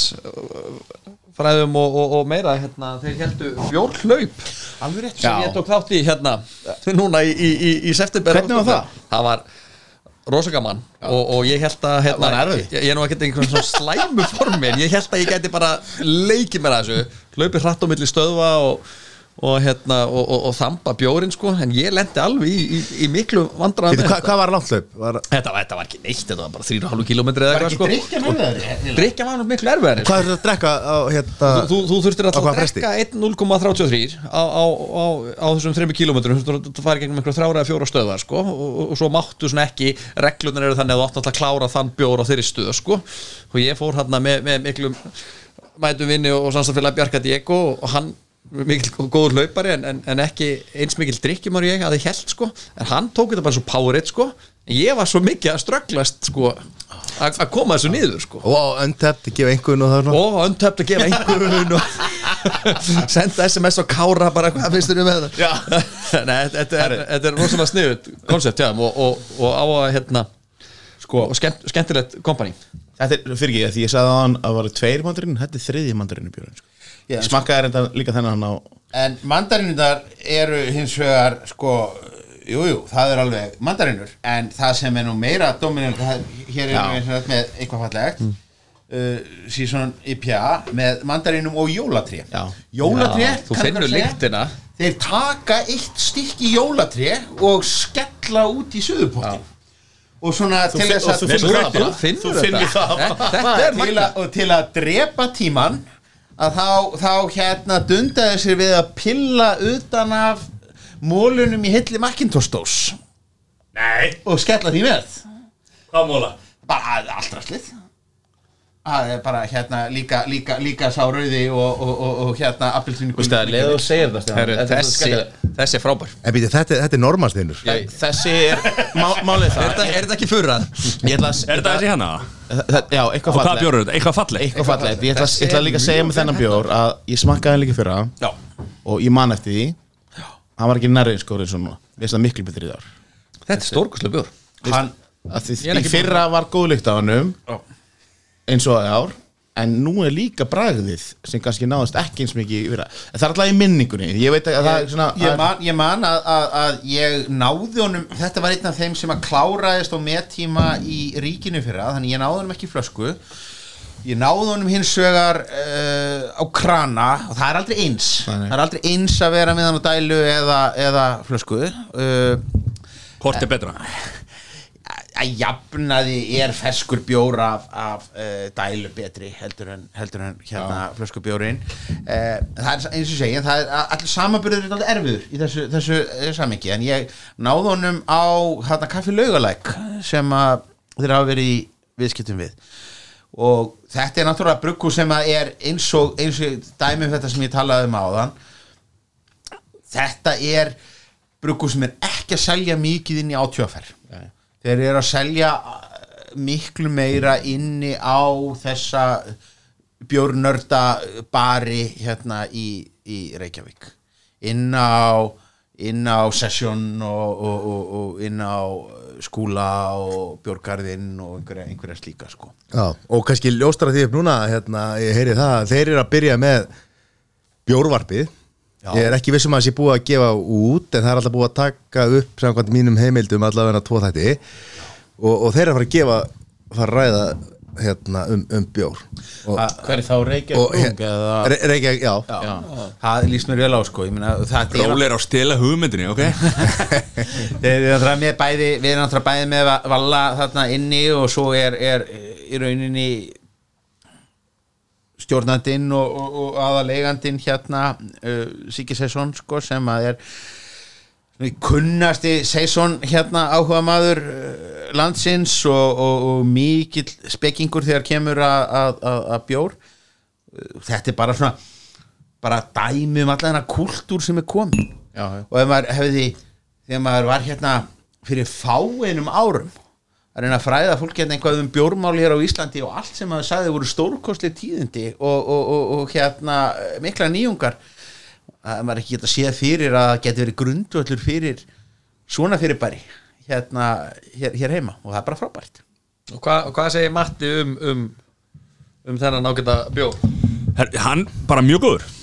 fræðum og, og, og meira hérna, þeir heldu fjórhlaup. Alveg rétt. Sem ég tók þátt í hérna núna í, í, í, í september. Hvernig var það? Það var rosagaman og, og ég held að hérna, Var erfitt? ég, ég er nú ekki einhvern svona slæmu formi en ég held að ég gæti bara leikið mér að þessu. Hlaupið hratt á milli stöðva og, og hérna og, og, og þamba bjórin sko en ég lendi alveg í, í, í miklu vandræðum Býtu, með hva, Hvað var langt hlaup? Var, Þetta, var- þetta var ekki neitt, þetta var bara 3,5 km eða var ekki sko. drikja með þeir Drykja var miklu erfiðari hvað er þetta að drekka á hérna Þú, þú, þú þurftir Á alltaf hvaða að drekka 1,033 á, á, á, á þessum 3 km þú þurftir að fara gegnum einhverja þrjára eða fjóra stöðar sko, og, og, og svo máttu svona ekki reglunar eru þannig að þú átt að klára þann bjór á þeirri stöð sko. og ég fór hérna með, með miklum mætum vinni og samstafélag Bjarka Diego og hann mikil góður hlaupari en, en, en ekki eins mikil drikkjum ég að þið held sko. En hann tók þetta bara svo powerade sko. En ég var svo mikið að strögglast sko að að koma þessu niður sko. Og á untapped, gefa einhvern og það er og öntöpt að gefa einhverjum og senda sms og kára bara hvað finnst þér um með þetta Nei, þetta er, þetta er rosalega sniðut koncept og, og, og á að hérna sko, og skemmt, skemmtilegt kompani Þetta er fyrir ekki, því ég sagði á hann að það var tveir mandarinn, þetta er þriðji mandarinn í björn sko. Já, Ég smakkaði reynda líka þennan á en mandarinundar eru hins vegar sko, jújú, jú, það er alveg mandarinur, en það sem er nú meira dominant, hér er við sem sagt með eitthvað fallegt mm. uh, síðan IPA með mandarinum og jólatrí, Já, þú finnur lyktina. þeir taka eitt stykki jólatrí og skella út í suðupottin og svona til finn- þess og að þú finnur það bara. Þú finnur Þú þetta. Þetta- Þetta til að, og til að drepa tíman að þá, þá hérna dundaði sér við að pilla utan af mólunum í hilli Macintosh Nei. Og skella því með. Hvað móla? bara allt rastlið það er bara hérna líka, líka, líka sá rauði og, og, og, og hérna appelsinu Þú veist að leðu og segir það er svo þessi, þessi er frábær. En býtu, þetta, þetta er normansteinur Þessi er má, málið Er það. Þetta, er þetta ekki ætla að Er þetta þessi hérna? þetta Já, Og eitthvað hvað fallegt. bjór er þetta? Eitthvað fallegt? Eitthvað fallegt. Ég ætla, ég ætla líka að segja með þennan bjór að ég smakkaði hann líka fyrra. Já. Og ég man eftir því. Hann var ekki nærri eins góður eins og núna. Mér finnst það miklu betri í ár. Þetta er stórkostlega bjór. Hann, að því, Ég er í fyrra var góð lykt af hannum eins og í ár en nú er líka bragðið sem kannski náðast ekki eins mikið fyrra. En það er alltaf í minningunni. Ég veit að það er svona ég man, ég man að, að, að ég náði honum þetta var einn af þeim sem að kláraðist á mettíma í ríkinu fyrra þannig ég náði honum ekki flösku. Ég náði honum hins vegar uh, á krana og það er aldrei eins. Nei. það er aldrei eins að vera með hann á dælu eða, eða flösku. Uh, Hvort er betra? Að jafnaði er ferskur bjór af, af uh, dælu betri heldur en, heldur en hérna flösku bjórin uh, það er eins og segja það er allir samaburður er alveg erfiður í þessu, þessu uh, samingi en ég náði honum á hérna kaffi laugalæk sem að þeir hafa verið í viðskiptum við. Og þetta er náttúrulega bruggu sem að er eins og, eins og dæmi um þetta sem ég talaði um áðan. Þetta er bruggu sem er ekki að selja mikið inn í átjöfer þeir eru að selja uh, miklu meira inni á þessa bjórnörda bari hérna í, í Reykjavík. Inn á inn á session og, og, og, og inn á skúla og bjórgarðinn og einhverja, einhverja slíka sko. Já, og kannski ljóstra því upp núna hérna, ég heyri það, að þeir eru að byrja með bjórvarpið ég er ekki vissum að það sé búið að gefa út en það er alltaf búið að taka upp samkvæmt mínum heimildum allavega tvo þætti. Og, og þeir eru að fara að gefa fara að ræða hérna, um, um bjór. Og, Hver er þá Reykjavík Re- Reykjavík, já, Já, það líst mér vel á sko ég meina, það er Róli er á stela hugmyndinni, ok? Þeir eru náttúrulega með bæði við erum náttúrulega bæði með Va- Valla þarna inni og svo er, er í rauninni stjórnandinn og, og, og aðalegandinn hérna uh, Siggi Sesson sko sem að er kunnasti Sesson hérna áhuga maður uh, landsins og, og, og mikill spekkingur þegar kemur að, bjór Uh, þetta er bara svona bara dæmi um alla þennan kultúr sem er komin Já, já. og ef maður hefði þegar maður var hérna fyrir fáeinum árum að reyna að fræða fólk hérna eitthvað um bjórmál hér á Íslandi og allt sem maður sagði voru stórkostli tíðindi og, og, og, og hérna eh, mikla nýjungar. Að maður ekki geta séð fyrir að það geti verið grundvöllur fyrir svona fyrirbæri hérna hér, hér heima og það er bara frábært. Og hvað, hvað segir Matti um, um, um þennan ágæta bjór? Her, hann bara mjög góður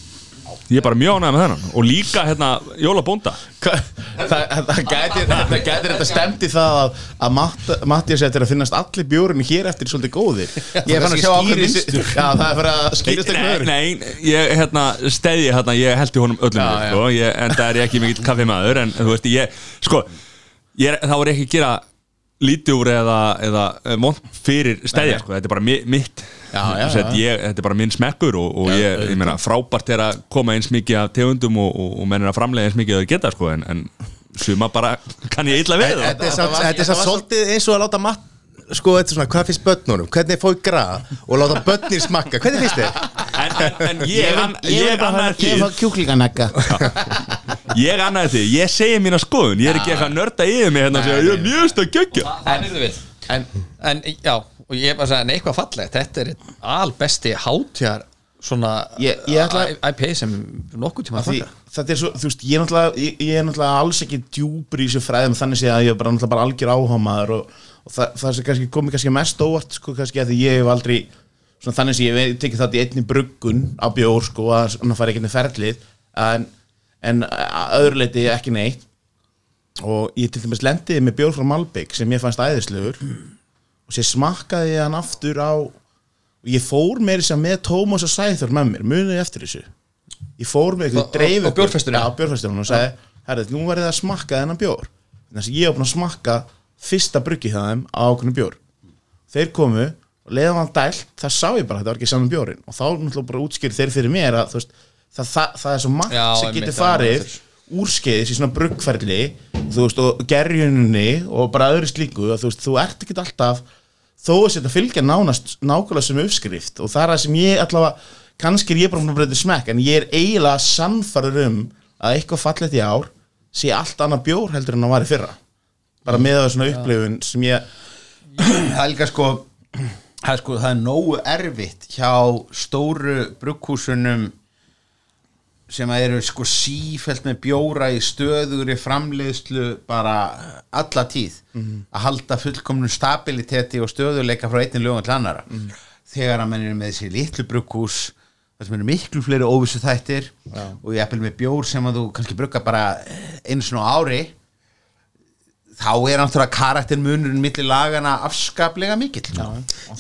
Ég er bara mjög ánægð með þennan. Og líka hérna Jóla Bónda það, það gæti það gæti þetta stemdi það að, að Matt, Mattias eftir að finnast allir bjórinu hér eftir svolítið góðir. Ég er fann að sjá ákveð það er fyrir að skýrast eitthvað öðru. nei, ég hérna stæði hérna, ég held í honum öllum Já, já, sko, ég, en það er ekki mikill kaffimaður en þú veist, ég, sko ég þá er ekki að gera lítið úr eða, eða vond fyrir stæðja, sko, þetta er bara mi, mitt. Já, já, já. Ég, þetta er bara minn smekkur og, og ég, ég meina, frábært er að koma eins mikið af tegundum og, og, og menn er að framlega eins mikið að þau geta, sko, en, en suma bara kann ég illa við það. Þetta er er svolítið eins og að láta mat sko, þetta er svona, hvað finnst börnunum? Hvernig fói graða og láta börnir smakka. Hvernig finnst þér? en, en, en ég, an, ég annaði því Ég fá kjúklinganegga Ég annaði því, ég segi mína skoðun Ég er ekki eitthvað að nörda yfir mig hérna og segja Ég er mjög stöð göggja En, en, en já, og ég er bara að segja, en eitthvað fallegt Þetta er albesti hátjar svona Ég- ég ætla- IPA sem nokkuð tíma Því, að þetta er svo, þú veist, ég er náttúrulega ég, ég er náttúrulega alls ekki djúpur í þessu fræðum þannig sé að ég er bara náttúrulega bara algjör áhámaður og, og það, það sem kannski komið kannski mest óvart sko kannski að því ég hef aldrei svona þannig sé ég hef tekið það í einni bruggun á bjór sko að hann fari ekki inn í ferlið en, en að öðru leiti ekki neitt. Og ég til dæmis lendiði með bjór frá Malbygg sem ég fannst æðislegur. Og sér smakkaði ég hann aftur á og ég fór þess að með Tómas og Sæþór með mér, munið eftir þessu? Ég fór með Á- eitthvað dreif á bjórfestunum og sagði, herrið, nú verðið að smakka þennan bjór. Þannig að ég búin að smakka fyrsta bruggi það þeim á ákveðnu bjór. Þeir komu og leiðum hann dælt. Það sá ég bara þetta var ekki saman bjórin og þá náttúrulega bara útskýri þeir fyrir mér að það, það, það er svo margt Já, sem getur það farið úrskeiðis í svona bruggferli þú veist, og gerjuninni og bara öðru slíku að þú veist, þú ert ekki alltaf þó að þetta fylgja nánast nákvæmlega sem uppskrift og það er það sem ég allavega kannski er ég bara búin að breyta smekk en ég er eiginlega sannfarður um að eitthvað fallegt í ár sé allt annað bjór heldur en að var í fyrra. Bara með það svona upplifun sem ég það líka sko það sko, það er nógu erfitt hjá stóru brugghúsunum sem að eru sko sífælt með bjóra í stöðugri framleiðslu bara alla tíð. Að halda fullkomnum stabiliteti og stöðuleika frá einnig lögum til annara þegar að menn eru með þessi litlu brugghús þar sem eru miklu fleiri óvissu þættir og ég eppil með bjór sem að þú kannski brugga bara einu svona á ári þá er náttúrulega karaktermunurinn milli lagana afskaplega mikill. Já.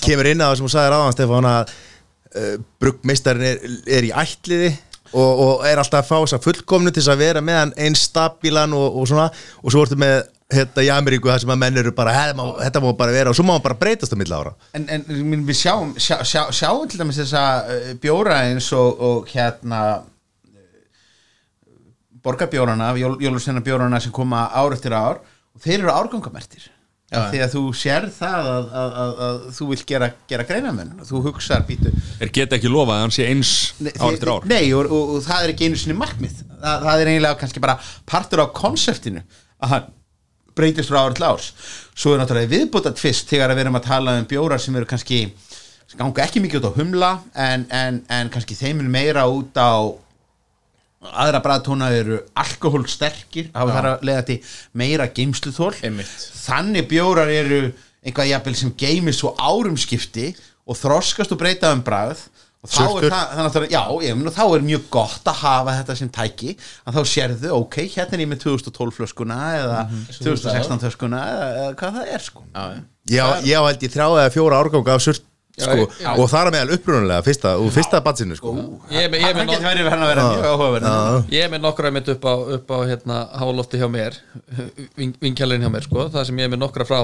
kemur inn á það sem þú sagðir áðan Stefán að uh, bruggmeistarinn er, er í ætliði og, og er alltaf að fá þess að fullkomnu til þess að vera með hann eins stabílan og, og svona. Og svo ertu með hérna í Ameríku það sem að menn eru bara "Hey, má, þetta má bara vera. Og svo má hann bara breytast á milli ára. En, en við sjáum sjá, sjá, sjáum til dæmis þessa uh, bjóra eins og, og hérna borgarbjórana, jólusenna bjórana sem koma ár eftir ár. Og þeir eru árgangamertir því að þú sér það að, að, að, að þú vilt gera, gera greinamenn þú hugsar býtu Er geta ekki lofað að hann sé eins ár eftir ár? Nei, og, og, og það er ekki einu sinni markmið. Það, það er eiginlega kannski bara partur á konseptinu að hann breytist frá árið til árs. Svo er náttúrulega viðbúta tvist þegar við erum að tala um bjórar sem eru kannski sem ganga ekki mikið út á humla en, en, en kannski þeim er meira út á aðra bræðtóna eru alkohólsterkir hafa þar að leiða til meira geimsluþól þannig bjórar eru eitthvað jafnvel sem geimir svo árum skipti og þroskast og breyta um bræð og þá Sultur. er það, þannig að já, ég meina, þá er mjög gott að hafa þetta sem tæki. Að þá sérðu, ok, hérna er ég með 2012 flöskuna eða 2016 flöskuna eða, eða hvað það er sko. Já, já. Já, ég held ég þrjá eða fjóra árganga af surt sko, já. og það er meðal upprunalega fyrsta, úr fyrsta batsinu sko. Ég er með, að mjög nokkra mitt upp á, upp á hérna, hálófti hjá mér vinkjælinn hjá mér sko, það sem ég er með nokkra frá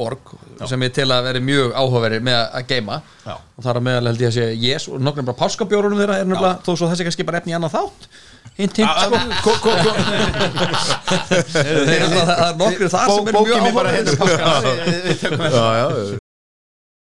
borg sem ég til að vera mjög áhugaveri með að geima Já. og það er að meðal held ég að sé yes og nokkrum bara páskabjórunum þeirra er nefnilega þó svo þessi ekki að skipa efni í annað þátt. Hint hint. Sko það það er nokkur þar sem mjög er bara áhugaverið hérna við- tökum Já, já,